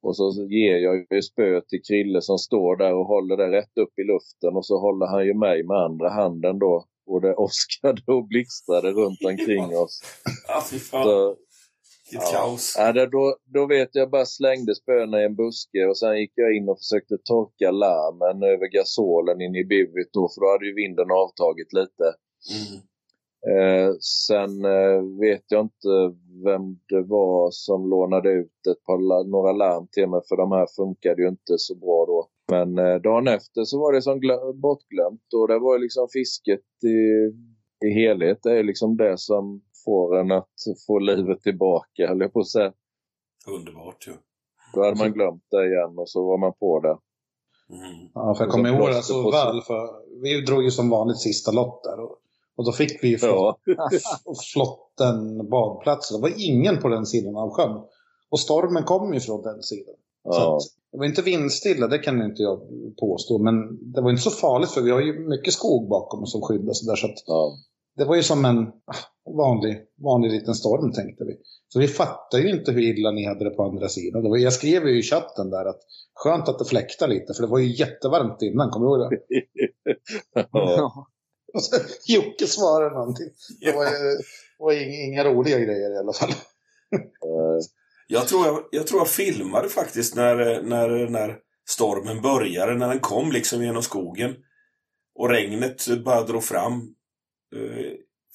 Speaker 3: Och så ger jag ju spöet till Krille som står där och håller det rätt upp i luften och så håller han ju mig med andra handen då. Och det *laughs* åskade och blixtrade runt omkring oss.
Speaker 1: Ja,
Speaker 3: Så,
Speaker 1: Vilket kaos.
Speaker 3: ja, då, då vet jag bara slängde spöna i en buske och sen gick jag in och försökte torka larmen över gasolen in i bivit då för då hade ju vinden avtagit lite.
Speaker 1: Mm.
Speaker 3: Eh, sen eh, vet jag inte vem det var som lånade ut ett par, några larm till mig för de här funkade ju inte så bra då. Men eh, dagen efter så var det som glö- bortglömt och det var ju liksom fisket i, i helhet. Det är liksom det som får en att få livet tillbaka, höll jag på att säga.
Speaker 1: Underbart ju.
Speaker 3: Då hade man glömt det igen och så var man på det.
Speaker 1: Mm.
Speaker 6: Ja, för jag kommer
Speaker 3: så
Speaker 6: ihåg det så
Speaker 3: sig.
Speaker 6: väl. För vi drog ju som vanligt sista lott där. Och, och då fick vi ju
Speaker 3: Ja.
Speaker 6: flotten badplats. Det var ingen på den sidan av sjön. Och stormen kom ju från den sidan. Så
Speaker 3: ja.
Speaker 6: att, det var inte vindstilla, det kan inte jag påstå. Men det var inte så farligt för vi har ju mycket skog bakom oss som skyddar. Så där, så att
Speaker 3: ja.
Speaker 6: det var ju som en vanlig, vanlig liten storm tänkte vi. Så vi fattade ju inte hur illa ni hade det på andra sidan. Det var, jag skrev ju i chatten där att skönt att det fläktar lite, för det var ju jättevarmt innan, kommer du ihåg det? *laughs*
Speaker 3: ja.
Speaker 2: Ja.
Speaker 6: Och så Jocke svarade någonting. Det var, det var inga, inga roliga grejer i alla fall.
Speaker 3: eh,
Speaker 1: Jag tror jag, jag tror jag filmade faktiskt när, när, när stormen började, när den kom liksom genom skogen. Och regnet bara drog fram.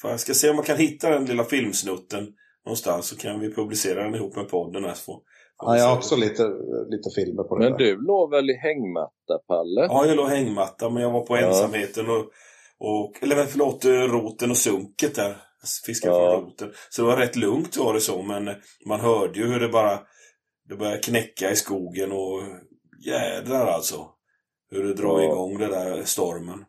Speaker 1: För jag ska se om man kan hitta den lilla filmsnutten någonstans så kan vi publicera den ihop med podden här. Så får, får
Speaker 6: Ja, jag har också lite, lite filmer på det
Speaker 3: Men
Speaker 6: där.
Speaker 3: du låg väl i hängmatta, Palle?
Speaker 1: Ja, jag låg hängmatta men jag var på
Speaker 3: Ja.
Speaker 1: ensamheten och, och eller förlåt, eh, roten och sunket där. Fiskade
Speaker 3: Ja.
Speaker 1: från roten. Så det var rätt lugnt var det så, men man hörde ju hur det bara det började knäcka i skogen och jädrar alltså. Hur det drar
Speaker 3: Ja.
Speaker 1: igång det där stormen.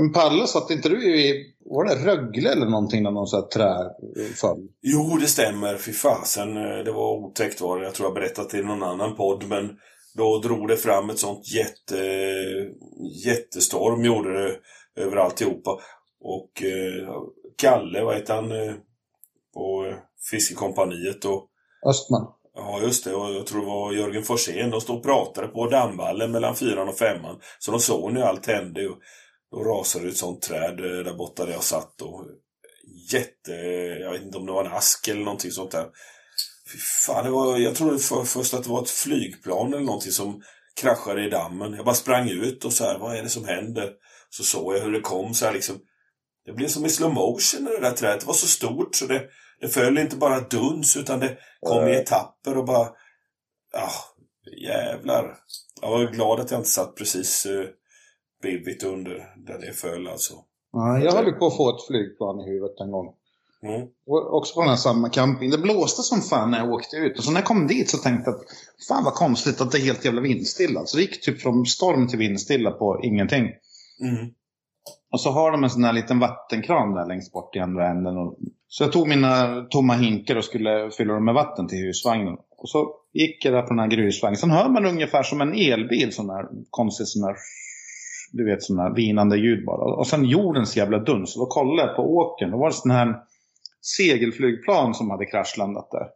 Speaker 6: Men Palle, satt inte du i, var det Rögle eller någonting när någon sån här trä föll?
Speaker 1: Jo, det stämmer. Fy fasen. eh, Det var otäckt var det. Jag tror jag berättat i någon annan podd, men då drog det fram ett sånt jätte, jättestorm gjorde det över alltihopa. Och eh, Kalle, vad heter han, eh, på Fiskekompaniet och
Speaker 6: Östman?
Speaker 1: Ja, just det. Och jag tror det var Jörgen Forsén. De stod och pratade på dammvallen mellan fyran och femman. Så de såg nu allt hände. Och då rasade ett sånt träd eh, där borta där jag satt. Och jätte... Jag vet inte om det var en ask eller någonting sånt där. Fy fan, det var, jag trodde för, först att det var ett flygplan eller någonting som kraschade i dammen. Jag bara sprang ut och så här, vad är det som händer? Så såg jag hur det kom så här liksom. Det blev som i slow motion när det där trädet. Det var så stort så det, det föll inte bara duns utan det kom i etapper och bara... Ja, jävlar. Jag var glad att jag inte satt precis bredvid under där det föll alltså.
Speaker 6: Ja, jag höll på att få ett flygplan i huvudet en gång.
Speaker 1: Mm.
Speaker 6: Och Också på den här samma camping. Det blåste som fan när jag åkte ut. Och så när jag kom dit så tänkte jag att fan vad konstigt att det är helt jävla vindstilla. Så det gick typ från storm till vindstilla på ingenting.
Speaker 1: Mm.
Speaker 6: Och så har de en sån här liten vattenkran där längst bort i andra änden. Och... Så jag tog mina tomma hinkar och skulle fylla dem med vatten till husvagnen. Och så gick jag där på den här grusvagnen. Sen hör man ungefär som en elbil, sån här konstigt sån här, du vet här vinande ljud bara. Och sen jordens jävla duns. Och då kollade jag på åkern. Då var det sån här segelflygplan som hade kraschlandat där.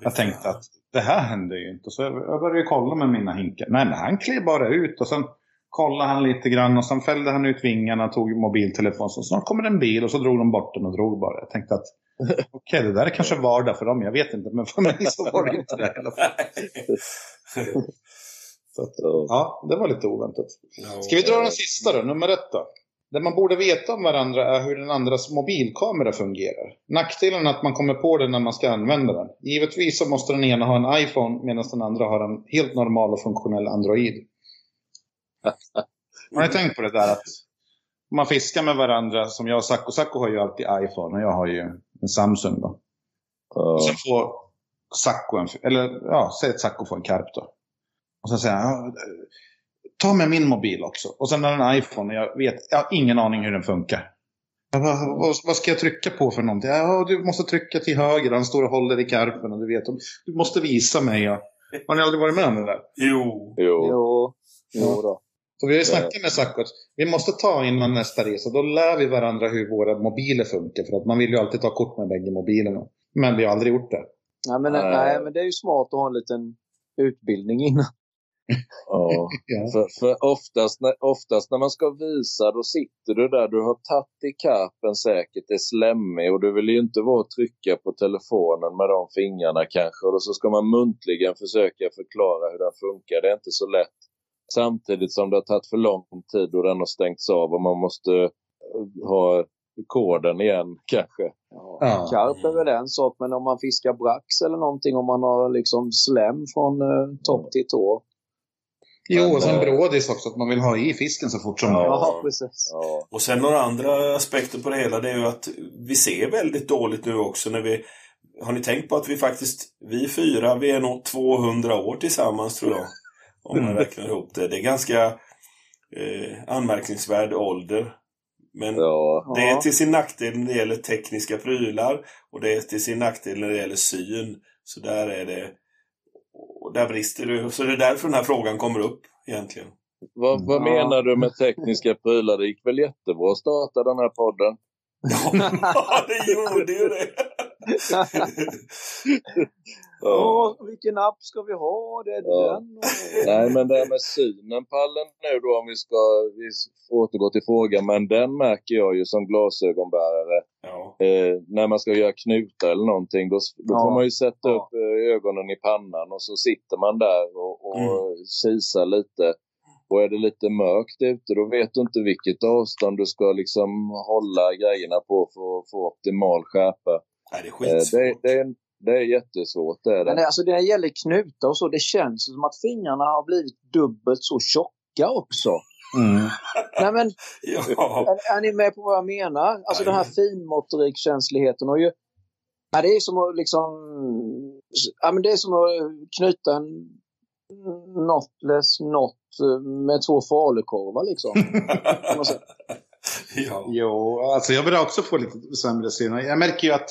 Speaker 6: Jag tänkte att det här hände ju inte. Så jag började kolla med mina hinkar. Nej, men han klev bara ut och sen kollade han lite grann och sen fällde han ut vingarna och tog mobiltelefon. Så snart kommer en bil och så drog de bort den och drog bara. Jag tänkte att *laughs* okej, det där är kanske vardag för dem. Jag vet inte, men för mig så var det inte det i alla fall. *laughs* Så att,
Speaker 3: Ja.
Speaker 6: det var lite oväntat. Ska vi dra den sista då, nummer ett då? Det man borde veta om varandra är hur den andras mobilkamera fungerar. Nackdelen är att man kommer på det när man ska använda den. Givetvis så måste den ena ha en iPhone medan den andra har en helt normal och funktionell Android. *laughs* Har ni tänkt på det där att man fiskar med varandra, som jag och Sacco. Sacco har ju alltid iPhone och jag har ju en Samsung då. Och sen får Sacco en, eller ja, säg att Sacco får en karp då. Och sen säger han, "Ja, ta med min mobil också. Och sen har den en iPhone och jag vet, jag har ingen aning hur den funkar. Bara, vad, vad ska jag trycka på för någonting? Ja, du måste trycka till höger, han står och håller i karpen och du vet. Du måste visa mig. Ja. Har ni aldrig varit med om det där?
Speaker 1: Jo.
Speaker 3: Jo.
Speaker 2: Jo, jo då.
Speaker 6: Så vi har ju snackat med Sacco att vi måste ta innan nästa resa. Då lär vi varandra hur våra mobiler funkar. För att man vill ju alltid ta kort med bägge mobilerna. Men vi har aldrig gjort det.
Speaker 2: Nej men,
Speaker 3: nej,
Speaker 2: men det är ju smart att ha en liten utbildning innan.
Speaker 3: Ja. *laughs*
Speaker 6: Ja.
Speaker 3: För, för oftast, när, oftast när man ska visa, då sitter du där, du har tagit i karpen säkert, är slemmig och du vill ju inte vara och trycka på telefonen med de fingrarna kanske. Och så ska man muntligen försöka förklara hur den funkar. Det är inte så lätt. Samtidigt som det har tagit för lång tid och den har stängts av och man måste eh, ha koden igen *laughs* kanske.
Speaker 2: Ja.
Speaker 6: Ja.
Speaker 2: Karp är väl en sak, men om man fiskar brax eller någonting, om man har liksom slem från eh, topp till tå.
Speaker 6: Jo,
Speaker 3: Men,
Speaker 6: och sen
Speaker 3: eh,
Speaker 6: brådis också. Att man vill ha i fisken så fort som
Speaker 3: Ja.
Speaker 6: möjligt.
Speaker 2: Ja, precis.
Speaker 3: Ja.
Speaker 1: Och sen några andra aspekter på det hela, det är ju att vi ser väldigt dåligt nu också när vi... Har ni tänkt på att vi faktiskt, vi fyra, vi är nog 200 år tillsammans tror jag. Om man räknar ihop det. Det är ganska eh, anmärkningsvärd ålder. Men
Speaker 3: Ja.
Speaker 1: det är till sin nackdel när det gäller tekniska prylar och det är till sin nackdel när det gäller syn. Så där är det... Och där brister det. Så det är därför den här frågan kommer upp egentligen.
Speaker 3: Vad, vad
Speaker 2: Ja.
Speaker 3: menar du med tekniska prylar? Det gick väl jättebra att starta den här podden?
Speaker 1: Ja, *laughs* det gjorde ju det. *laughs*
Speaker 2: Åh, vilken app ska vi ha? Det är
Speaker 3: Ja.
Speaker 2: den.
Speaker 3: Nej, men det här med synen pallen nu då om vi ska vi återgå till frågan. Men den märker jag ju som glasögonbärare.
Speaker 1: Ja.
Speaker 3: Eh, när man ska göra knutar eller någonting. Då, då
Speaker 2: Ja.
Speaker 3: får man ju sätta
Speaker 2: Ja.
Speaker 3: upp eh, ögonen i pannan och så sitter man där och, och
Speaker 1: Mm.
Speaker 3: kisar lite. Och är det lite mörkt ute då vet du inte vilket avstånd du ska liksom hålla grejerna på för att få optimal skärpa.
Speaker 1: Nej, det är
Speaker 3: Eh,
Speaker 1: skitsvårt.
Speaker 3: det, det, är, det är jättesvårt. Det är det.
Speaker 2: Men det, alltså, det gäller knutar och så. Det känns som att fingrarna har blivit dubbelt så tjocka också.
Speaker 6: Mm.
Speaker 2: Nej, men, *laughs*
Speaker 1: Ja.
Speaker 2: är, är ni med på vad jag menar? Alltså den här finmotorikkänsligheten och ju... Ja, det är som att liksom... Ja, men det är som att knyta en knotless knot med två falukorvar liksom. *laughs*
Speaker 1: Ja.
Speaker 6: Jo, alltså jag börjar också få lite sämre syn. Jag märker ju att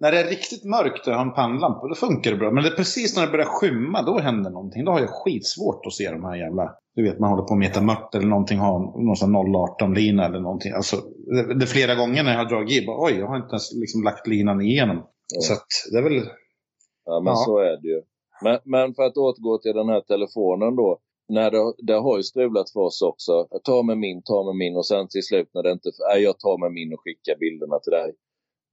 Speaker 6: när det är riktigt mörkt och jag har en pannlampa, då funkar det bra. Men det är precis när det börjar skymma, då händer någonting. Då har jag skitsvårt att se de här jävla... Du vet, man håller på meta mört eller någonting, har någon sån 018-lina eller någonting. Alltså, det, det är flera gånger när jag har dragit i, bara, oj, jag har inte ens liksom lagt linan igenom.
Speaker 3: Ja.
Speaker 6: Så att det är väl...
Speaker 3: Ja, men
Speaker 6: Ja.
Speaker 3: så är det ju. Men, men för att återgå till den här telefonen då. När det, det har ju strulat för oss också. Jag tar med min, tar med min och sen till slut när det inte... Nej, jag tar med min och skickar bilderna till dig.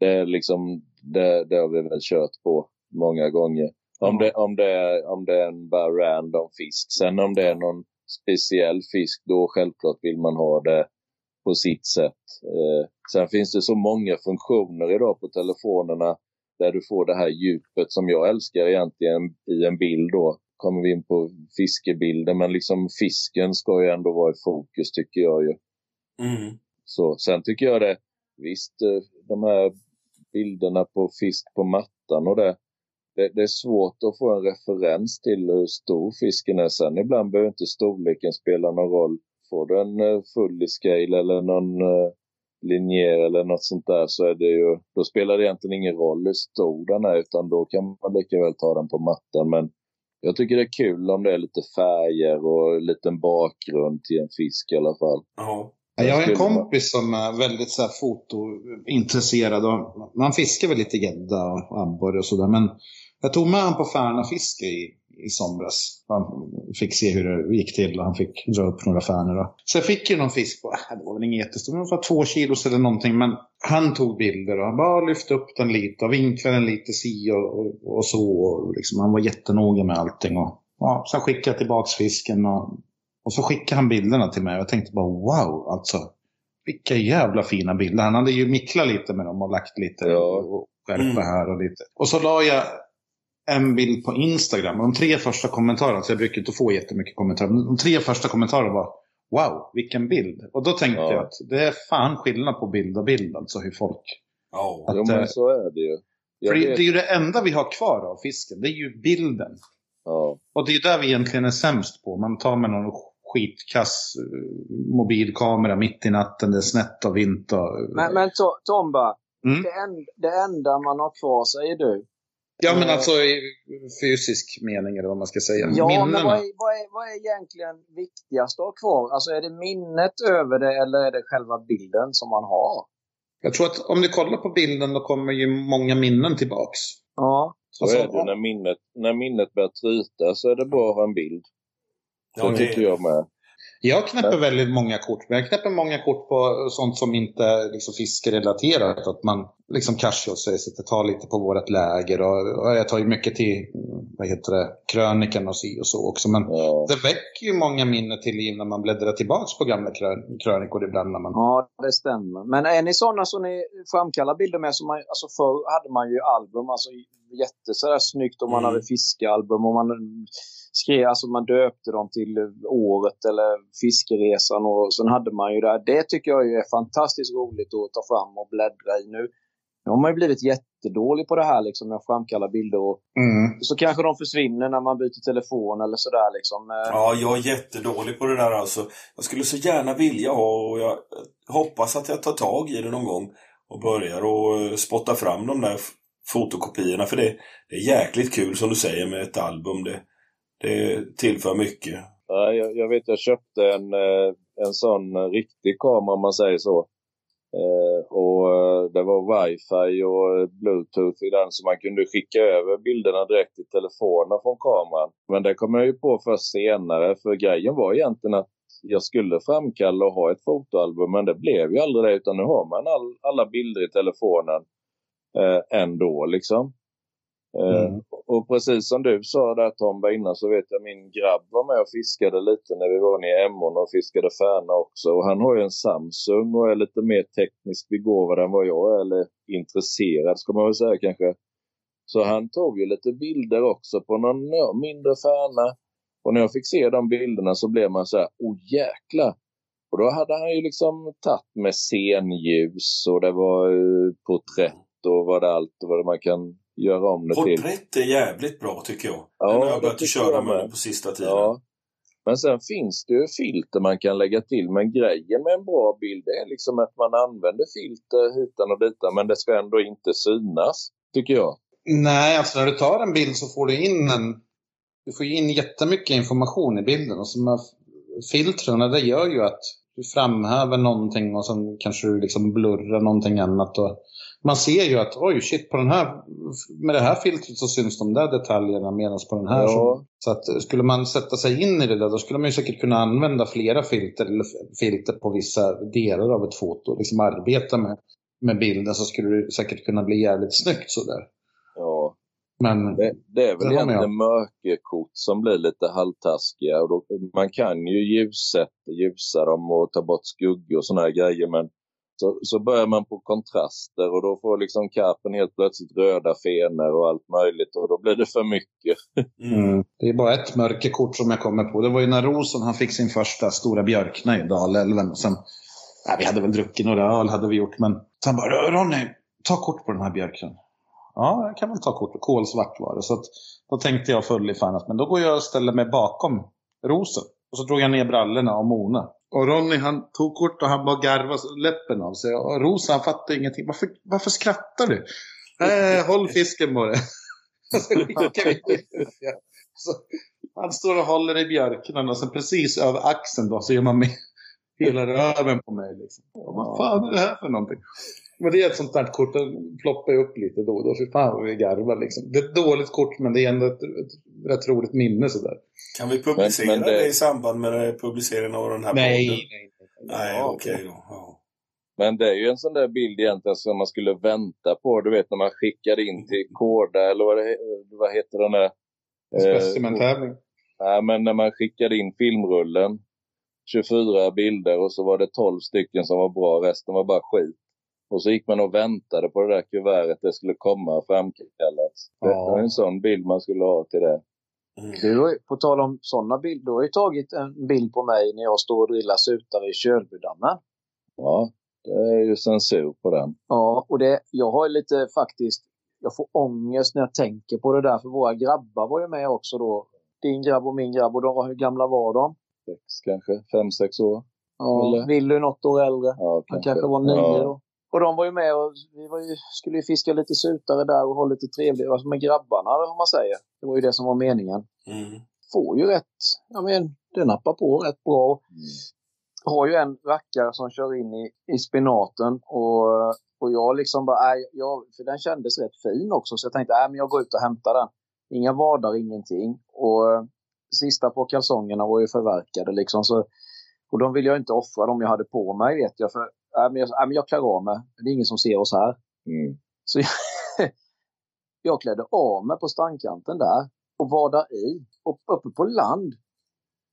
Speaker 3: Det är liksom... Det, det har vi väl kört på många gånger. Om, det, om, det, är, om det är en bara random fisk. Sen om det är någon speciell fisk då självklart vill man ha det på sitt sätt. Eh, sen finns det så många funktioner idag på telefonerna där du får det här djupet som jag älskar egentligen i en bild då. Kommer vi in på fiskebilder, men liksom fisken ska ju ändå vara i fokus tycker jag ju.
Speaker 1: Mm.
Speaker 3: Så, sen tycker jag det, visst eh, de här bilderna på fisk på mattan och det, det, det är svårt att få en referens till hur stor fisken är. Sen ibland behöver inte storleken spela någon roll. Får du en eh, full i scale eller någon eh, linjer eller något sånt där så är det ju, då spelar det egentligen ingen roll hur stor den är utan då kan man lika väl ta den på mattan. Men jag tycker det är kul om det är lite färger och en liten bakgrund till en fisk i alla fall.
Speaker 1: Ja.
Speaker 6: Jag har en kompis som är väldigt så här fotointresserad. Och man fiskar väl lite gädda och abborre och sådär. Men jag tog med honom på Färnafiske i, i somras. Han fick se hur det gick till och han fick dra upp några färnor. Så jag fick ju någon fisk på, äh, det var väl inget jättestort, det var två kilos eller någonting. Men han tog bilder och han bara lyfte upp den lite och vinklade den lite si och, och, och så. Och liksom, han var jättenoga med allting. Och, ja, sen skickade jag tillbaks fisken och och så skickade han bilderna till mig och jag tänkte bara wow, alltså. Vilka jävla fina bilder. Han hade ju micklat lite med dem och lagt lite
Speaker 3: Ja.
Speaker 6: och skärpa
Speaker 1: Mm.
Speaker 6: här och lite. Och så la jag en bild på Instagram. Och de tre första kommentarerna, så jag brukar inte få jättemycket kommentarer, men de tre första kommentarerna var wow, vilken bild. Och då tänkte
Speaker 3: Ja.
Speaker 6: jag att det är fan skillnad på bild och bild, alltså hur folk...
Speaker 1: Ja.
Speaker 6: Att, eh,
Speaker 3: men så är det ju. Jag
Speaker 6: För det, det är ju det enda vi har kvar av fisken, det är ju bilden.
Speaker 3: ja.
Speaker 6: Och det är ju där vi egentligen är sämst på. Man tar med någon skitkass eh, mobilkamera mitt i natten, det är snett och vint och...
Speaker 2: Men, men To- Tomba,
Speaker 6: Mm.
Speaker 2: det, en, det enda man har kvar, säger du.
Speaker 6: Ja, men
Speaker 2: eh,
Speaker 6: alltså i fysisk mening eller vad man ska säga.
Speaker 2: Ja, men
Speaker 6: Minnena.
Speaker 2: vad är, vad, är, vad är egentligen viktigast att ha kvar? Alltså är det minnet över det eller är det själva bilden som man har?
Speaker 6: Jag tror att om du kollar på bilden då kommer ju många minnen tillbaks.
Speaker 2: Ja.
Speaker 3: Så
Speaker 6: Alltså,
Speaker 3: är det ju. När minnet, när minnet börjar tryta så är det bra att ha en bild.
Speaker 1: Ja,
Speaker 3: det tycker jag med.
Speaker 6: Jag knäpper väldigt många kort, men jag knäpper många kort på sånt som inte liksom fiskerelaterat. Att man liksom säger sig att ta lite på vårt läger. Och, och jag tar ju mycket till, vad heter det, krönikan och si och så också. Men
Speaker 3: Ja.
Speaker 6: det väcker ju många minnen till liv när man bläddrar tillbaks på gamla krön- krönikor ibland. När man...
Speaker 2: ja, det stämmer. Men är ni sådana som ni framkallar bilder med? Som man, alltså förr hade man ju album, alltså jätte sådär snyggt om man
Speaker 1: Mm.
Speaker 2: hade fiskealbum. Och man skrev, alltså man döpte dem till året eller fiskeresan och sen hade man ju det. Det tycker jag ju är fantastiskt roligt att ta fram och bläddra i nu. Nu har man ju blivit jättedålig på det här liksom med att framkalla bilder och
Speaker 6: Mm.
Speaker 2: så kanske de försvinner när man byter telefon eller sådär liksom. Eh,
Speaker 1: Ja, jag är jättedålig på det där alltså. Jag skulle så gärna vilja ha och jag hoppas att jag tar tag i det någon gång och börjar och eh, spotta fram de där f- fotokopiorna. För det, det är jäkligt kul som du säger med ett album. Det, det tillför mycket.
Speaker 3: Jag, jag vet, jag köpte en, eh, en sån riktig kamera om man säger så. Eh, och eh, det var wifi och bluetooth i den så man kunde skicka över bilderna direkt till telefonen från kameran. Men det kom jag ju på först senare för grejen var egentligen att jag skulle framkalla och ha ett fotoalbum men det blev ju aldrig det utan nu har man all, alla bilder i telefonen eh, ändå liksom. Eh,
Speaker 6: Mm.
Speaker 3: och precis som du sa där Tom var innan så vet jag min grabb var med och fiskade lite när vi var nere i Emån och fiskade färna också. Och han har ju en Samsung och är lite mer tekniskt begåvad än vad jag är, eller intresserad ska man väl säga kanske. Så han tog ju lite bilder också på någon mindre färna. Och när jag fick se de bilderna så blev man så här, oh jäkla. Och då hade han ju liksom tagit med scenljus och det var eh, porträtt och vad det allt vad man kan göra om det till.
Speaker 1: Porträtt är jävligt bra tycker jag.
Speaker 3: Ja,
Speaker 1: Den har jag börjat köra
Speaker 3: jag
Speaker 1: med
Speaker 3: med.
Speaker 1: på sista tiden.
Speaker 3: Ja. Men sen finns det ju filter man kan lägga till. Men grejen med en bra bild är liksom att man använder filter hitan och ditan men det ska ändå inte synas, tycker jag.
Speaker 6: Nej, alltså när du tar en bild så får du in en... Du får in jättemycket information i bilden. Och så filtren, det gör ju att du framhäver någonting och sen kanske du liksom blurrar någonting annat. Och man ser ju att oj shit, på den här, med det här filtret så syns de där detaljerna medan på den här
Speaker 3: Ja.
Speaker 6: så, så att skulle man sätta sig in i det där då skulle man ju säkert kunna använda flera filter eller filter på vissa delar av ett foto. Liksom arbeta med, med bilden så skulle det säkert kunna bli jävligt snyggt sådär.
Speaker 3: Ja,
Speaker 6: Men
Speaker 3: det, det är väl egentligen mörkerkort som blir lite halvtaskiga. Och då, man kan ju ljussätta, ljusa dem och ta bort skuggor och här grejer men så, så börjar man på kontraster och då får liksom karpen helt plötsligt röda fenor och allt möjligt och då blir det för mycket.
Speaker 1: Mm.
Speaker 6: Mm. Det är bara ett mörkerkort som jag kommer på. Det var ju när Rosen han fick sin första stora björkna i Dalälven. Och sen, nej, vi hade väl druckit några öl hade vi gjort. Men sen bara, Ronny, ta kort på den här björken. Ja, jag kan väl ta kort. Kolsvart var det. Så att, då tänkte jag full i fan att men då går jag och ställer mig bakom Rosen. Och så drog jag ner brallorna och Mona. Och Ronny han tog kort och han bara garvade läppen av sig. Och Rosa han fattade ingenting. Varför, varför skrattar du? Äh, håll fisken på *laughs* det. så Han står och håller i björknarna och sen precis över axeln då gör man med hela röven på mig. Liksom. Och Vad fan är det här för någonting? Men det är ett sånt där kort, den ploppar upp lite då och då. Fy fan vad vi garvar liksom. Det är ett dåligt kort men det är ändå ett, ett rätt roligt minne sådär.
Speaker 1: Kan vi publicera
Speaker 3: Men- men det-
Speaker 1: det... i samband med publiceringen av den här
Speaker 6: Nej,
Speaker 1: podden?
Speaker 6: nej, nej.
Speaker 1: Nej,
Speaker 3: Ja,
Speaker 1: okej då. Ja.
Speaker 3: Men det är ju en sån där bild egentligen som man skulle vänta på. Du vet när man skickar in till Koda eller vad, det, vad heter den där? Eh,
Speaker 6: Specimentävling.
Speaker 3: Nej, men när man skickade in filmrullen, 24 bilder och så var det 12 stycken som var bra, resten var bara skit. Och så gick man och väntade på det där kuvertet det skulle komma framkallat. Det
Speaker 6: Ja.
Speaker 3: var en sån bild man skulle ha till det.
Speaker 1: Mm.
Speaker 2: Du, på tal om sådana bilder, du har ju tagit en bild på mig när jag står och drillar sutar i Kölbydammen.
Speaker 3: Ja, det är ju censur på den.
Speaker 2: Ja, och det, jag har lite faktiskt, jag får ångest när jag tänker på det där, för våra grabbar var ju med också då. Din grabb och min grabb, och var, hur gamla var de?
Speaker 3: Sex kanske, fem, sex år.
Speaker 2: Ja? Willy något år äldre.
Speaker 3: Ja,
Speaker 2: Han kanske var nio
Speaker 3: ja.
Speaker 2: då. Och de var ju med och vi ju, skulle ju fiska lite sutare där och ha lite trevligt alltså med grabbarna, om man säger. Det var ju det som var meningen.
Speaker 1: Mm.
Speaker 2: Får ju rätt, ja men det nappar på rätt bra.
Speaker 3: Mm.
Speaker 2: har ju en rackare som kör in i, i spinaten och, och jag liksom bara, nej, jag, för den kändes rätt fin också så jag tänkte, nej men jag går ut och hämtar den. Inga vadar, ingenting. Och eh, sista på kalsongerna var ju förverkade liksom så och de vill jag inte offra de jag hade på mig vet jag för, nej men jag, nej, men jag klär av mig. Det är ingen som ser oss här.
Speaker 3: Mm.
Speaker 2: Så jag, *laughs* jag klädde av mig på strandkanten där och vadar i. Och uppe på land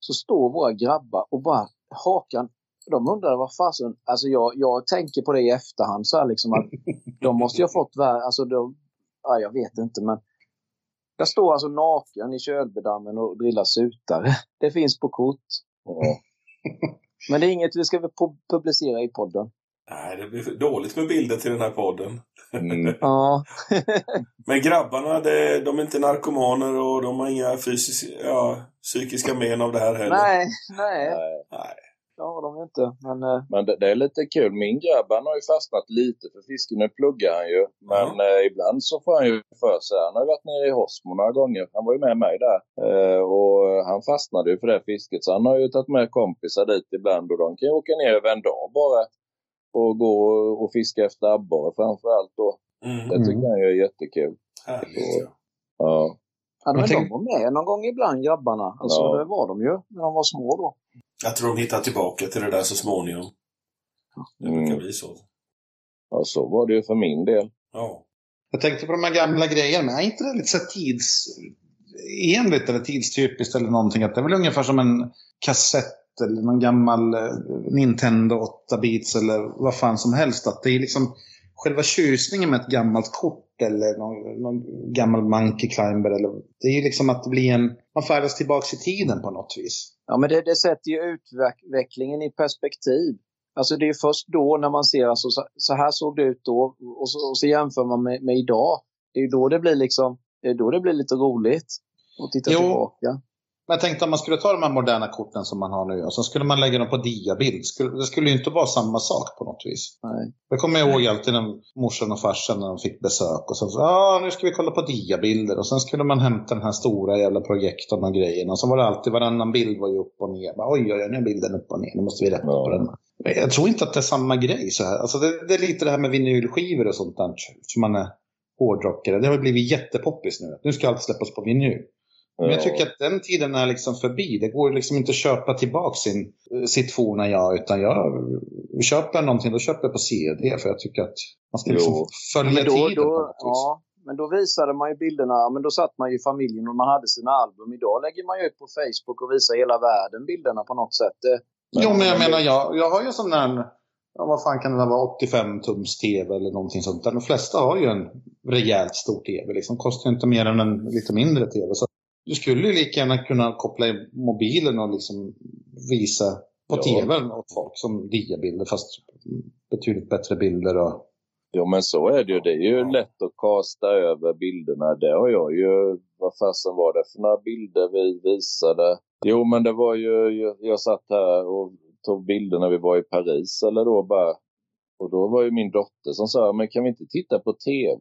Speaker 2: så står våra grabbar och bara hakan. De undrar vad fasen, alltså jag, jag tänker på det i efterhand så här liksom att *laughs* de måste ju ha fått värre, alltså de, ja, jag vet inte men jag står alltså naken i Kölbydammen och drillar sutare. Det finns på kort.
Speaker 3: Ja.
Speaker 2: Men det är inget vi ska pu- publicera i podden.
Speaker 1: Nej, det blir dåligt med bilder till den här podden.
Speaker 3: Mm. *laughs*
Speaker 2: Ja.
Speaker 1: Men grabbarna, det, de är inte narkomaner och de har inga fysiska, ja, psykiska men av det här heller.
Speaker 2: nej, nej,
Speaker 3: Nej.
Speaker 1: Nej.
Speaker 2: Har de ju inte. Men eh,
Speaker 3: Men det, det är lite kul. Min grabb han har ju fastnat lite för fisken. Nu pluggar han ju. Men eh, ibland så får han ju för sig. Han har ju varit nere i Hosmo några gånger. Han var ju med mig där. Eh, och han fastnade ju för det fisket. Så han har ju tagit med kompisar dit ibland. Och de kan ju åka ner över en dag bara. och gå och fiska efter abborre framförallt då.
Speaker 1: Mm.
Speaker 3: Det tycker jag är jättekul.
Speaker 1: Härligt. Ja.
Speaker 3: Ja.
Speaker 2: Ja, men de var med någon gång ibland, grabbarna. Alltså,
Speaker 3: Ja.
Speaker 2: det var de ju när de var små då.
Speaker 1: Jag tror de hittar tillbaka till det där så småningom. Det brukar
Speaker 3: Mm.
Speaker 1: bli så.
Speaker 3: ja, så var det ju för min del.
Speaker 1: Ja.
Speaker 6: Jag tänkte på de här gamla grejerna, men är inte det lite så tidsenligt eller tidstypiskt eller någonting? Att det är väl ungefär som en kassett eller någon gammal eh, Nintendo 8-bits eller vad fan som helst. Att det är liksom själva tjusningen med ett gammalt kort eller någon, någon gammal Monkey Climber. Eller, det är ju liksom att det blir en... Man färdas tillbaks i tiden på något vis.
Speaker 2: Ja, men det, det sätter ju utvecklingen i perspektiv. Alltså det är först då när man ser alltså, så, här såg det ut då och så, och så jämför man med, med idag. Det är då det blir liksom, det då det blir lite roligt att titta
Speaker 6: Jo.
Speaker 2: tillbaka.
Speaker 6: Men jag tänkte om man skulle ta de här moderna korten som man har nu och så skulle man lägga dem på diabild. Det skulle ju inte vara samma sak på något vis.
Speaker 2: Nej.
Speaker 6: Jag kommer ihåg alltid när morsan och farsan när de fick besök och så sa ah, nu ska vi kolla på diabilder och sen skulle man hämta den här stora jävla projektorn och grejen och så var det alltid varannan bild var ju upp och ner. Bara, oj, oj, oj, nu är bilden upp och ner, nu måste vi rätta
Speaker 3: Ja.
Speaker 6: på den. Jag tror inte att det är samma grej så här. Alltså det, det är lite det här med vinylskivor och sånt där som man är hårdrockare. Det har blivit jättepoppis nu. Nu ska allt släppas på vinyl. Men jag tycker att den tiden är liksom förbi. Det går liksom inte att köpa tillbaka sin, sitt forna jag. Utan jag köper någonting, då köper jag på CD. För jag tycker att man ska liksom följa
Speaker 2: Men då,
Speaker 6: tiden på
Speaker 2: då,
Speaker 6: något vis.
Speaker 2: ja, men då visade man ju bilderna, men då satt man ju i familjen och man hade sina album. Idag lägger man ju ut på Facebook och visar hela världen bilderna på något sätt. Det,
Speaker 6: Jo, men jag menar, jag, jag har ju sån där, ja, vad fan kan det vara, 85 tums TV eller någonting sånt där. De flesta har ju en rejält stor TV, liksom. Kostar inte mer än en lite mindre TV. Så du skulle ju lika gärna kunna koppla i mobilen och liksom visa på
Speaker 3: Ja.
Speaker 6: TV åt folk som diabilder, fast betydligt bättre bilder och
Speaker 3: Jo, men så är det ju. Det är ju lätt att kasta över bilderna. Det har jag ju... Vad fasen var det för några bilder vi visade? Jo, men det var ju... Jag, jag satt här och tog bilder när vi var i Paris eller då bara. Och då var ju min dotter som sa, men kan vi inte titta på TV?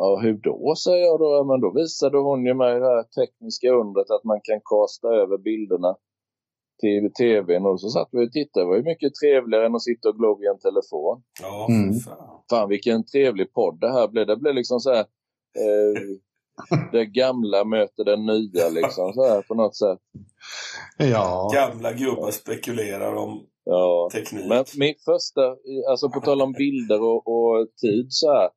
Speaker 3: Ja, hur då, säger jag då. Ja, Men då visade hon ju mig det här tekniska undret att man kan kasta över bilderna till tvn. Och så satt vi och tittade. Det var ju mycket trevligare än att sitta och glo i en telefon
Speaker 1: Ja,
Speaker 6: Mm.
Speaker 1: för fan.
Speaker 3: fan vilken trevlig podd det här blev. Det blev liksom så här. Eh, *laughs* det gamla möter det nya liksom så här på något sätt.
Speaker 6: Ja.
Speaker 1: Gamla gubbar spekulerar om
Speaker 3: Ja.
Speaker 1: teknik.
Speaker 3: Men min första, alltså på tal om bilder och, och tid så här.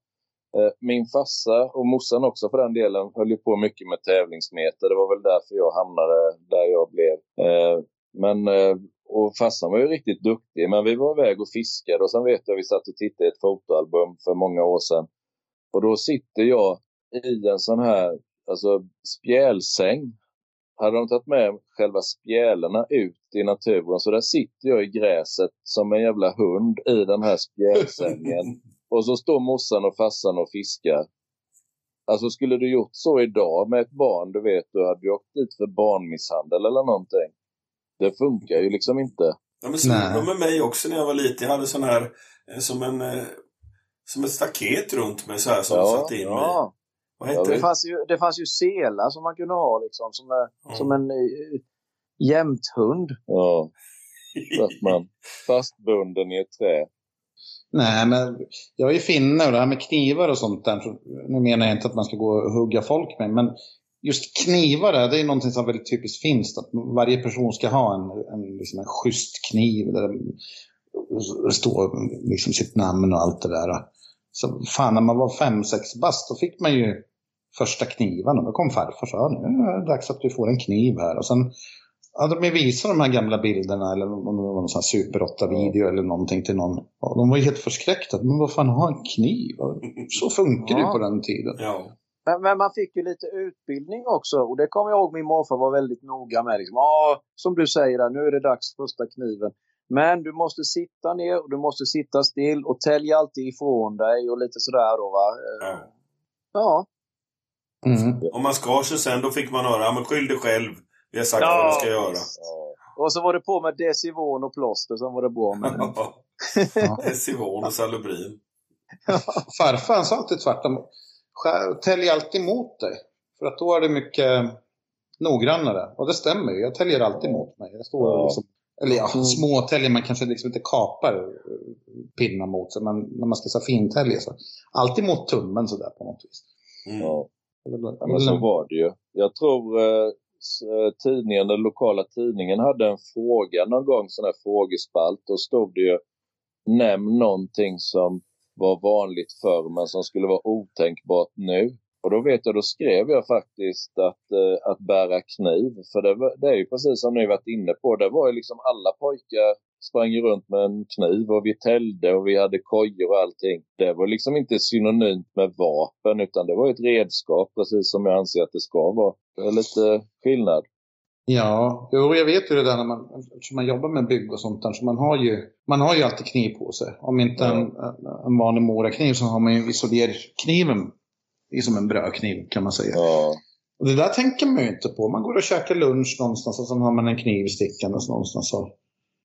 Speaker 3: Eh, min farsa och morsan också för den delen höll ju på mycket med tävlingsmeter. Det var väl därför jag hamnade där jag blev. Eh, men, eh, och farsan var ju riktigt duktig. Men vi var iväg och fiskade och sen vet jag vi satt och tittade i ett fotoalbum för många år sedan. Och då sitter jag i en sån här alltså spjälsäng. Hade de tagit med själva spjälerna ut i naturen så där sitter jag i gräset som en jävla hund i den här spjälsängen. *laughs* Och så står morsan och farsan och fiskar. Alltså skulle du gjort så idag med ett barn, du vet, du hade ju åkt dit för barnmisshandel eller någonting. Det funkar ju liksom inte.
Speaker 1: Ja, men så gjorde de med mig också när jag var liten. Jag hade sån här, eh, som en, eh, som ett staket runt mig så här som
Speaker 3: Ja,
Speaker 1: satte in mig.
Speaker 2: ja.
Speaker 1: Vad
Speaker 3: Jag
Speaker 1: hette
Speaker 2: Det
Speaker 1: det?
Speaker 2: fanns, ju, det fanns ju selar som man kunde ha liksom, som, är,
Speaker 1: Mm.
Speaker 2: som en jämthund.
Speaker 3: Ja, så att man fastbunden i ett trä.
Speaker 6: Nej, men jag är ju finne och det här med knivar och sånt där. så Nu menar jag inte att man ska gå och hugga folk med, men just knivar det är någonting som är väldigt typiskt finskt. Att varje person ska ha en, en, liksom en schysst kniv där det står liksom sitt namn och allt det där. Så fan, när man var fem, sex bast, då fick man ju första knivarna. Då kom farfar och sa, nu är det dags att du får en kniv här. Och sen hade de visat de här gamla bilderna, eller om det var någon sån här Super 8-video eller någonting till någon. Och de var ju helt förskräckta. Men vad fan, ha en kniv? Så funkar det ju
Speaker 2: Ja.
Speaker 6: på den tiden.
Speaker 1: Ja.
Speaker 2: Men, men man fick ju lite utbildning också. Och det kommer jag ihåg min morfar var väldigt noga med. Liksom, ah, som du säger, där, nu är det dags för första kniven. Men du måste sitta ner och du måste sitta still och tälja alltid ifrån dig och lite sådär då va.
Speaker 1: Ja.
Speaker 2: Ja,
Speaker 6: Mm.
Speaker 1: Om man skar sig sen, då fick man höra, ja men skyll dig själv. Vi har sagt
Speaker 2: Ja.
Speaker 1: vad du ska göra.
Speaker 3: Ja.
Speaker 2: och så var det på med Decivon och plåster, sen var det bra med *laughs* det.
Speaker 1: Sivon och Salubrin.
Speaker 6: Farfar han sa alltid tvärtom. Tälj alltid mot dig. För att då är det mycket noggrannare. Och det stämmer ju. Jag täljer alltid mot mig. Jag står
Speaker 3: Ja.
Speaker 6: liksom Eller ja,
Speaker 2: Mm.
Speaker 6: småtäljer, man kanske liksom inte kapar eh, pinnar mot sig, men när man ska så fintälja så. Alltid mot tummen sådär på något vis.
Speaker 1: Mm.
Speaker 3: Ja. Men så var det ju. Jag tror eh, Eh, tidningen, den lokala tidningen hade en fråga någon gång, sån här frågespalt. Då stod det ju nämn någonting som var vanligt förr men som skulle vara otänkbart nu. Och då vet jag, då skrev jag faktiskt att, eh, att bära kniv. För det, var- det är ju precis som ni varit inne på, det var ju liksom alla pojkar sprang ju runt med en kniv och vi täljde och vi hade kojor och allting. Det var liksom inte synonymt med vapen utan det var ett redskap precis som jag anser att det ska vara. Det är lite skillnad.
Speaker 6: Ja, jo, jag vet ju det där när man, eftersom man jobbar med bygg och sånt där, så man har ju, man har ju alltid kniv på sig. Om inte en, en vanlig morakniv så har man ju isolerkniven. Det är som en brödkniv kan man säga.
Speaker 3: Ja,
Speaker 6: Och det där tänker man ju inte på. Man går och käkar lunch någonstans och så har man en kniv stickandes någonstans. Så.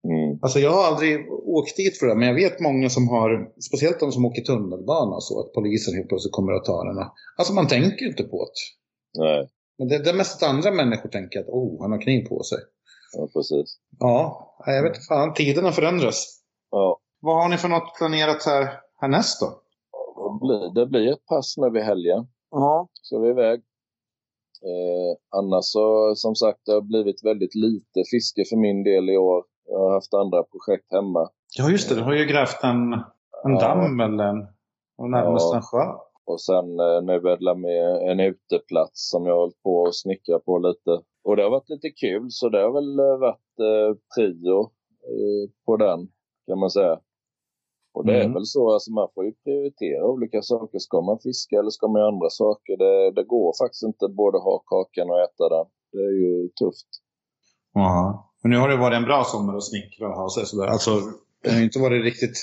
Speaker 3: mm,
Speaker 6: Alltså jag har aldrig åkt dit för det, men jag vet många som har, speciellt de som åker tunnelbana och så, att polisen helt plötsligt kommer att ta den. Alltså man tänker ju inte på det.
Speaker 3: nej,
Speaker 6: Men det, det är mest andra människor tänker att oh, han har kniv på sig.
Speaker 3: ja, precis.
Speaker 6: Ja, jag vet fan, tiderna förändras.
Speaker 3: Ja,
Speaker 6: Vad har ni för något planerat här härnäst då?
Speaker 3: det blir, det blir ett pass nu vid helgen.
Speaker 2: Ja,
Speaker 3: Så vi är iväg. Eh, annars så, som sagt, det har blivit väldigt lite fiske för min del i år. Jag har haft andra projekt hemma.
Speaker 6: Ja, just det. Du har ju grävt en, en
Speaker 3: Ja.
Speaker 6: damm eller en, och närmast
Speaker 3: Ja.
Speaker 6: en sjö.
Speaker 3: Och sen eh, nu är det med en uteplats som jag har hållit på och snickra på lite. Och det har varit lite kul, så det har väl eh, varit eh, prio eh, på den, kan man säga. Och det
Speaker 6: Mm.
Speaker 3: är väl så, alltså man får ju prioritera olika saker. Ska man fiska eller ska man göra andra saker? Det, det går faktiskt inte både ha kakan och äta den. Det är ju tufft.
Speaker 6: Ja. Men nu har det varit en bra sommar att snickra och ha sig sådär. Alltså, det har ju inte varit riktigt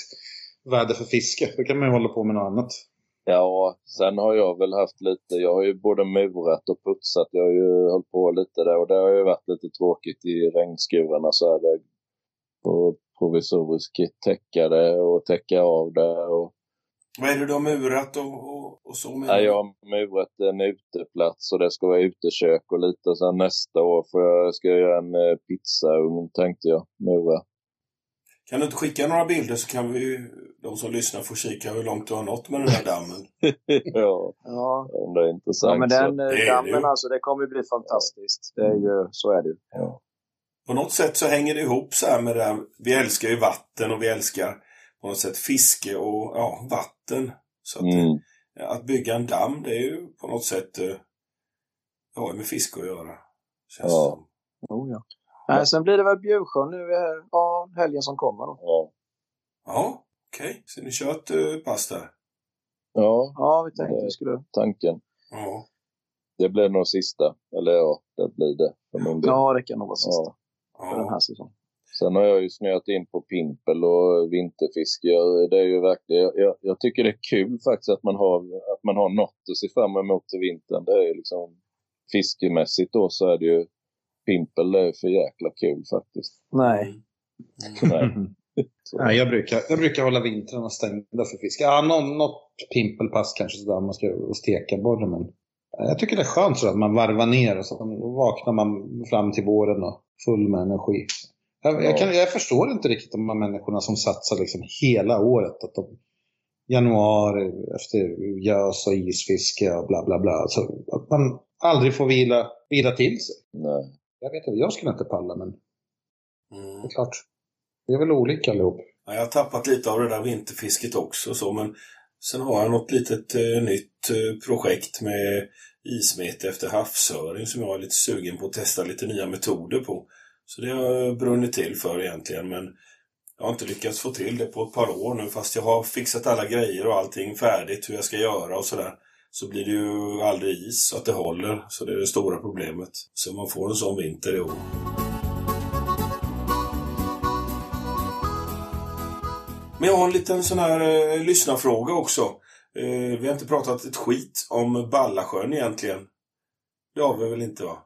Speaker 6: väder för fiske. Då kan man ju hålla på med något annat.
Speaker 3: Ja, sen har jag väl haft lite, jag har ju både murat och putsat. Jag har ju hållit på lite där och det har ju varit lite tråkigt i regnskurarna så är det och provisoriskt täcka det och täcka av det. Och,
Speaker 1: Vad är det du har murat och, och, och så? Med?
Speaker 3: ja, jag har murat en uteplats och det ska vara utekök och lite. Och sen nästa år får jag, ska jag göra en eh, pizzaugn tänkte jag mura.
Speaker 1: Kan du inte skicka några bilder så kan vi, de som lyssnar få kika hur långt du har nått med den här dammen. *laughs*
Speaker 3: ja,
Speaker 2: ja.
Speaker 3: om det är intressant.
Speaker 2: ja men den eh,
Speaker 1: Det
Speaker 2: dammen alltså, det kommer ju bli fantastiskt. Det är ju, så är det ju.
Speaker 1: På något sätt så hänger det ihop så här med det här. Vi älskar ju vatten och vi älskar på något sätt fiske och ja, vatten. Så att,
Speaker 3: Mm.
Speaker 1: eh, att bygga en damm, det är ju på något sätt eh, det har ju med fiske att göra. Känns
Speaker 3: Ja.
Speaker 1: som.
Speaker 2: Oh, ja. Nej, sen blir det väl Bjursjön nu eh, ja, helgen som kommer. Då.
Speaker 3: Ja.
Speaker 1: Ja, okej. Så ni kör ett eh, pass där?
Speaker 3: ja,
Speaker 2: Ja, vi tänkte vi skulle...
Speaker 3: tanken.
Speaker 1: Ja.
Speaker 3: Det blir nog sista. Eller ja, det blir det för min del.
Speaker 2: Ja, det kan nog vara sista
Speaker 3: Ja.
Speaker 2: för den här säsongen.
Speaker 3: Sen har jag ju snöat in på pimpel och vinterfiske. Jag- Det är ju verkligen, jag- jag, jag tycker det är kul faktiskt att man har, att man har något att se fram emot till vintern. Det är ju liksom fiskemässigt då så är det ju pimpel, det är för jäkla kul faktiskt.
Speaker 2: Nej.
Speaker 1: Mm. *laughs*
Speaker 3: Nej.
Speaker 6: Jag, brukar, jag brukar hålla vintrarna stängda för fiske. Ja, någon, något pimpelpass kanske sådär om man ska steka både, men jag tycker det är skönt så att man varvar ner och så vaknar man fram till våren och full med energi. Jag, jag, kan, jag förstår inte riktigt de här människorna som satsar liksom hela året. Att de, januari efter gös och isfiske och bla bla bla. Så att man aldrig får vila, vila till sig.
Speaker 3: nej.
Speaker 6: Jag vet inte, jag skulle inte palla men
Speaker 1: Mm.
Speaker 6: det är klart. Vi är väl olika allihop.
Speaker 1: Ja, jag har tappat lite av det där vinterfisket också så, men sen har jag något litet eh, nytt eh, projekt med ismete efter havsöring som jag är lite sugen på att testa lite nya metoder på. Så det har jag brunnit till för egentligen, men jag har inte lyckats få till det på ett par år nu fast jag har fixat alla grejer och allting färdigt hur jag ska göra och sådär. Så blir det ju aldrig is så att det håller, så det är det stora problemet. Så man får en sån vinter i år. Men jag har en liten sån här eh, lyssnarfråga också. Eh, vi har inte pratat ett skit om Ballasjön egentligen. Det har vi väl inte va?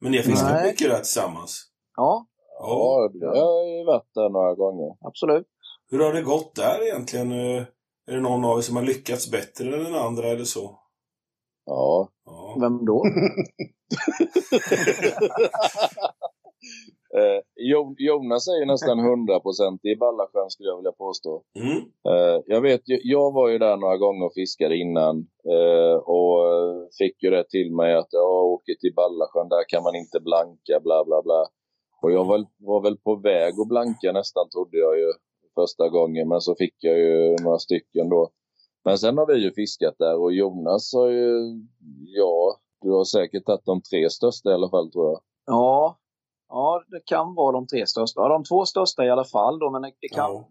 Speaker 1: Men ni har fiskat
Speaker 2: Nej.
Speaker 1: mycket där tillsammans?
Speaker 2: Ja,
Speaker 3: Ja, jag har ju varit där några gånger.
Speaker 2: absolut.
Speaker 1: Hur har det gått där egentligen? Eh, Är det någon av er som har lyckats bättre än den andra eller så?
Speaker 3: Ja.
Speaker 1: Ja.
Speaker 2: Vem då? *laughs* *laughs* *laughs*
Speaker 3: Eh, Jo- Jonas *laughs* är ju nästan 100% i Ballasjön skulle jag vilja påstå.
Speaker 1: Mm.
Speaker 3: Eh, jag vet jag var ju där några gånger och fiskade innan eh, och fick ju det till mig att jag åker till Ballasjön, där kan man inte blanka, bla bla bla. Och jag var, var väl på väg att blanka nästan, trodde jag ju första gången, men så fick jag ju några stycken då. Men sen har vi ju fiskat där och Jonas har ju, ja, du har säkert tagit de tre största i alla fall tror jag.
Speaker 2: Ja, ja, det kan vara de tre största. Ja, de två största i alla fall då, men det det kan,
Speaker 1: Ja.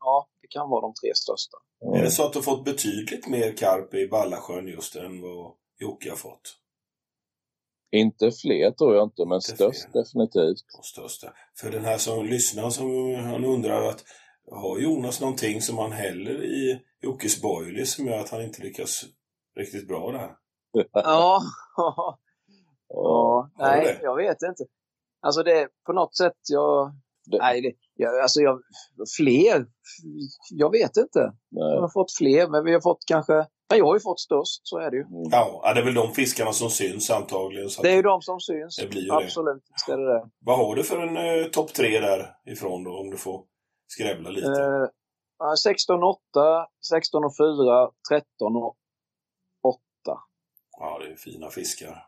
Speaker 2: ja. det kan vara de tre största.
Speaker 1: Är det så att du fått betydligt mer karp i Ballasjön just än vad Jocke har fått?
Speaker 3: Inte fler tror jag inte, men
Speaker 1: Inte
Speaker 3: störst
Speaker 1: fler.
Speaker 3: definitivt.
Speaker 1: De största. För den här som lyssnar som han undrar att har Jonas någonting som han häller i Jockes boilie som gör att han inte lyckas riktigt bra där?
Speaker 2: Ja, *laughs* ja,
Speaker 3: Ja.
Speaker 2: Nej,
Speaker 1: det?
Speaker 2: jag vet inte. Alltså det på något sätt, jag...
Speaker 3: Det-
Speaker 2: Nej, det, jag, alltså jag... Fler? Jag vet inte. Jag
Speaker 3: Nej.
Speaker 2: har fått fler, men vi har fått kanske... Nej, jag har ju fått störst, så är det ju.
Speaker 3: Mm.
Speaker 1: Ja, ja, det är väl de fiskarna som syns antagligen.
Speaker 2: Det är ju de som syns.
Speaker 1: Det blir ju det.
Speaker 2: Absolut, visst är det det.
Speaker 1: Vad har du för en eh, topp tre där ifrån då, om du får skrävla lite?
Speaker 2: Eh, ja, 16 8, 16 och 4, 13 och 8.
Speaker 1: Ja, det är fina fiskar.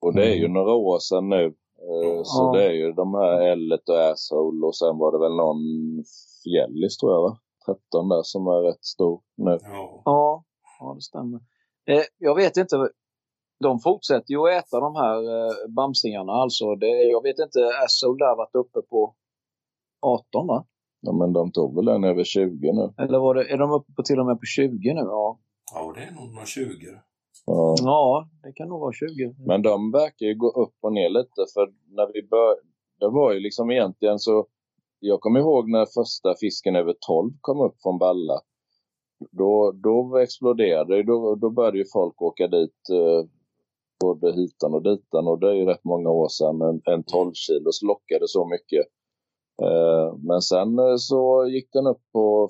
Speaker 3: Och det är ju några år sedan nu. Eh, Så
Speaker 2: Ja.
Speaker 3: det är ju de här Ellet och Asshole och sen var det väl någon Fjällis tror jag va? 13 där som är rätt stor nu.
Speaker 1: Ja.
Speaker 2: Ja, ja det stämmer. Eh, jag vet inte. De fortsätter ju att äta de här eh, bamsingarna. Alltså, det, jag vet inte, Asshole där varit uppe på 18 va?
Speaker 3: Ja, men de tog väl en över 20 nu.
Speaker 2: Eller var det, är de uppe på till och med på 20 nu? Ja.
Speaker 1: ja, det är nog några 20.
Speaker 3: Ja.
Speaker 2: ja, det kan nog vara 20.
Speaker 3: Men de verkar ju gå upp och ner lite för när vi började, det var ju liksom egentligen så, jag kommer ihåg när första fisken över 12 kom upp från Balla. Då, då exploderade det, då, då började ju folk åka dit eh, både hitan och ditan och det är ju rätt många år sedan en, en 12 kilos lockade så mycket. Eh, men sen eh, så gick den upp på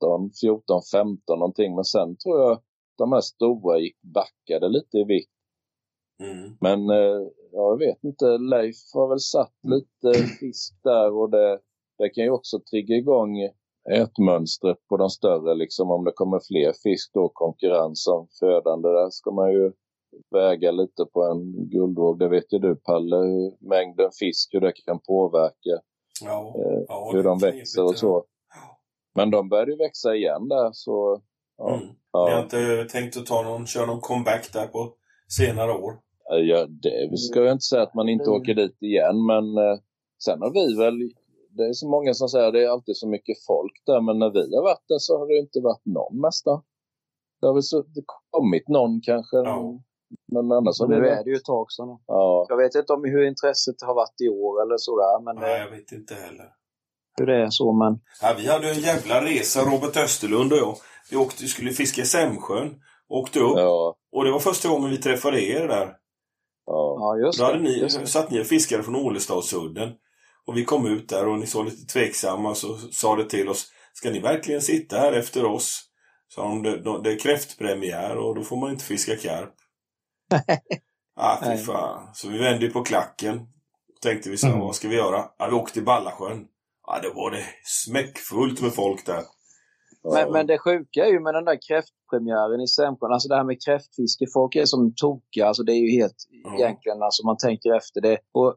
Speaker 3: 15, 14, 15 någonting men sen tror jag de här stora gick backade lite i vikt.
Speaker 1: Mm.
Speaker 3: Men eh, ja, jag vet inte, Leif har väl satt lite fisk där och det, det kan ju också trigga igång ätmönstret på de större liksom om det kommer fler fisk då, konkurrens om födande. Där ska man ju väga lite på en guldvåg. Det vet ju du Palle, hur mängden fisk, hur det kan påverka
Speaker 1: Ja,
Speaker 3: eh,
Speaker 1: ja,
Speaker 3: hur de växer och så. Men de började ju växa igen där så ja.
Speaker 1: Mm. Ni har
Speaker 3: ja.
Speaker 1: inte tänkt att ta någon, köra någon comeback där på senare år?
Speaker 3: Ja, det ska jag inte säga att man inte
Speaker 2: Mm.
Speaker 3: åker dit igen, men eh, sen har vi väl, det är så många som säger att det är alltid så mycket folk där, men när vi har varit där så har det inte varit någon nästan. Det har väl så, det kommit någon kanske,
Speaker 1: Ja.
Speaker 3: men annars har
Speaker 2: Så
Speaker 3: det
Speaker 2: nu är det ju ett tag sedan.
Speaker 3: ja,
Speaker 2: Jag vet inte om hur intresset har varit i år eller sådär, men
Speaker 1: Nej,
Speaker 2: eh,
Speaker 1: jag vet inte heller.
Speaker 2: Hur det är så. Men
Speaker 1: Ja, vi hade en jävla resa, Robert Österlund och jag. Vi åkte, skulle fiska i Sämsjön. Åkte upp.
Speaker 3: ja,
Speaker 1: Och det var första gången vi träffade er där.
Speaker 3: ja,
Speaker 2: ja, just
Speaker 1: Då hade
Speaker 2: det.
Speaker 1: ni,
Speaker 2: Just det.
Speaker 1: satt ni och fiskade från Ålestadsudden. Och vi kom ut där och ni såg lite tveksamma så sa det till oss. Ska ni verkligen sitta här efter oss? Sa de, det, de, det är kräftpremiär och då får man inte fiska karp. *laughs* ah, fy
Speaker 2: Nej.
Speaker 1: fan. Så vi vände på klacken. Tänkte vi så, här,
Speaker 6: Mm.
Speaker 1: vad ska vi göra? Ja, vi åkte till Ballasjön. Ja, det var det smäckfullt med folk där.
Speaker 2: Men, men det sjuka är ju med den där kräftpremiären i Sämsjön, alltså det här med kräftfiske, folk är som tokiga, alltså det är ju helt
Speaker 1: Ja.
Speaker 2: egentligen, alltså man tänker efter det. Och,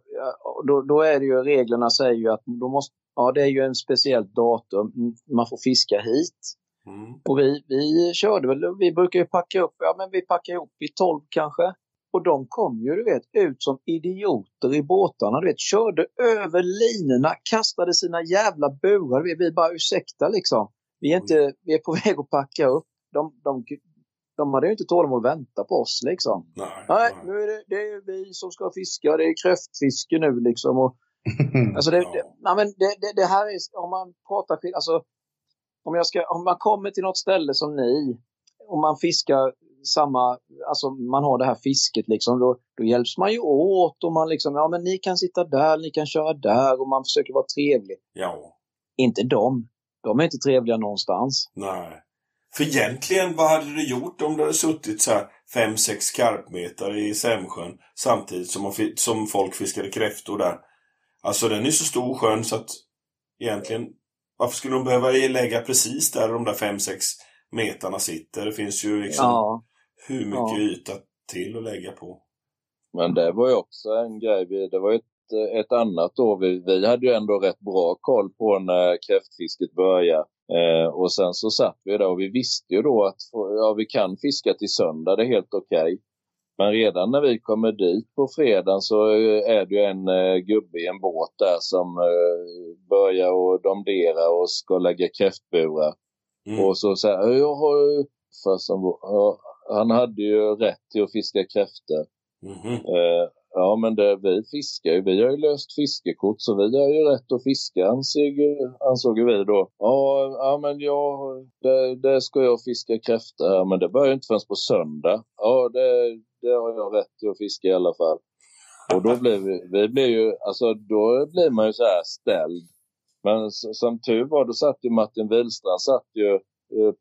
Speaker 2: och då, då är det ju, reglerna säger ju att då måste, ja det är ju en speciellt datum, Mm, man får fiska hit.
Speaker 1: Mm.
Speaker 2: Och vi, vi körde väl, vi brukar ju packa upp, ja men vi packar ihop i 12 kanske. Och de kom ju, du vet, ut som idioter i båtarna, du vet, körde över linorna, kastade sina jävla burar. Vi, vi bara, ursäkta liksom. Vi är, inte, vi är på *laughs* väg att packa upp. De, de, de hade ju inte tålamod att vänta på oss liksom.
Speaker 1: Nej,
Speaker 2: Nej,
Speaker 1: nej.
Speaker 2: nu är det, det är vi som ska fiska, det är kräftfiske nu liksom. Och, *laughs* alltså det,
Speaker 1: Ja.
Speaker 2: det, nej, men det, det, det här är, om man pratar alltså om, jag ska, om man kommer till något ställe som ni, och man fiskar samma, alltså man har det här fisket liksom, då, då hjälps man ju åt och man liksom, ja men ni kan sitta där, ni kan köra där och man försöker vara trevlig.
Speaker 1: Ja,
Speaker 2: Inte de. De är inte trevliga någonstans.
Speaker 1: nej. För egentligen, vad hade du gjort om du hade suttit så här 5-6 karpmeter i Sämsjön samtidigt som, man, som folk fiskade kräftor där? Alltså den är så stor sjön så att egentligen varför skulle de behöva lägga precis där de där 5-6 metarna sitter? Det finns ju liksom
Speaker 2: Ja,
Speaker 1: hur mycket
Speaker 2: Ja.
Speaker 1: yta till att lägga på.
Speaker 3: Men det var ju också en grej. Vi- Det var ju ett, ett annat då. Vi, vi hade ju ändå rätt bra koll på när kräftfisket började. Eh, och sen så satt vi där och vi visste ju då att ja, vi kan fiska till söndag, det är helt okej. Men redan när vi kommer dit på fredagen så eh, är det ju en eh, gubbe i en båt där som eh, börjar och domdera och ska lägga kräftburar.
Speaker 1: Mm.
Speaker 3: Och så säger jag har ju... Fast han, ja, hade ju rätt till att fiska kräftor.
Speaker 1: Mhm.
Speaker 3: Eh, ja, men det, vi fiskar ju. Vi har ju löst fiskekort så vi har ju rätt att fiska ansåg, ansåg vi då. Ja, ja men jag, det, det ska jag fiska kräftor här men det börjar ju inte förrän på söndag. Ja, det, det har jag rätt till att fiska i alla fall. Och då blir vi, vi blir ju, alltså då blir man ju så här ställd. Men som tur var, då satt ju Martin Wihlstrand satt ju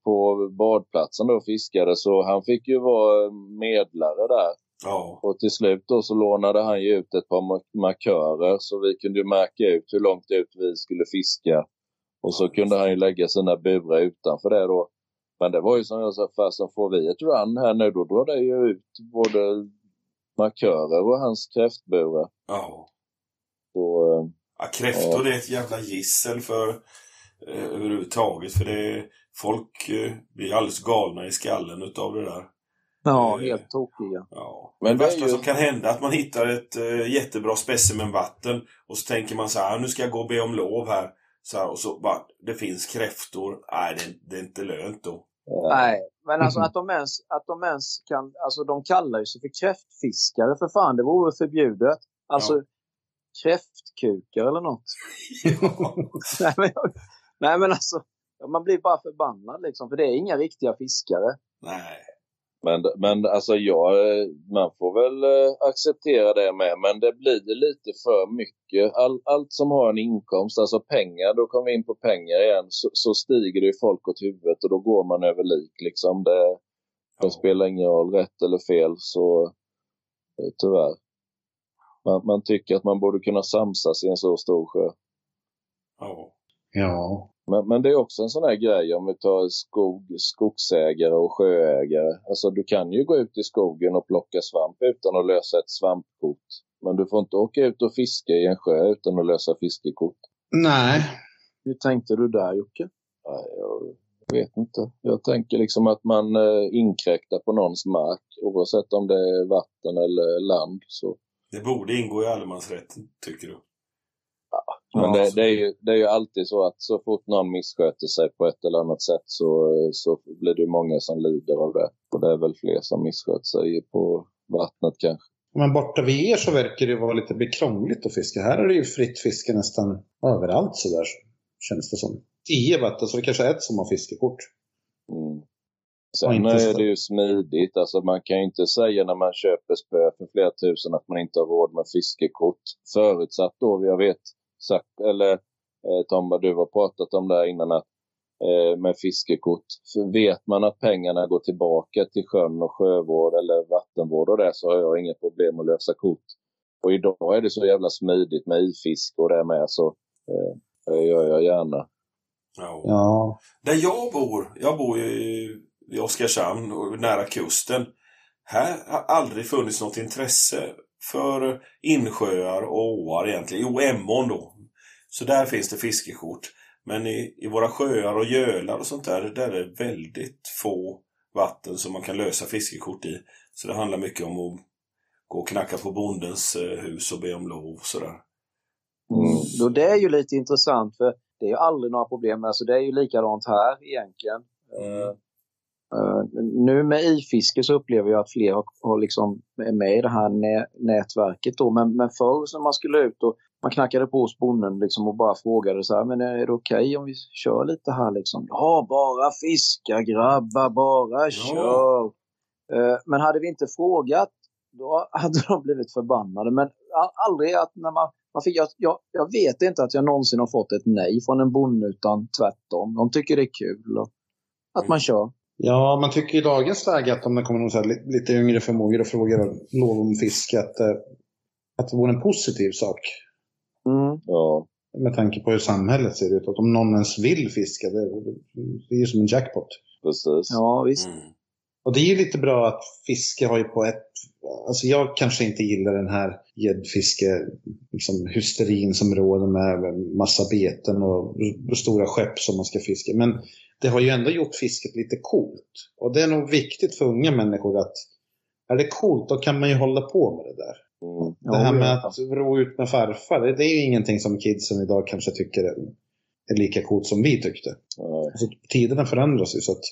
Speaker 3: på badplatsen då och fiskade så han fick ju vara medlare där.
Speaker 1: Ja.
Speaker 3: Och till slut då så lånade han ju ut ett par ma- markörer så vi kunde ju märka ut hur långt ut vi skulle fiska. Och så kunde han ju lägga sina burar utanför det då. Men det var ju som jag sa, fasen får vi ett run här nu då drar det ju ut både markörer och hans kräftburar.
Speaker 1: ja.
Speaker 3: Så, eh,
Speaker 1: Ja, kräftor det är ett jävla gissel för eh, överhuvudtaget. För det folk eh, blir alldeles galna i skallen utav det där.
Speaker 2: ja
Speaker 1: Eh,
Speaker 2: helt tokiga.
Speaker 1: Ja.
Speaker 3: Men
Speaker 1: det
Speaker 3: det är
Speaker 1: värsta
Speaker 3: ju-
Speaker 1: som kan hända är att man hittar ett eh, jättebra specimen vatten och så tänker man så här, nu ska jag gå och be om lov här. Så här och så bara, det finns kräftor. Nej, det, det är inte lönt då.
Speaker 2: Nej, men alltså att de ens, att de ens kan, alltså de kallar ju sig för kräftfiskare för fan, det vore förbjudet. Alltså
Speaker 1: Ja.
Speaker 2: kräftkukar eller något. *laughs* *laughs* nej, men, nej men alltså, man blir bara förbannad liksom, för det är inga riktiga fiskare.
Speaker 1: Nej.
Speaker 3: Men, men alltså jag, eh, man får väl eh, acceptera det med. Men det blir lite för mycket. All, allt som har en inkomst, alltså pengar, då kommer vi in på pengar igen. Så, så stiger det ju folk åt huvudet och då går man över lik. Liksom. Det, det
Speaker 1: Ja.
Speaker 3: spelar ingen roll, rätt eller fel, så eh, tyvärr. Man, man tycker att man borde kunna samsas i en så stor sjö.
Speaker 1: Ja.
Speaker 6: Ja.
Speaker 3: Men, men det är också en sån här grej om vi tar skog, skogsägare och sjöägare. Alltså du kan ju gå ut i skogen och plocka svamp utan att lösa ett svampkort. Men du får inte åka ut och fiska i en sjö utan att lösa fiskekort.
Speaker 6: Nej.
Speaker 2: Hur tänkte du där Jocke?
Speaker 3: Nej, jag vet inte. Jag tänker liksom att man eh, inkräktar på någons mark oavsett om det är vatten eller land. Så.
Speaker 1: Det borde ingå i allemansrätten, tycker du?
Speaker 3: Men
Speaker 1: Ja,
Speaker 3: det,
Speaker 1: så-
Speaker 3: det, är ju, det är ju alltid så att så fort någon missköter sig på ett eller annat sätt så, så blir det många som lider av det. Och det är väl fler som missköter sig på vattnet kanske.
Speaker 6: Men borta vid er så verkar det vara lite krångligt att fiska. Här är det ju fritt fiske nästan överallt sådär, känns det som. Tio vatten, så det kanske är ett som har fiskekort.
Speaker 3: Mm. Sen är det ju smidigt. Alltså man kan ju inte säga när man köper spö för flera tusen att man inte har råd med fiskekort. Förutsatt då, jag vet, sagt, eller eh, Tom, vad du har pratat om där innan, att eh, med fiskekort. För vet man att pengarna går tillbaka till sjön och sjövård eller vattenvård och det så har jag inga problem att lösa kort. Och idag är det så jävla smidigt med ifiske och det med så eh, det gör jag gärna.
Speaker 1: Ja.
Speaker 6: Ja.
Speaker 1: Där jag bor, jag bor ju i- i Oskarshamn, och nära kusten. Här har aldrig funnits något intresse för insjöar och åar egentligen. Jo, Emån då. Så där finns det fiskekort. Men i, i våra sjöar och gölar och sånt där, där är det väldigt få vatten som man kan lösa fiskekort i. Så det handlar mycket om att gå och knacka på bondens eh, hus och be om lov och sådär.
Speaker 3: Mm.
Speaker 2: Då det är ju lite intressant för det är ju aldrig några problem. Alltså det är ju likadant här egentligen.
Speaker 1: Mm.
Speaker 2: Eh, nu med ifiske så upplever jag att fler har, har liksom är med i det här nä, nätverket. Då. Men, men förr när man skulle ut och man knackade på hos bonden liksom och bara frågade så här, men är det okej om vi kör lite här liksom? Ja, bara fiska grabbar, bara kör. Eh, men hade vi inte frågat då hade de blivit förbannade. Men aldrig att när man, man fick, jag, jag, jag vet inte att jag någonsin har fått ett nej från en bonde utan tvärtom. De tycker det är kul och att man kör.
Speaker 6: Ja, man tycker i dagens läge att om det kommer någon så här li- lite yngre förmågor och frågar lov om fiske, att, eh, att det vore en positiv sak.
Speaker 2: Mm.
Speaker 3: Ja.
Speaker 6: Med tanke på hur samhället ser ut. Att om någon ens vill fiska, det, det är ju som en jackpot.
Speaker 3: Precis.
Speaker 2: Ja, visst.
Speaker 1: Mm.
Speaker 6: Och det är ju lite bra att fiske har ju på ett... Alltså jag kanske inte gillar den här gäddfiske, liksom hysterin som råder med massa beten och stora skepp som man ska fiska. Men det har ju ändå gjort fisket lite coolt. Och det är nog viktigt för unga människor att är det coolt då kan man ju hålla på med det där.
Speaker 3: Mm.
Speaker 6: Det här med att ro ut med farfar, det det är ju ingenting som kidsen idag kanske tycker är, är lika coolt som vi tyckte.
Speaker 3: Nej.
Speaker 6: Alltså, tiderna förändras ju så att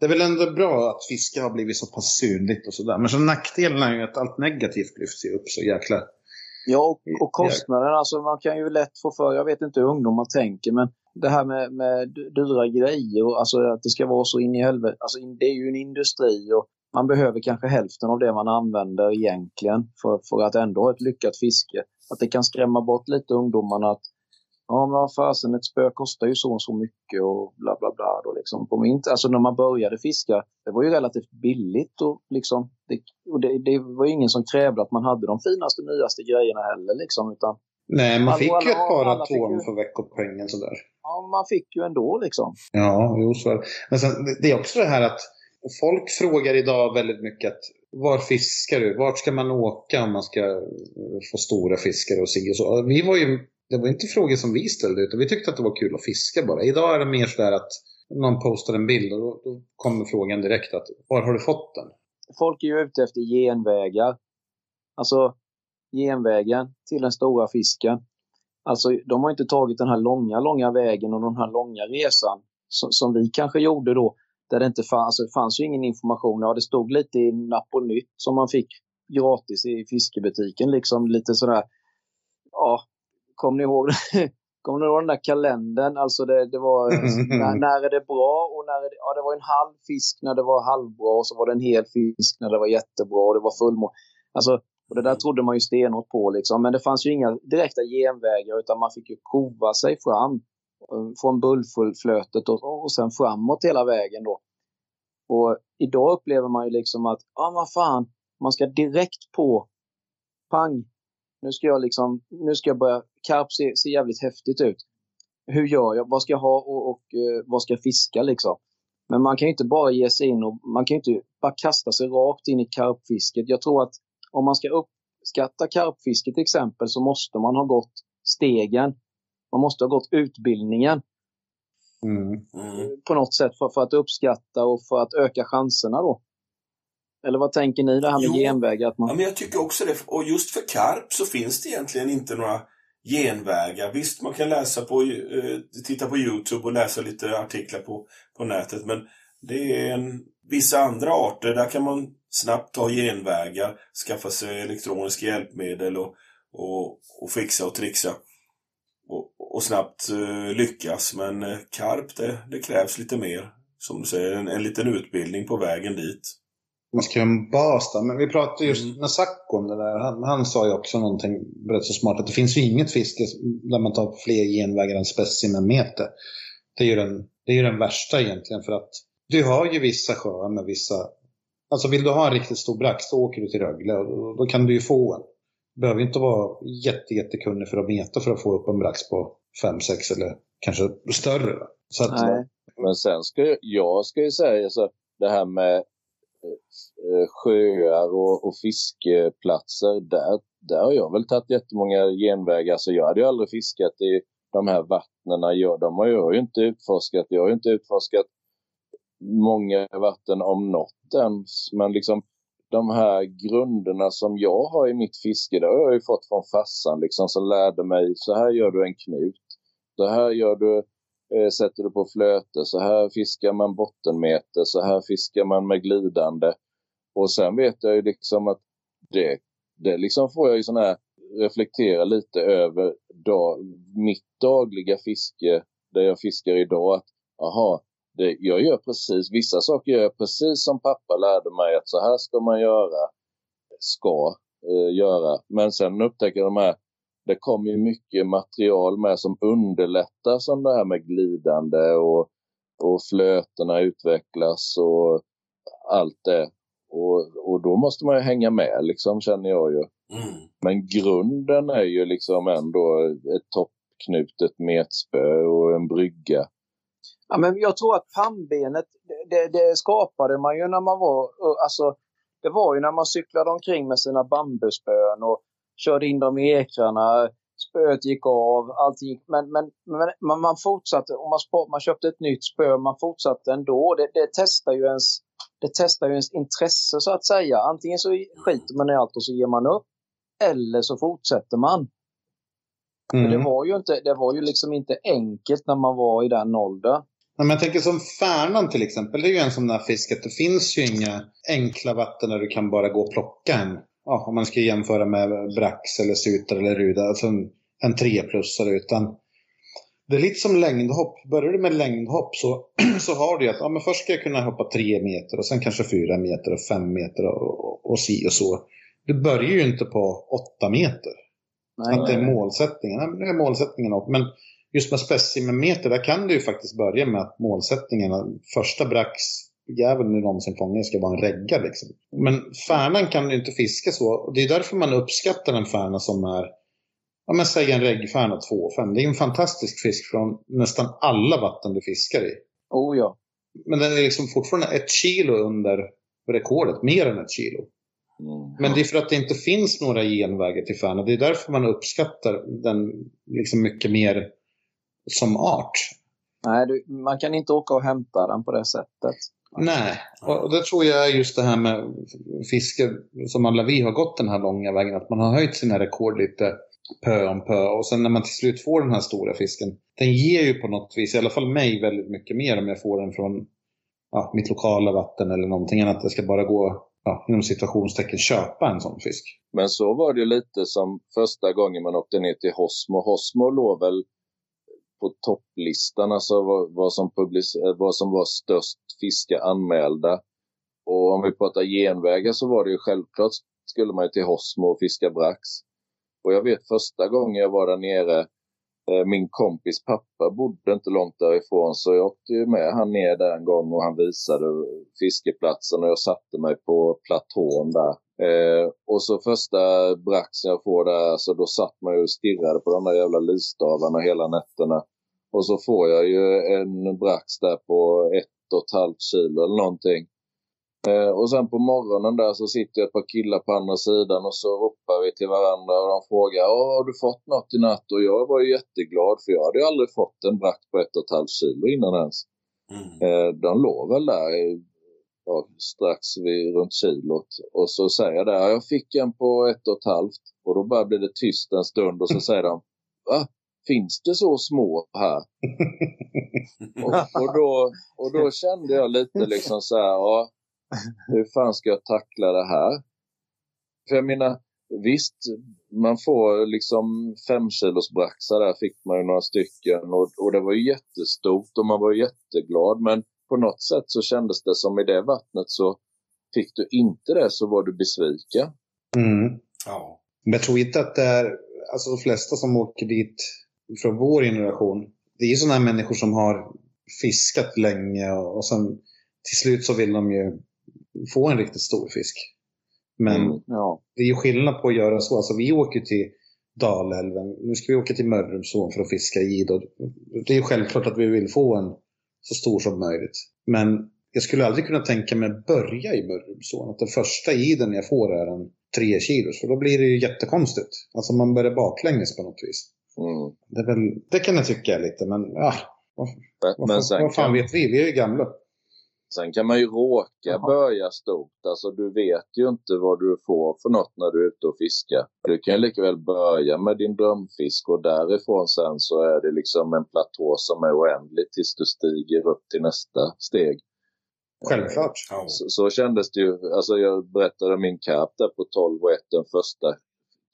Speaker 6: det är väl ändå bra att fiske har blivit så pass synligt och sådär. Men så nackdelen är ju att allt negativt lyfts ju upp så jäkla...
Speaker 2: Ja, och, och kostnaden. Alltså man kan ju lätt få för, jag vet inte hur ungdomar tänker, men det här med, med dyra grejer, och alltså att det ska vara så in i helvete. Alltså det är ju en industri och man behöver kanske hälften av det man använder egentligen för, för att ändå ha ett lyckat fiske. Att det kan skrämma bort lite ungdomarna att ja men vad fasen ett spö kostar ju så och så mycket och bla bla bla. Då liksom. På min, alltså när man började fiska, det var ju relativt billigt och liksom det, och det, det var ju ingen som krävde att man hade de finaste nyaste grejerna heller liksom utan
Speaker 6: Nej, man
Speaker 2: Alla-
Speaker 6: fick ju ett par atom
Speaker 2: ju-
Speaker 6: för veckopengen sådär.
Speaker 2: ja, man fick ju ändå liksom.
Speaker 6: Ja, jo så är det. Men sen, det är också det här att folk frågar idag väldigt mycket att var fiskar du? Vart ska man åka om man ska eh, få stora fiskar och si och så? Vi var ju, det var inte frågor som vi ställde utan vi tyckte att det var kul att fiska bara. Idag är det mer sådär att någon postar en bild och då, då kommer frågan direkt att var har du fått den?
Speaker 2: Folk är ju ute efter genvägar. Alltså genvägen till den stora fisken. Alltså de har inte tagit den här långa, långa vägen och den här långa resan som, som vi kanske gjorde då. Där det inte fanns, alltså det fanns ju ingen information. Ja, det stod lite i Napp och Nytt som man fick gratis i fiskebutiken. Liksom lite sådär, ja, kommer ni ihåg *laughs* Kommer ni ihåg den där kalendern? Alltså det, det var *laughs* när, när är det bra och när är det, ja, det var en halv fisk när det var halvbra och så var det en hel fisk när det var jättebra och det var fullmåne. Alltså, och det där trodde man ju stenhårt på liksom. Men det fanns ju inga direkta genvägar utan man fick ju kova sig fram eh, från bullfullflötet och, och sen framåt hela vägen då. Och idag upplever man ju liksom att, ja ah, vad fan, man ska direkt på, pang, nu ska jag liksom, nu ska jag börja, karp ser, ser jävligt häftigt ut. Hur gör jag? Vad ska jag ha och, och uh, vad ska jag fiska liksom? Men man kan ju inte bara ge sig in och man kan ju inte bara kasta sig rakt in i karpfisket. Jag tror att om man ska uppskatta karpfisket till exempel så måste man ha gått stegen. Man måste ha gått utbildningen
Speaker 6: Mm.
Speaker 1: Mm.
Speaker 2: på något sätt för, för att uppskatta och för att öka chanserna då. Eller vad tänker ni det här med
Speaker 1: Jo.
Speaker 2: genvägar? Att
Speaker 1: Ja,
Speaker 2: man...
Speaker 1: men jag tycker också det. Och just för karp så finns det egentligen inte några genvägar. Visst, man kan läsa på, eh, titta på Youtube och läsa lite artiklar på, på nätet. Men det är en, vissa andra arter, där kan man snabbt ta genvägar, skaffa sig elektroniska hjälpmedel och, och, och fixa och trixa. Och, och snabbt eh, lyckas. Men eh, karp, det, det krävs lite mer. Som du säger, en, en liten utbildning på vägen dit.
Speaker 6: Man ska ha en bas där. Men vi pratade just
Speaker 1: Mm.
Speaker 6: med Sacco om det där. Han, han sa ju också någonting rätt så smart. Att det finns ju inget fiske där man tar fler genvägar än specimenmeter. Det är ju den, det är ju den värsta egentligen. För att du har ju vissa sjöar med vissa... Alltså vill du ha en riktigt stor brax så åker du till Rögle och då, då kan du ju få en. Du behöver inte vara jätte, jättekunnig för att meta för att få upp en brax på 5, 6 eller kanske större. att.
Speaker 3: Men sen ska jag, jag ska ju säga så det här med Eh, sjöar och, och fiskeplatser. Där, där har jag väl tagit jättemånga genvägar. Alltså jag hade ju aldrig fiskat i de här vattnen. Jag, de har jag ju inte utforskat. Jag har ju inte utforskat många vatten om något ens. Men liksom de här grunderna som jag har i mitt fiske, det har jag ju fått från farsan liksom, som lärde mig så här gör du en knut. Så här gör du, Eh, sätter du på flöte, så här fiskar man bottenmeter, så här fiskar man med glidande. Och sen vet jag ju liksom att det, det liksom får jag ju sån här reflektera lite över dag, mitt dagliga fiske, där jag fiskar idag. att Aha, det, jag gör precis, vissa saker gör jag precis som pappa lärde mig att så här ska man göra, ska eh, göra. Men sen upptäcker jag de här, det kommer ju mycket material med som underlättar som det här med glidande och, och flötena utvecklas och allt det. Och, och då måste man ju hänga med liksom känner jag ju.
Speaker 1: Mm.
Speaker 3: Men grunden är ju liksom ändå ett toppknutet metspö och en brygga.
Speaker 2: Ja, men jag tror att pannbenet, det, det skapade man ju när man var, alltså, det var ju när man cyklade omkring med sina bambuspön och körde in dem i ekrarna, spöet gick av, allting gick, men, men, men man fortsatte, och man, man köpte ett nytt spö, man fortsatte ändå. Det, det testar ju ens det testar ju ens intresse så att säga. Antingen så skiter man i allt och så ger man upp. Eller så fortsätter man. Mm. det var ju inte, det var ju liksom inte enkelt när man var i den åldern.
Speaker 6: men jag tänker som Färnan till exempel, det är ju en sån där fisk att det finns ju inga enkla vatten där du kan bara gå och plocka en. Ja, om man ska jämföra med brax eller suter eller ruda, alltså en, en treplussare. Utan det är lite som längdhopp. Börjar du med längdhopp så, *clears throat* så har du att ja, men först ska jag kunna hoppa tre meter och sen kanske fyra meter och fem meter och, och, och si och så. Du börjar ju inte på åtta meter. Nej, att det är målsättningen. Nej, nu är målsättningen något. Men just med specimenmeter, där kan du ju faktiskt börja med att målsättningen, första brax jäveln du någonsin fångar ska vara en regga. Liksom. Men färnan kan du inte fiska så. Det är därför man uppskattar en färna som är ja, men säg en reggfärna 2,5. Det är en fantastisk fisk från nästan alla vatten du fiskar i.
Speaker 2: Oh ja.
Speaker 6: Men den är liksom fortfarande ett kilo under rekordet, mer än ett kilo. Mm. Men det är för att det inte finns några genvägar till färna. Det är därför man uppskattar den liksom mycket mer som art.
Speaker 2: Nej, du, man kan inte åka och hämta den på det sättet.
Speaker 6: Nej, och det tror jag är just det här med fiske som alla vi har gått den här långa vägen. Att man har höjt sina rekord lite pö om pö. Och sen när man till slut får den här stora fisken, den ger ju på något vis, i alla fall mig, väldigt mycket mer om jag får den från ja, mitt lokala vatten eller någonting än att det ska bara gå ja, inom situationstecken köpa en sån fisk.
Speaker 3: Men så var det ju lite som första gången man åkte ner till Hosmo. Hosmo låg väl på topplistan, alltså vad, vad, som vad som var störst fiske anmälda. Och om vi pratar genvägar så var det ju självklart skulle man ju till Hosmo och fiska brax. Och jag vet första gången jag var där nere, eh, min kompis pappa bodde inte långt därifrån så jag åkte ju med han ner där en gång och han visade fiskeplatsen och jag satte mig på platån där. Eh, och så första braxen jag får där, så då satt man ju och stirrade på de där jävla lysstavarna hela nätterna. Och så får jag ju en brax där på ett och ett halvt kilo eller någonting. Eh, och sen på morgonen där så sitter ett par killar på andra sidan och så ropar vi till varandra och de frågar har du fått något i natt? Och jag var ju jätteglad för jag hade ju aldrig fått en brack på ett och ett halvt kilo innan ens. Mm. Eh, de låg väl där ja, strax vid, runt kilot. Och så säger jag där, jag fick en på ett och ett halvt. Och då bara blir det tyst en stund och så säger de, va? Finns det så små här? och, och, då, och då kände jag lite liksom så här, ja, hur fan ska jag tackla det här? För jag menar, visst, man får liksom fem kilos braxar där fick man ju några stycken och, och det var ju jättestort och man var jätteglad men på något sätt så kändes det som i det vattnet så fick du inte det så var du besviken.
Speaker 6: Mm. Ja. Men jag tror inte att det är, alltså de flesta som åker dit från vår generation, det är sådana här människor som har fiskat länge och, och sen till slut så vill de ju få en riktigt stor fisk. Men mm, ja. det är ju skillnad på att göra så. Alltså vi åker till Dalälven. Nu ska vi åka till Mörrumsån för att fiska id. Det är ju självklart att vi vill få en så stor som möjligt. Men jag skulle aldrig kunna tänka mig att börja i Mörrumsån. Att den första iden jag får är en 3 kilos. För då blir det ju jättekonstigt. Alltså man börjar baklänges på något vis. Mm. Det, väl, det, kan jag tycka lite, men ja. Vad, men, vad, vad fan kan... vet vi? Vi är ju gamla.
Speaker 3: Sen kan man ju råka Aha. börja stort. Alltså du vet ju inte vad du får för något när du är ute och fiskar. Du kan ju lika väl börja med din drömfisk och därifrån sen så är det liksom en platå som är oändlig tills du stiger upp till nästa steg.
Speaker 6: Självklart.
Speaker 3: Så, så kändes det ju. Alltså jag berättade min karp där på 12 och 1 den första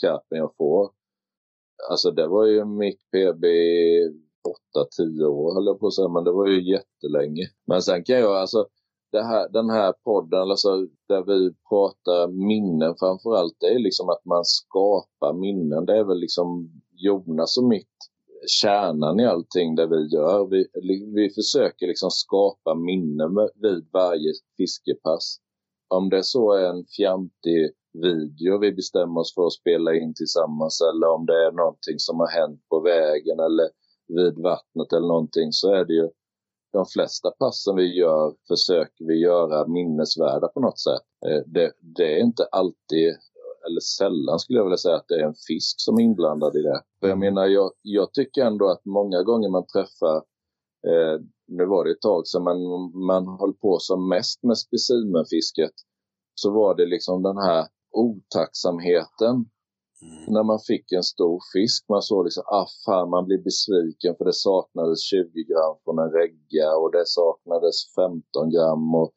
Speaker 3: karpen jag får. Alltså det var ju mitt PB 8-10 år höll jag på att säga, men det var ju jättelänge. Men sen kan jag alltså, här, den här podden, alltså, där vi pratar minnen framförallt, det är liksom att man skapar minnen. Det är väl liksom Jonas och mitt kärnan i allting det vi gör. Vi, vi försöker liksom skapa minnen vid varje fiskepass. om det så är en fjantig video vi bestämmer oss för att spela in tillsammans eller om det är någonting som har hänt på vägen eller vid vattnet eller någonting så är det ju de flesta passen vi gör försöker vi göra minnesvärda på något sätt. Eh, det, det, är inte alltid, eller sällan skulle jag vilja säga att det är en fisk som är inblandad i det. För jag menar, jag, jag tycker ändå att många gånger man träffar, eh, nu var det ett tag sedan man, man höll på som mest med specimenfisket, så var det liksom den här otacksamheten Mm. När man fick en stor fisk, man såg liksom, ah fan, man blir besviken för det saknades 20 gram från en regga och det saknades 15 gram. Och,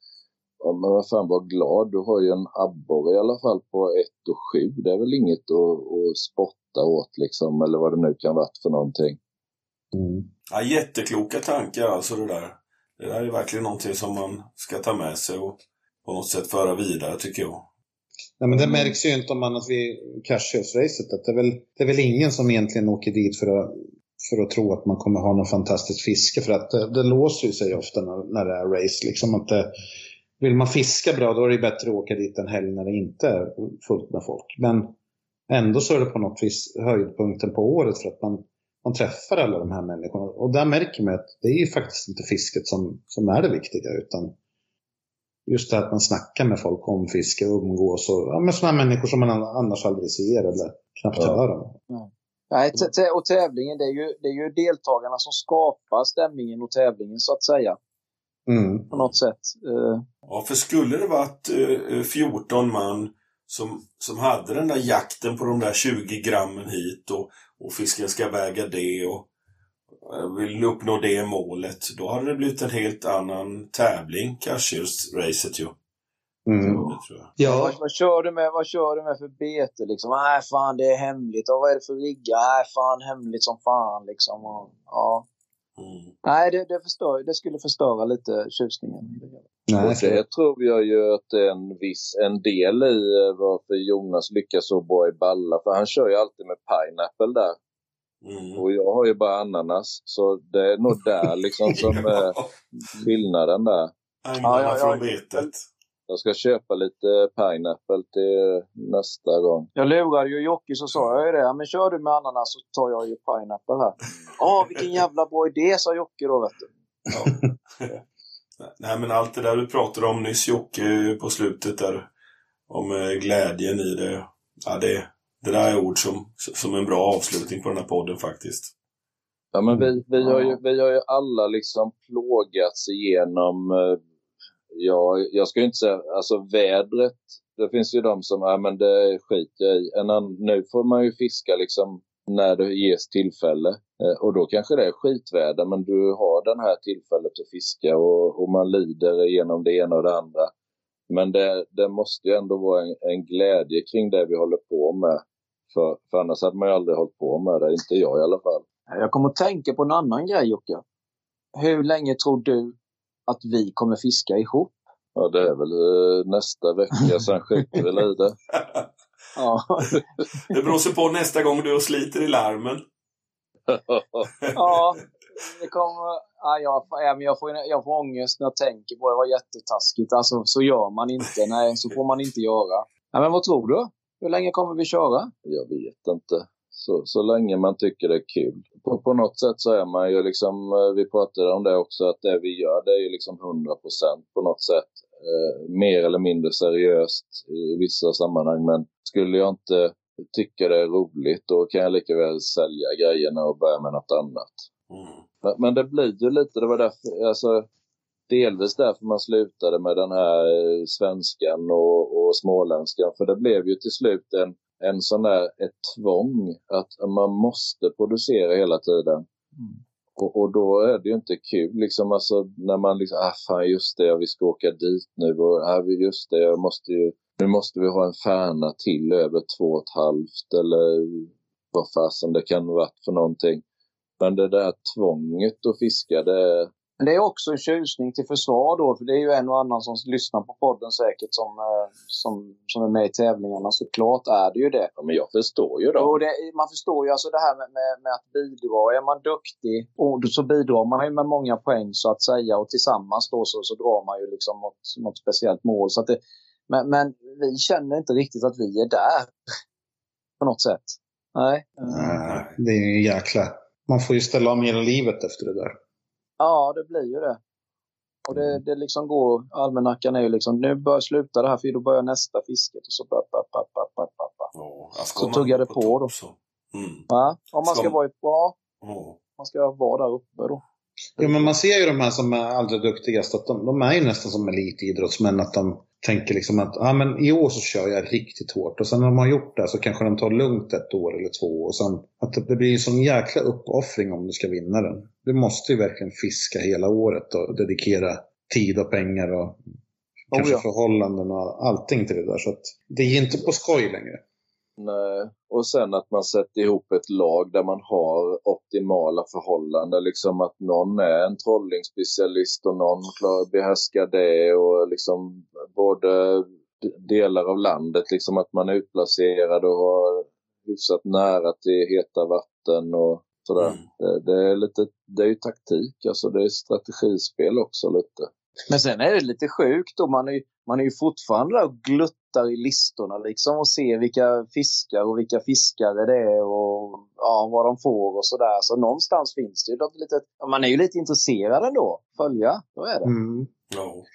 Speaker 3: och men vad fan, var glad, du har ju en abborre i alla fall på 1 och 7. Det är väl inget att, att spotta åt liksom, eller vad det nu kan vara för någonting.
Speaker 1: Mm. Ja, jättekloka tankar alltså det där. Det där är verkligen någonting som man ska ta med sig och på något sätt föra vidare tycker jag.
Speaker 6: Nej, men det mm. märks ju inte om man att vi Cashews-racet. Det, är väl, det är väl ingen som egentligen åker dit för att, för att tro att man kommer ha något fantastiskt fiske. För att det, det låser ju sig ofta när, när det är race. Liksom att det, vill man fiska bra då är det bättre att åka dit en helg när det inte är fullt med folk. Men ändå så är det på något vis höjdpunkten på året för att man, man träffar alla de här människorna. Och där märker man att det är ju faktiskt inte fisket som, som är det viktiga utan just det att man snackar med folk om fiske och umgås. Och, ja, med sådana människor som man annars aldrig ser eller knappt ja. hör om.
Speaker 2: Ja. Nej, och tävlingen, det är, ju, det är ju deltagarna som skapar stämningen och tävlingen så att säga. Mm. På något sätt. Uh...
Speaker 1: Ja, för skulle det varit uh, 14 man som, som hade den där jakten på de där 20 grammen hit och, och fisken ska väga det och vill uppnå det målet, då hade det blivit en helt annan tävling, Cashews-racet ju.
Speaker 2: Mm. Ja. Vad, vad, kör du med, vad kör du med för bete liksom? Nej, fan det är hemligt. Och vad är det för rigga? Nej, fan hemligt som fan liksom. Och, ja. Mm. Nej, det, det, förstör, det skulle förstöra lite tjusningen.
Speaker 3: Nej, och det tror jag ju att en viss en del i eh, varför Jonas lyckas så bra i Balla. För han kör ju alltid med pineapple där. Mm. Och jag har ju bara ananas, så det är nog där liksom *laughs* som är skillnaden där.
Speaker 1: Agnarna ja, ja, från vetet.
Speaker 3: Jag ska köpa lite pineapple till nästa gång.
Speaker 2: Jag lurade ju Jocke så sa jag ju det. Men kör du med ananas så tar jag ju pineapple här. Ja, vilken jävla bra idé sa Jocke då vet du. Ja. *laughs*
Speaker 1: Nej men allt det där du pratade om nyss Jocke på slutet där. Om eh, glädjen i det. Ja, det, det där är ord som, som en bra avslutning på den här podden faktiskt.
Speaker 3: Ja, men vi, vi, har, ju, vi har ju alla liksom plågats igenom, eh, ja, jag ska ju inte säga, alltså vädret. Det finns ju de som, ja men det skiter jag i. En annan, nu får man ju fiska liksom när det ges tillfälle. Eh, och då kanske det är skitväder, men du har det här tillfället att fiska och, och man lider genom det ena och det andra. Men det, det måste ju ändå vara en, en, glädje kring det vi håller på med. För, för annars hade man ju aldrig hållit på med det, inte jag i alla fall.
Speaker 2: Jag kommer att tänka på en annan grej Jocke. Hur länge tror du att vi kommer fiska ihop?
Speaker 3: Ja, det är väl eh, nästa vecka, sen skiter vi i det. *laughs*
Speaker 1: ja. *laughs* det beror sig på nästa gång du sliter i larmen. *laughs*
Speaker 2: ja, det kommer... Ja, jag, ja, jag, får, jag får ångest när jag tänker på det. Det var jättetaskigt. Alltså, så gör man inte. Nej, så får man inte göra. Ja, men vad tror du? Hur länge kommer vi köra?
Speaker 3: Jag vet inte. Så, så länge man tycker det är kul. På, på något sätt så är man ju liksom, eh, vi pratade om det också, att det vi gör det är ju liksom 100% på något sätt. Eh, mer eller mindre seriöst i vissa sammanhang. Men skulle jag inte tycka det är roligt, då kan jag lika väl sälja grejerna och börja med något annat. Mm. Men, men, det blir ju lite, det var därför, alltså delvis därför man slutade med den här eh, svenskan och, och småländskan. För det blev ju till slut en, en sån där, ett tvång att man måste producera hela tiden. Mm. Och, och, då är det ju inte kul liksom, alltså när man liksom, ah fan just det, vi ska åka dit nu och ah, just det, jag måste ju, nu måste vi ha en färna till över två och ett halvt eller vad fasen det kan vara för någonting. Men det där tvånget att fiska, det,
Speaker 2: men det är också en tjusning till försvar då, för det är ju en och annan som lyssnar på podden säkert som, eh, som, som är med i tävlingarna. Såklart är det ju det.
Speaker 3: Ja, men jag förstår ju.
Speaker 2: Och det, man förstår ju alltså det här med, med, med, att bidra. Är man duktig och så bidrar man ju med många poäng så att säga och tillsammans då så, så drar man ju liksom mot något speciellt mål. Så att det, Men, men vi känner inte riktigt att vi är där. På något sätt. Nej.
Speaker 6: Nej, det är ju jäkla... Man får ju ställa om hela livet efter det där.
Speaker 2: Ja, det blir ju det. Och det, det liksom går, almanackan är ju liksom, nu börjar sluta det här för då börjar nästa fisket och så bara, bara, bara, bara, bara, bara.
Speaker 1: Ja, alltså,
Speaker 2: Så tuggar det
Speaker 1: på
Speaker 2: på då.
Speaker 1: Så. Mm.
Speaker 2: Va? Om man
Speaker 1: Ska
Speaker 2: ska vara i, ja,
Speaker 1: Ja.
Speaker 2: man ska vara där uppe då.
Speaker 6: Ja, men man ser ju de här som är allra duktigast, att de, de är ju nästan som elitidrottsmän. Att de tänker liksom att ah, men i år så kör jag riktigt hårt. Och sen när har gjort det så kanske de tar lugnt ett år eller två. Och sen, att det, blir en sån jäkla uppoffring om du ska vinna den. Du måste ju verkligen fiska hela året och dedikera tid och pengar och kanske
Speaker 2: ja.
Speaker 6: förhållanden och allting till det där. Så att det är inte på skoj längre.
Speaker 3: Nej. Och sen att man sätter ihop ett lag där man har optimala förhållanden. Liksom att någon är en trollingspecialist och någon behärskar det. Och liksom både delar av landet, liksom att man är utplacerad och har hyfsat nära till heta vatten och sådär.
Speaker 1: Mm.
Speaker 3: Det, det, är lite, det är ju taktik, alltså det är strategispel också lite.
Speaker 2: Men sen är det lite sjukt då. Man är, ju- man är ju fortfarande och gluttar i listorna liksom och ser vilka fiskar och vilka fiskare det är och ja, vad de får och sådär. Så någonstans finns det ju något litet, man är ju lite intresserad ändå. Följa, då är det.
Speaker 6: Mm.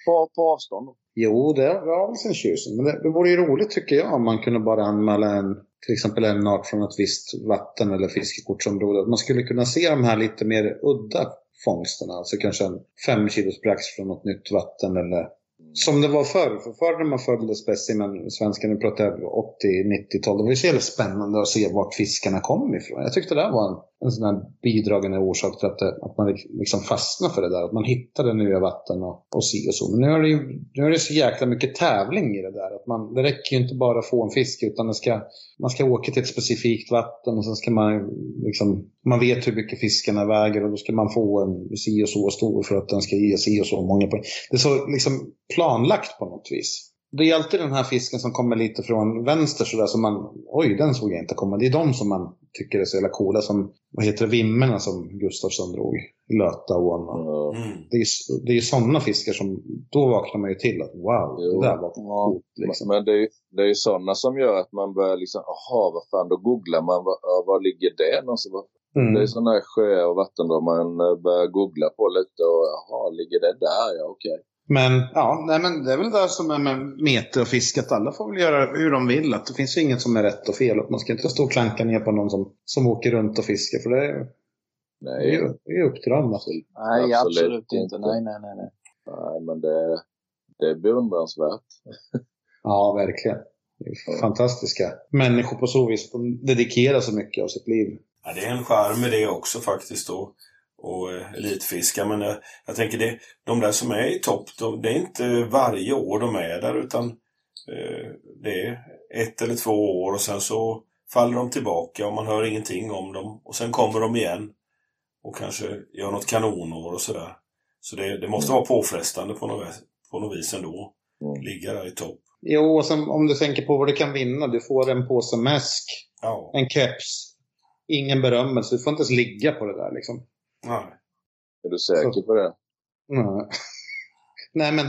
Speaker 2: På, på avstånd.
Speaker 6: Jo, det har väl sin tjusning. Men det, det vore ju roligt tycker jag om man kunde bara anmäla en, till exempel en art från ett visst vatten eller fiskekortsområde. Man skulle kunna se de här lite mer udda fångsterna. Alltså kanske en fem kilos brax från något nytt vatten eller som det var förr. För förr när man följde specimen, svenskarna pratade 80-90-tal, det var ju så jävla spännande att se vart fiskarna kom ifrån. Jag tyckte det där var en, en sån här bidragande orsak till att, det, att man liksom-, liksom fastnade för det där. Att man hittade nya vatten och, och si och så. Men nu är, det ju, nu är det så jäkla mycket tävling i det där. Att man, det räcker ju inte bara att få en fisk utan det ska, man ska åka till ett specifikt vatten och sen ska man liksom, man vet hur mycket fiskarna väger och då ska man få en si och så stor för att den ska ge si och så många poäng. Det är så liksom planlagt på något vis. Det är alltid den här fisken som kommer lite från vänster sådär som man, oj den såg jag inte komma. Det är de som man tycker är så jävla coola som, vad heter det, vimmerna som Gustafsson drog i Lötaån. och-.
Speaker 1: Mm.
Speaker 6: Det är ju det är ju sådana fiskar som, då vaknar man ju till att wow,
Speaker 3: Jo.
Speaker 6: det där var
Speaker 2: Ja.
Speaker 6: coolt liksom.
Speaker 3: Men det är, ju- det är ju sådana som gör att man börjar liksom, jaha vad fan, då googlar man, vad, ja, var ligger det någonstans?
Speaker 6: Mm.
Speaker 3: Det är sådana här sjöar och vattendrag man eh, börjar googla på lite och jaha, ligger det där? Ja, okej.
Speaker 6: Men ja, nej, men det är väl det som är med mete och fiske, att alla får väl göra hur de vill. Att det finns ju inget som är rätt och fel. Att man ska inte stå och klanka ner på någon som, som åker runt och fiskar. För det är, det är,
Speaker 3: Nej,
Speaker 6: ju- det är upp till dem. Alltså.
Speaker 2: Nej,
Speaker 3: Absolut
Speaker 2: absolut, inte.
Speaker 3: inte.
Speaker 2: Nej, nej, nej. nej.
Speaker 3: nej, men det, det är beundransvärt. *laughs*
Speaker 6: Ja, verkligen. Fantastiska människor på så vis. De dedikerar så mycket av sitt liv.
Speaker 1: Ja, det är en charm med det också faktiskt. Och, och eh, elitfiska. Men jag, jag tänker det, de där som är i topp, de, det är inte varje år de är där utan eh, det är ett eller två år och sen så faller de tillbaka och man hör ingenting om dem. Och sen kommer de igen och kanske gör något kanonår och sådär. Så det, det måste vara påfrestande på något, på något vis ändå.
Speaker 3: Mm.
Speaker 1: Ligga där i topp.
Speaker 6: Jo, och sen om du tänker på vad du kan vinna. Du får en påse mäsk,
Speaker 1: Ja,
Speaker 6: en keps, ingen berömmelse. Du får inte ens ligga på det där liksom.
Speaker 1: Nej.
Speaker 3: Är du säker
Speaker 6: Så.
Speaker 3: på det?
Speaker 6: Nej, *laughs* Nej men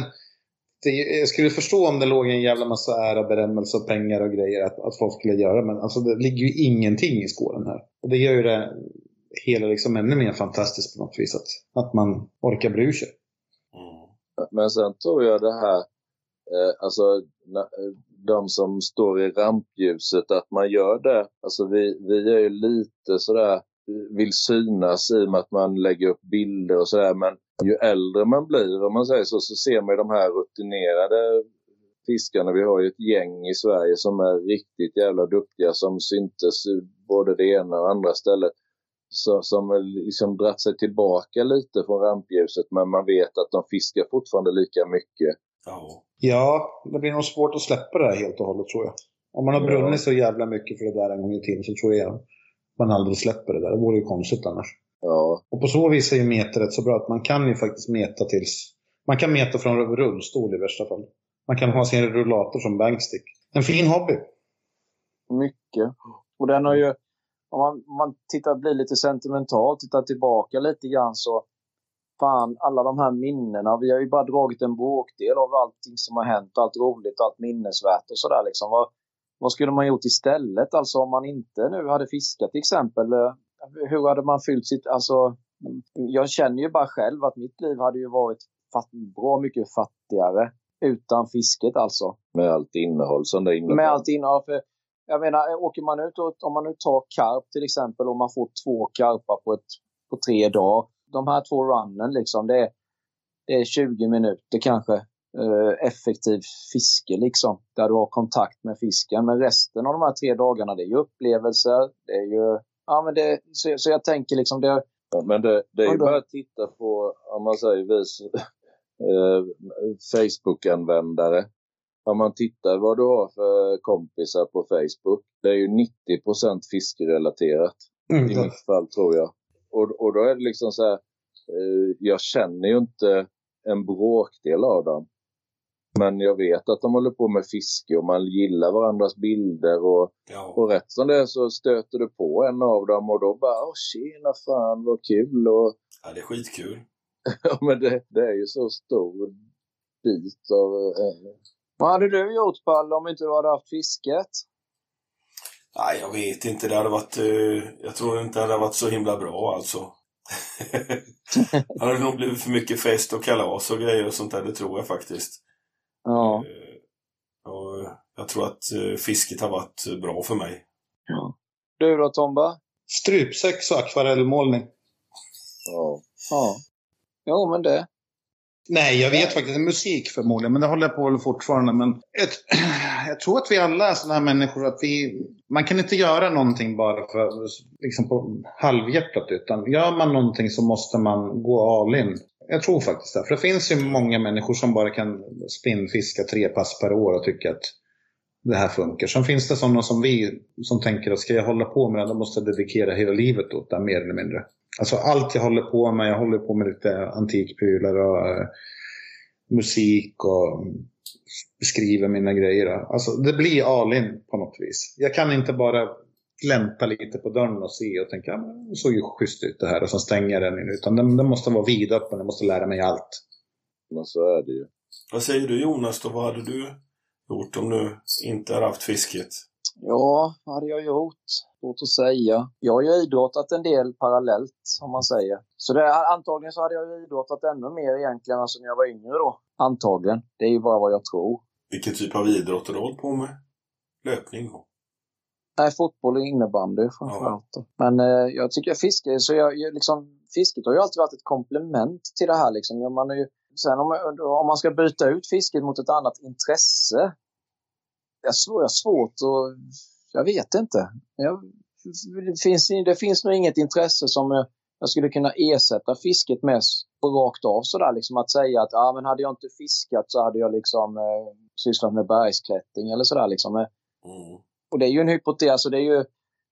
Speaker 6: det, jag skulle förstå om det låg en jävla massa ära, berömmelse och pengar och grejer att, att folk skulle göra. Men alltså det ligger ju ingenting i skålen här. Och det gör ju det hela liksom ännu mer fantastiskt på något vis. Att, att man orkar bry sig.
Speaker 1: Mm.
Speaker 3: Men sen tror jag det här, eh, alltså eh, de som står i rampljuset, att man gör det. Alltså vi, vi är ju lite sådär, vill synas i och med att man lägger upp bilder och sådär. Men ju äldre man blir, om man säger så, så ser man ju de här rutinerade fiskarna. Vi har ju ett gäng i Sverige som är riktigt jävla duktiga som syntes både det ena och andra stället. Så, som liksom dratt sig tillbaka lite från rampljuset men man vet att de fiskar fortfarande lika mycket.
Speaker 1: Ja.
Speaker 6: Ja, det blir nog svårt att släppa det här helt och hållet tror jag. Om man har
Speaker 3: Ja.
Speaker 6: brunnit så jävla mycket för det där en gång i tiden så tror jag man aldrig släpper det där. Det vore ju konstigt annars.
Speaker 3: Ja,
Speaker 6: Och på så vis är ju meta rätt så bra att man kan ju faktiskt meta tills... Man kan meta från rullstol i värsta fall. Man kan ha sin rullator som bankstick. En fin hobby.
Speaker 2: Mycket. Och den har ju, om man, om man tittar, blir lite sentimental, tittar tillbaka lite grann så fan, alla de här minnena. Vi har ju bara dragit en bråkdel av allting som har hänt, allt roligt, allt minnesvärt och sådär liksom. Vad, vad skulle man gjort istället? Alltså om man inte nu hade fiskat till exempel. eh, Hur hade man fyllt sitt, alltså jag känner ju bara själv att mitt liv hade ju varit fatt, bra mycket fattigare utan fisket alltså.
Speaker 3: Med allt innehåll som det innebär.
Speaker 2: Med allt innehåll. För jag menar, åker man ut och, om man nu tar karp till exempel och man får två karpar på, ett, på tre dagar. De här två runnen liksom, det är, det är 20 minuter kanske eh, effektiv fiske liksom. Där du har kontakt med fisken. Men resten av de här tre dagarna det är ju upplevelser. Det är ju, ja men det, så, så jag tänker liksom det,
Speaker 3: Ja, men det, det är ju bara att titta på, om man säger vi *laughs* eh, Facebook-användare. Om man tittar vad du har för kompisar på Facebook. Det är ju 90 fiskerelaterat.
Speaker 6: Mm.
Speaker 3: I mitt fall tror jag. Och, och då är det liksom så här. Eh, jag känner ju inte en bråkdel av dem. Men jag vet att de håller på med fiske och man gillar varandras bilder och
Speaker 1: Ja.
Speaker 3: och rätt som det är så stöter du på en av dem och då bara Åh, tjena fan vad kul och
Speaker 1: ja, det är skitkul. *laughs*
Speaker 3: ja, men det, det är ju så stor bit av eh,
Speaker 2: vad hade du gjort Palle om inte du hade haft fisket?
Speaker 1: Nej, jag vet inte. Det hade varit... eh, jag tror inte det hade varit så himla bra alltså. *laughs* det hade nog blivit för mycket fest och kalas och grejer och sånt där. Det tror jag faktiskt.
Speaker 2: Ja.
Speaker 1: Eh, och jag tror att eh, fisket har varit bra för mig.
Speaker 2: Du då Tomba?
Speaker 6: Strypsex och akvarellmålning.
Speaker 3: ja.
Speaker 2: Ja. Jo men det.
Speaker 6: Nej, jag vet faktiskt. Musik förmodligen, men det håller jag på med fortfarande. Men jag, *clears throat* jag tror att vi alla är sådana här människor att vi... Man kan inte göra någonting bara för, liksom på halvhjärtat. Utan gör man någonting så måste man gå all in. Jag tror faktiskt det. För det finns ju många människor som bara kan spinnfiska tre pass per år och tycka att det här funkar. Sen finns det sådana som vi som tänker att ska jag hålla på med det, då måste jag dedikera hela livet åt det, mer eller mindre. Alltså allt jag håller på med, jag håller på med lite antikprylar och eh, musik och skriver mina grejer. Alltså det blir all in på något vis. Jag kan inte bara glänta lite på dörren och se och tänka, ja, det såg ju schysst ut det här och så stänger jag den. in. Utan den, den måste vara vidöppen, jag måste lära mig allt.
Speaker 3: Men så är det ju.
Speaker 1: Vad säger du Jonas då? Vad hade du gjort om du inte hade haft fisket?
Speaker 2: Ja, vad hade jag gjort? Svårt att säga. Jag har ju idrottat en del parallellt, om man säger. Så det, antagligen så hade jag ju idrottat ännu mer egentligen än när jag var yngre då. Antagligen. Det är ju bara vad jag tror.
Speaker 1: Vilken typ av idrott har du hållit på med? Löpning då?
Speaker 2: Nej, fotboll och innebandy framförallt. då. Men eh, jag tycker fiske, så jag, liksom, fisket har ju alltid varit ett komplement till det här. Liksom. Ja, Man är ju, sen om, om man ska byta ut fisket mot ett annat intresse. Jag har svårt att... Jag vet inte. Jag, det, finns, det finns nog inget intresse som jag, jag skulle kunna ersätta fisket med rakt av sådär. Liksom att säga att ah, men hade jag inte fiskat så hade jag liksom eh, sysslat med bergsklättring eller sådär. Liksom. Eh,
Speaker 1: Mm.
Speaker 2: Och det är ju en hypotes, alltså det är ju,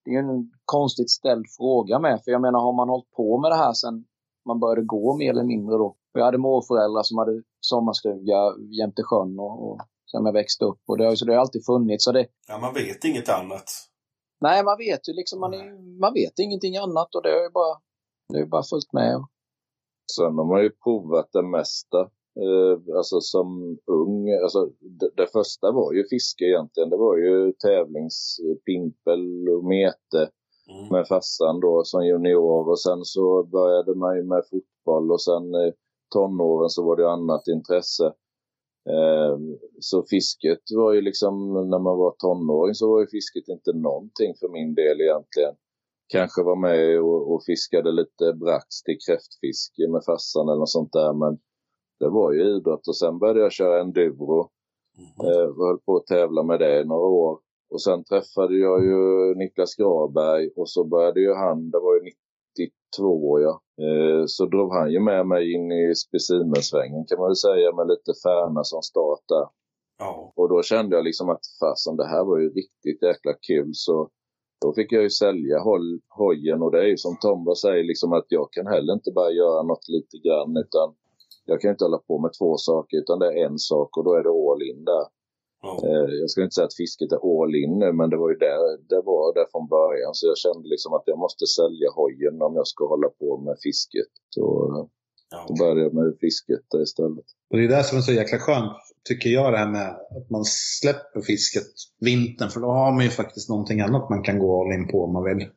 Speaker 2: det är en konstigt ställd fråga med. För jag menar, har man hållit på med det här sen man började gå mer eller mindre då. Jag hade morföräldrar som hade sommarstuga jämte sjön och, och sen jag växte upp. Och det, har- så det har alltid funnits. Så det,
Speaker 1: Ja, man vet inget annat.
Speaker 2: nej, man vet ju liksom, man, är, man vet ingenting annat och det är ju bara, det är ju bara fullt med.
Speaker 3: Sen har man ju provat det mesta. Eh, alltså som ung. Alltså, det, det första var ju fiske egentligen. Det var ju tävlingspimpel och mete
Speaker 1: Mm.
Speaker 3: med farsan då som junior. Och sen så började man ju med fotboll och sen eh, tonåren så var det annat intresse. Eh, så fisket var ju liksom, när man var tonåring så var ju fisket inte någonting för min del egentligen. Kanske var med och, och fiskade lite brax till kräftfiske med farsan eller något sånt där men det var ju idrott och sen började jag köra enduro.
Speaker 1: Mhm.
Speaker 3: Eh, och höll på att tävla med det i några år. Och sen träffade jag ju Niklas Graberg och så började ju han, det var ju 92 ja. Eh, så drog han ju med mig in i specimensvängen kan man väl säga med lite Färna som start där.
Speaker 1: Ja.
Speaker 3: Och då kände jag liksom att fasen det här var ju riktigt jäkla kul så då fick jag ju sälja hoj, hojen och det är ju som Tomba säger liksom att jag kan heller inte bara göra något lite grann utan jag kan inte hålla på med två saker utan det är en sak och då är det all in där.
Speaker 1: ja.
Speaker 3: Eh, jag ska inte säga att fisket är all in nu, men det var ju där, det var där från början. Så jag kände liksom att jag måste sälja hojen om jag ska hålla på med fisket. Så,
Speaker 1: Ja.
Speaker 3: Då började jag med fisket där istället.
Speaker 6: Och det är det som är så jäkla skönt, tycker jag, det här med att man släpper fisket vintern. För då har man ju faktiskt någonting annat man kan gå all in på om man vill.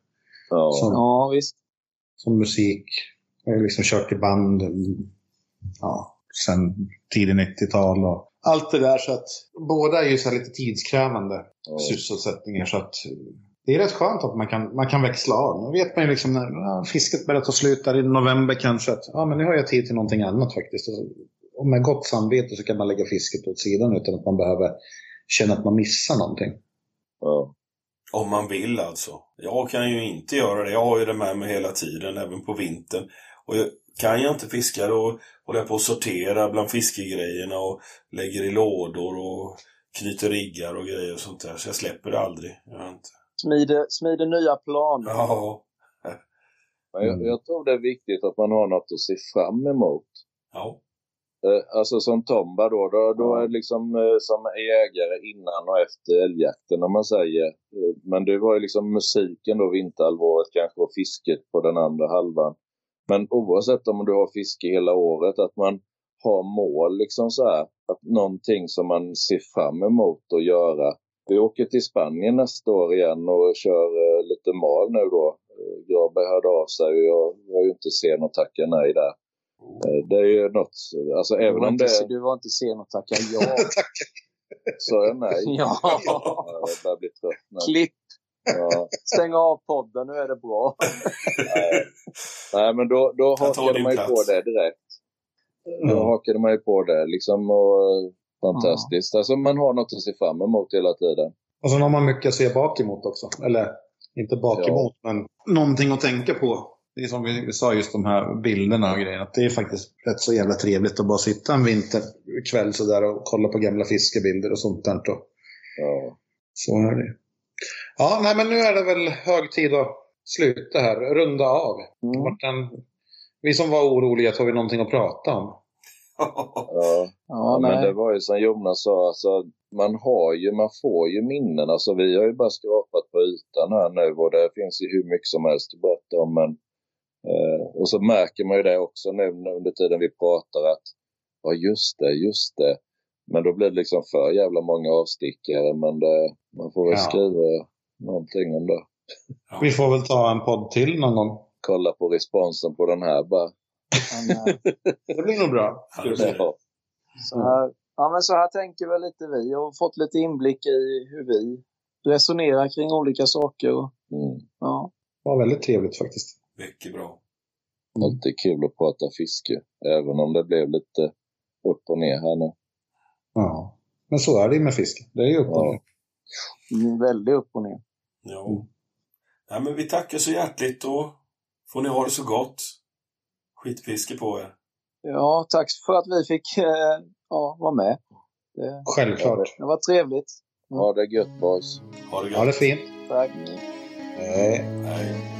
Speaker 3: Ja,
Speaker 6: Som,
Speaker 2: Ja, visst.
Speaker 6: som musik. Jag har liksom kört i band ja, sen tidigt 90-tal och allt det där. Så att båda är ju så här lite tidskrävande
Speaker 3: ja.
Speaker 6: sysselsättningar. Så att det är rätt skönt att man kan, man kan växla av. Nu vet man ju liksom när ja, fisket börjar ta slut där i november kanske. Att, ja, men nu har jag tid till någonting annat faktiskt. Och, och med gott samvete så kan man lägga fisket åt sidan utan att man behöver känna att man missar någonting.
Speaker 3: ja.
Speaker 1: Om man vill alltså. Jag kan ju inte göra det. Jag har ju det med mig hela tiden, även på vintern. Och jag, kan jag inte fiska då håller jag på att sortera bland fiskegrejerna och lägger i lådor och knyter riggar och grejer och sånt där. Så jag släpper det aldrig. Jag inte.
Speaker 2: Smider, smider nya planer.
Speaker 1: Ja.
Speaker 3: Men jag, jag tror det är viktigt att man har något att se fram emot.
Speaker 1: Ja.
Speaker 3: Eh, Alltså som Tomba då, då, då är liksom eh, som jägare innan och efter älgjakten om man säger. Eh, Men det var ju liksom musiken då vinterhalvåret kanske och fisket på den andra halvan. Men oavsett om du har fiske hela året, att man har mål liksom så här. Att någonting som man ser fram emot att göra. Vi åker till Spanien nästa år igen och kör eh, lite mal nu då. Eh, Graberg hörde av sig och jag var ju inte sen att tacka nej där. Eh, Det är ju något, alltså
Speaker 2: Du
Speaker 3: även om
Speaker 2: inte,
Speaker 3: det
Speaker 2: du var inte sen att tacka ja. *laughs*
Speaker 3: sa jag nej. *laughs*
Speaker 2: ja.
Speaker 3: Ja, Jag börjar bli trött nu.
Speaker 2: Klipp.
Speaker 3: Ja,
Speaker 2: Stäng av podden, nu är det bra.
Speaker 3: nej. nej, men då, då hakade man ju på det direkt. Då hakade man ju på det liksom och eh, fantastiskt. Alltså man har något att se fram emot hela tiden.
Speaker 6: Och sen har man mycket att se bak emot också. Eller inte bak
Speaker 3: Ja.
Speaker 6: emot, men någonting att tänka på. Det är som vi sa, just de här bilderna och grejerna. Att det är faktiskt rätt så jävla trevligt att bara sitta en vinterkväll sådär och kolla på gamla fiskebilder och sånt där.
Speaker 3: Ja,
Speaker 6: Så är det. Ja, nej men nu är det väl hög tid att sluta här. Runda av.
Speaker 2: Mm.
Speaker 6: Martin, vi som var oroliga, har vi någonting att prata om? *laughs*
Speaker 3: ja.
Speaker 2: Ja,
Speaker 3: men
Speaker 2: nej.
Speaker 3: det var ju som Jonas sa, alltså, man har ju, man får ju minnen. Alltså, vi har ju bara skrapat på ytan här nu och det finns ju hur mycket som helst att berätta om. Men, eh, och så märker man ju det också nu under tiden vi pratar att ja just det, just det. Men då blir det liksom för jävla många avstickare. Men det, man får väl
Speaker 6: Ja.
Speaker 3: skriva någonting om det.
Speaker 6: Vi får väl ta en podd till någon gång.
Speaker 3: Kolla på responsen på den här bara.
Speaker 2: Men, eh,
Speaker 6: Det blir nog bra.
Speaker 1: Ja.
Speaker 3: Ja,
Speaker 2: så, här, ja, men så här tänker väl lite vi och fått lite inblick i hur vi resonerar kring olika saker. Och,
Speaker 3: mm.
Speaker 2: ja.
Speaker 6: Det var väldigt trevligt faktiskt.
Speaker 1: Mycket bra.
Speaker 3: Alltid kul att prata fiske. Även om det blev lite upp och ner här nu.
Speaker 6: Ja. Men så är det ju med fiske. Det är ju upp och
Speaker 3: Ja.
Speaker 6: ner.
Speaker 2: Mm, Väldigt upp och ner.
Speaker 1: Ja. Nej, men vi tackar så hjärtligt och får ni ha det så gott. Skitfiske på er.
Speaker 2: Ja, tack för att vi fick eh, ja, vara med. Det,
Speaker 6: Självklart.
Speaker 2: det var trevligt.
Speaker 3: Ha det gött boys.
Speaker 1: Ha det gött.
Speaker 6: Ha det fint.
Speaker 2: Tack.
Speaker 6: Hej.
Speaker 1: Hej.